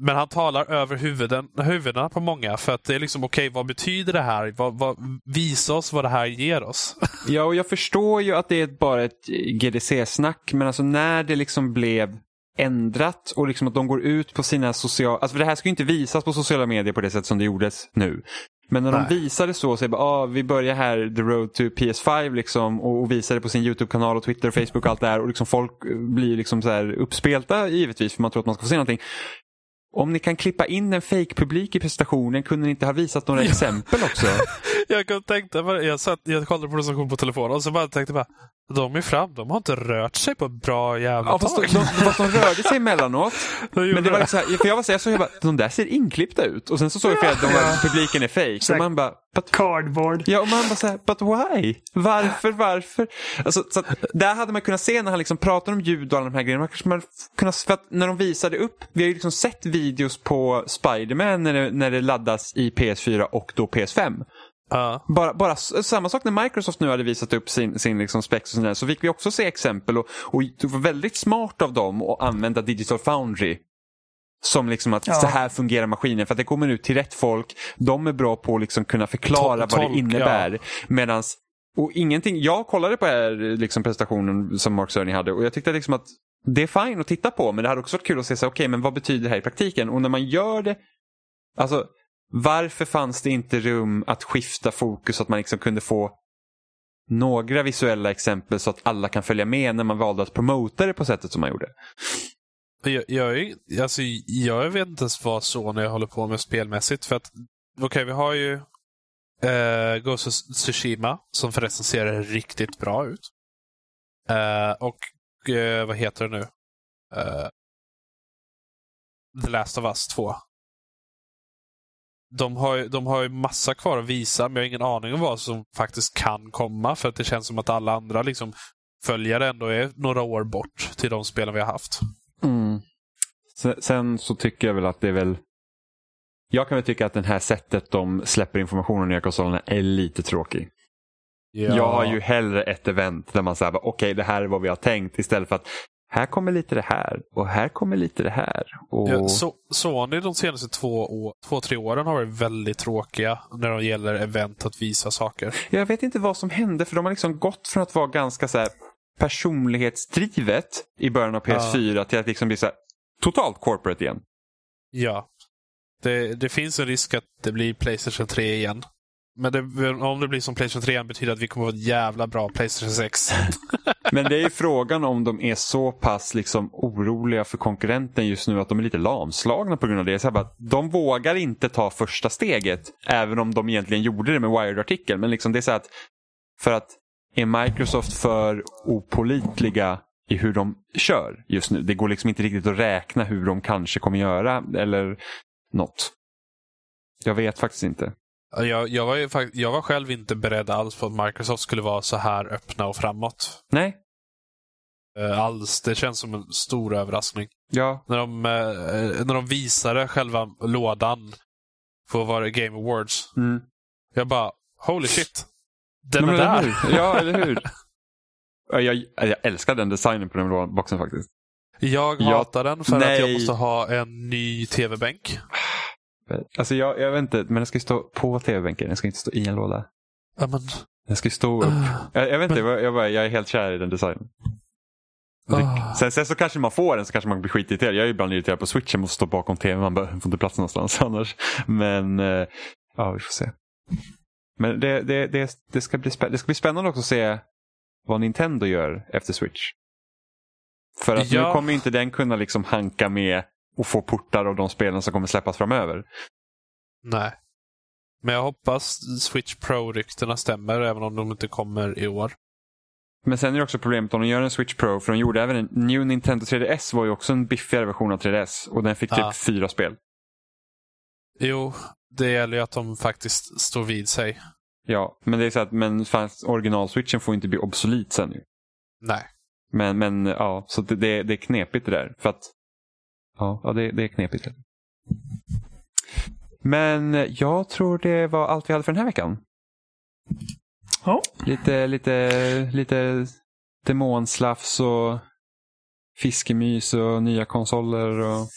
men han talar över huvuden, huvudena på många för att det är liksom, okej, vad betyder det här? Vad, vad, visa oss vad det här ger oss. Ja, och jag förstår ju att det är bara ett GDC-snack, men alltså när det liksom blev ändrat och liksom att de går ut på sina sociala... Alltså för det här ska ju inte visas på sociala medier på det sätt som det gjordes nu. Men när Nej. de visade så, så bara, ah, vi börjar här, the road to PS5 liksom och, och visar det på sin YouTube-kanal och Twitter och Facebook och allt det här och liksom folk blir liksom så här uppspelta givetvis för man tror att man ska få se någonting. Om ni kan klippa in en fake-publik i presentationen, kunde ni inte ha visat några exempel också? Jag tänkte, jag, satt, jag kollade på recension på telefonen och så bara tänkte jag bara, de är fram, de har inte rört sig på ett bra jävla Ja, fast tag. de, de, fast de rörde sig emellanåt. De Men det var liksom så här, för jag var så här, jag såg jag bara, de där ser inklippta ut. Och sen så såg jag att de var, publiken är fake. Och Exakt. man bara, but, Cardboard. ja, och man bara så här, but why? Varför, varför? Alltså, så att, där hade man kunnat se när han liksom pratar om ljud och alla de här grejerna. Man kanske man kunnat, för att när de visade upp, vi har ju liksom sett videos på Spiderman när det, när det laddas i PS4 och då PS5. Ja. Bara, bara samma sak när Microsoft nu hade visat upp sin, sin liksom specs och sådär, så fick vi också se exempel och, och det var väldigt smart av dem att använda Digital Foundry. Som liksom att Ja. så här fungerar maskinen för att det kommer ut till rätt folk. De är bra på att liksom kunna förklara Tol- vad det innebär. Medans, och ingenting, jag kollade på här, liksom presentationen som Mark Cerny hade och jag tyckte liksom att det är fine att titta på men det hade också varit kul att se så här, okej men vad betyder det här i praktiken? Och när man gör det, alltså varför fanns det inte rum att skifta fokus så att man liksom kunde få några visuella exempel så att alla kan följa med när man valde att promota det på sättet som man gjorde? Jag, jag, alltså, jag vet inte ens vad så när jag håller på med spelmässigt. För att, okej, vi har ju eh, Ghost of Tsushima, som förresten ser riktigt bra ut. Eh, och eh, vad heter det nu? Eh, The Last of Us 2. De har, de har ju massa kvar att visa, men jag har ingen aning om vad som faktiskt kan komma. För att det känns som att alla andra liksom, följare ändå är några år bort till de spelen vi har haft. Mm. Sen så tycker jag väl att det är väl jag kan väl tycka att det här sättet de släpper information om nya konsolerna är lite tråkig. Ja. Jag har ju hellre ett event där man säger okej okay, det här är vad vi har tänkt istället för att här kommer lite det här och här kommer lite det här. Och... Ja, så, Sony de senaste två, år, två, tre åren har varit väldigt tråkiga när det gäller event att visa saker. Jag vet inte vad som hände för de har liksom gått från att vara ganska så här personlighetsdrivet i början av PS4 ja. till att liksom bli så totalt corporate igen. Ja. Det, det finns en risk att det blir Playstation 3 igen. Men det, om det blir som Playstation 3 betyder att vi kommer att ha ett jävla bra Playstation 6. Men det är frågan om de är så pass liksom oroliga för konkurrenten just nu att de är lite lamslagna på grund av det. Så bara, de vågar inte ta första steget, även om de egentligen gjorde det med Wired-artikeln. Men liksom det är så att, för att är Microsoft för opolitliga i hur de kör just nu? Det går liksom inte riktigt att räkna hur de kanske kommer göra eller något. Jag vet faktiskt inte. Jag, jag, var ju, jag var själv inte beredd alls på att Microsoft skulle vara så här öppna och framåt. Nej. Uh, alls. Det känns som en stor överraskning. Ja. När de, uh, när de visade själva lådan på var Game Awards. Mm. Jag bara, holy shit. Den är där. Ja, eller hur? jag, jag älskar den designen på den boxen faktiskt. Jag hatar jag, den för nej. att jag måste ha en ny tv-bänk. Alltså jag, jag vet inte, men den ska ju stå på tv-bänken. Den ska inte stå i en låda. Ja, men... Den ska ju stå upp. Jag, jag vet inte, men... jag, bara, jag är helt kär i den designen. Oh. Sen, sen, så kanske man får den så kanske man blir skitirriterad. Jag är ibland irriterad på switchen, måste stå bakom tv. Man får inte plats någonstans annars. Men eh, ja, vi får se. Men det, det, det, det, ska bli det ska bli spännande också att se vad Nintendo gör efter Switch. För att ja. nu kommer inte den kunna liksom hanka med och få portar av de spelen som kommer släppas framöver. Nej. Men jag hoppas Switch Pro-ryktena stämmer även om de inte kommer i år. Men sen är det också problemet om de gör en Switch Pro, för de gjorde även en New Nintendo 3DS var ju också en biffigare version av 3DS och den fick typ ah. fyra spel. Jo, det gäller ju att de faktiskt står vid sig. Ja, men det är så att men original-switchen får inte bli obsolit sen ju. Nej. Men, men ja, så det, det, det är knepigt det där. För att, ja, ja det, det är knepigt. Men jag tror det var allt vi hade för den här veckan. Ja. Lite, lite, lite demonslafs och fiskemys och nya konsoler. Och...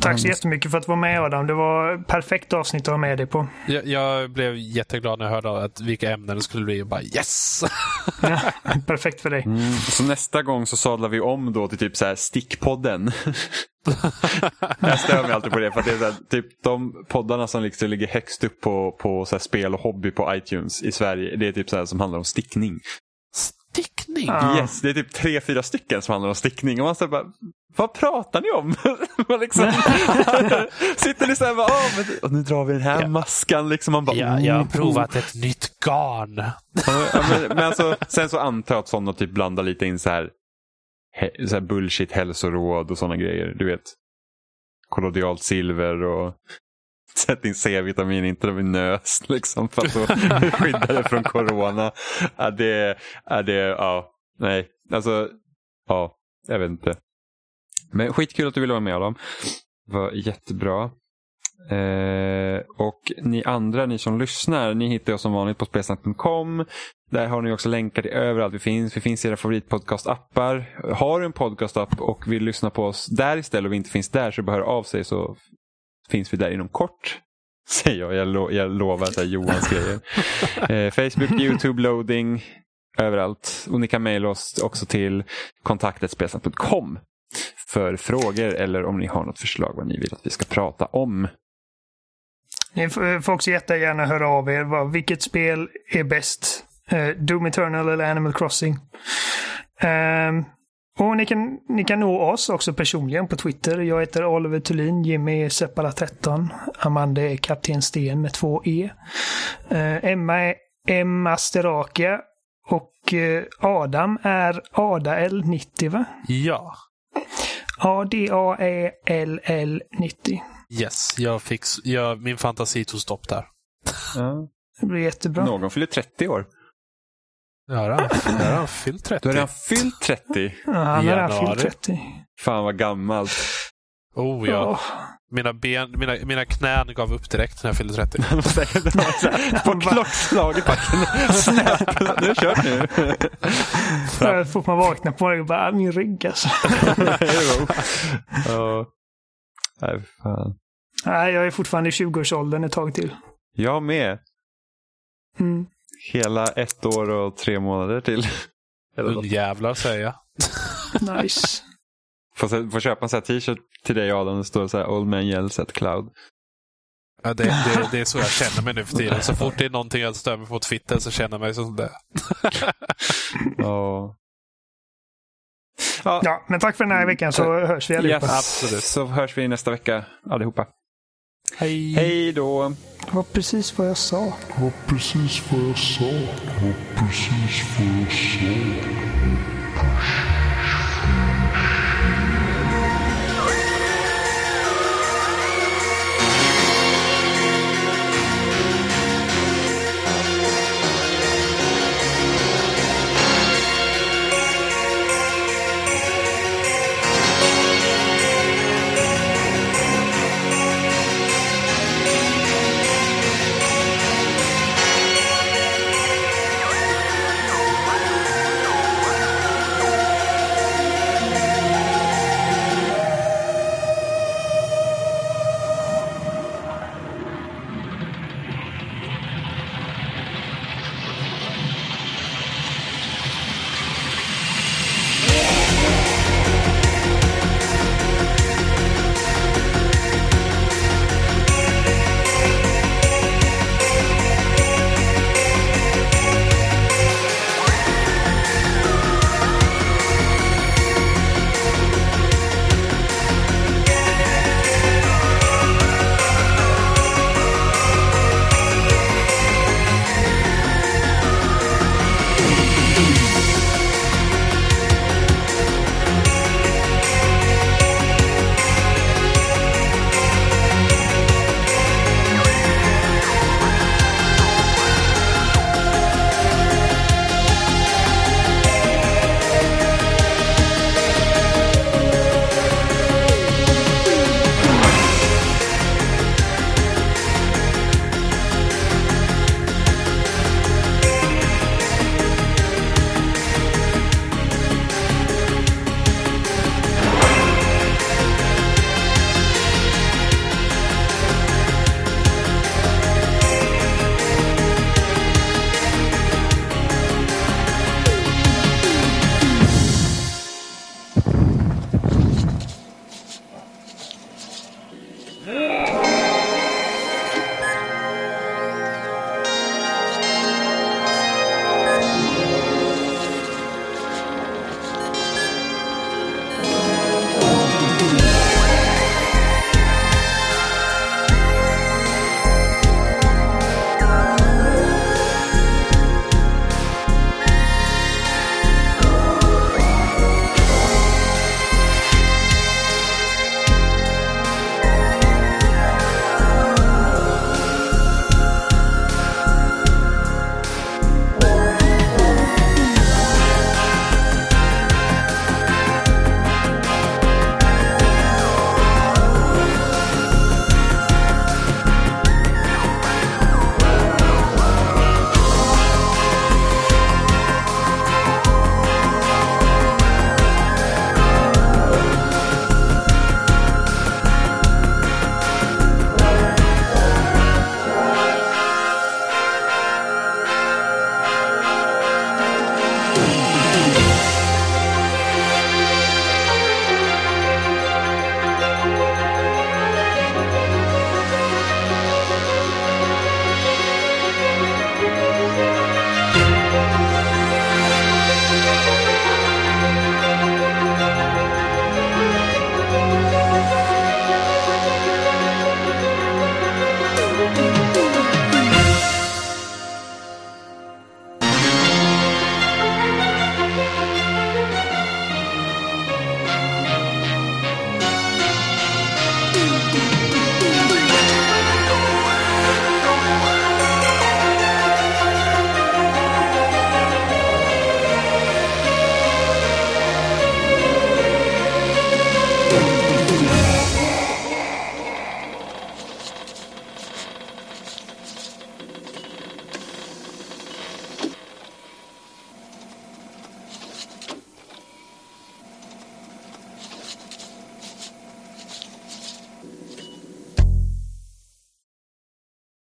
Tack så jättemycket för att du var med Adam. Det var ett perfekt avsnitt att ha med dig på. Jag, jag blev jätteglad när jag hörde att vilka ämnen det skulle bli och bara yes! ja, perfekt för dig. Mm, så nästa gång så sadlar vi om då till typ så här stickpodden. jag stör mig alltid på det för att det är så här, typ de poddarna som liksom ligger högst upp på, på så spel och hobby på iTunes i Sverige. Det är typ så här som handlar om stickning stickning? Ah. Yes, det är typ tre, fyra stycken som handlar om stickning. Och man säger bara, vad pratar ni om? man liksom, sitter ni så här, bara, men, och nu drar vi den här ja. maskan. Liksom. Man bara, ja, jag har oh, provat oh. ett nytt garn. ja, men, men alltså, sen så antar jag att sådana typ blandar lite in så här, he, så här bullshit hälsoråd och sådana grejer. Du vet, kollodialt silver och Sätt in C-vitamin intravenöst liksom för att skydda dig från corona. Ja, det, ja, det, ja, nej, alltså, ja, jag vet inte. Men skitkul att du ville vara med Adam. Det var jättebra. Eh, och ni andra, ni som lyssnar, ni hittar oss som vanligt på spelsnack.com. Där har ni också länkar till överallt vi finns. Vi finns i era favoritpodcastappar. Har du en podcastapp och vill lyssna på oss där istället och vi inte finns där så bara hör av sig så finns vi där inom kort. Säger jag, jag, lo jag lovar att det är Johans grejer. Eh, Facebook, YouTube, loading, överallt. Och ni kan mejla oss också till kontaktetspelsnack.com för frågor eller om ni har något förslag vad ni vill att vi ska prata om. Ni får också jättegärna höra av er. Vilket spel är bäst? Uh, Doom Eternal eller Animal Crossing? Uh, Och ni kan, ni kan nå oss också personligen på Twitter. Jag heter Oliver Thulin, Jimmy är Seppala13, Amanda är Kapten Sten med två E. Eh, Emma är Emma Sterakia och eh, Adam är Adael90 va? Ja. A-D-A-E-L-L 90. Yes, jag fick, jag, min fantasi tog stopp där. Ja. Det blir jättebra. Någon fyller 30 år. Ja, där har han- har han fyllt 30. Då har han fyllt 30. Ja, han redan Januari. fyllt 30. Fan vad gammalt. Oh ja. Mina, ben, mina, mina knän gav upp direkt när jag fyllde 30. På klockslaget bara snäpp. Det är kört nu. Så fort man vaknar på morgonen och bara, "Ah, min rygg alltså. Ja. Nej, fan. Nej, jag är fortfarande i 20-årsåldern ett tag till. Jag med. Mm. Hela ett år och tre månader till. Ungjävlar säger jag. Nice. Får, får köpa en sån här t-shirt till dig Adam. Det står så här Old Man Yells at Cloud. Ja, det, det, det är så jag känner mig nu för tiden. Så fort det är någonting jag stör mig på Twitter så känner jag mig som det. Ja. Ja, Ja, men tack för den här veckan så hörs vi allihopa. yes. Absolut. Så hörs vi nästa vecka allihopa. Hej! Hej då. Det var precis vad jag sa. Det var precis vad jag sa. Det var precis vad jag sa.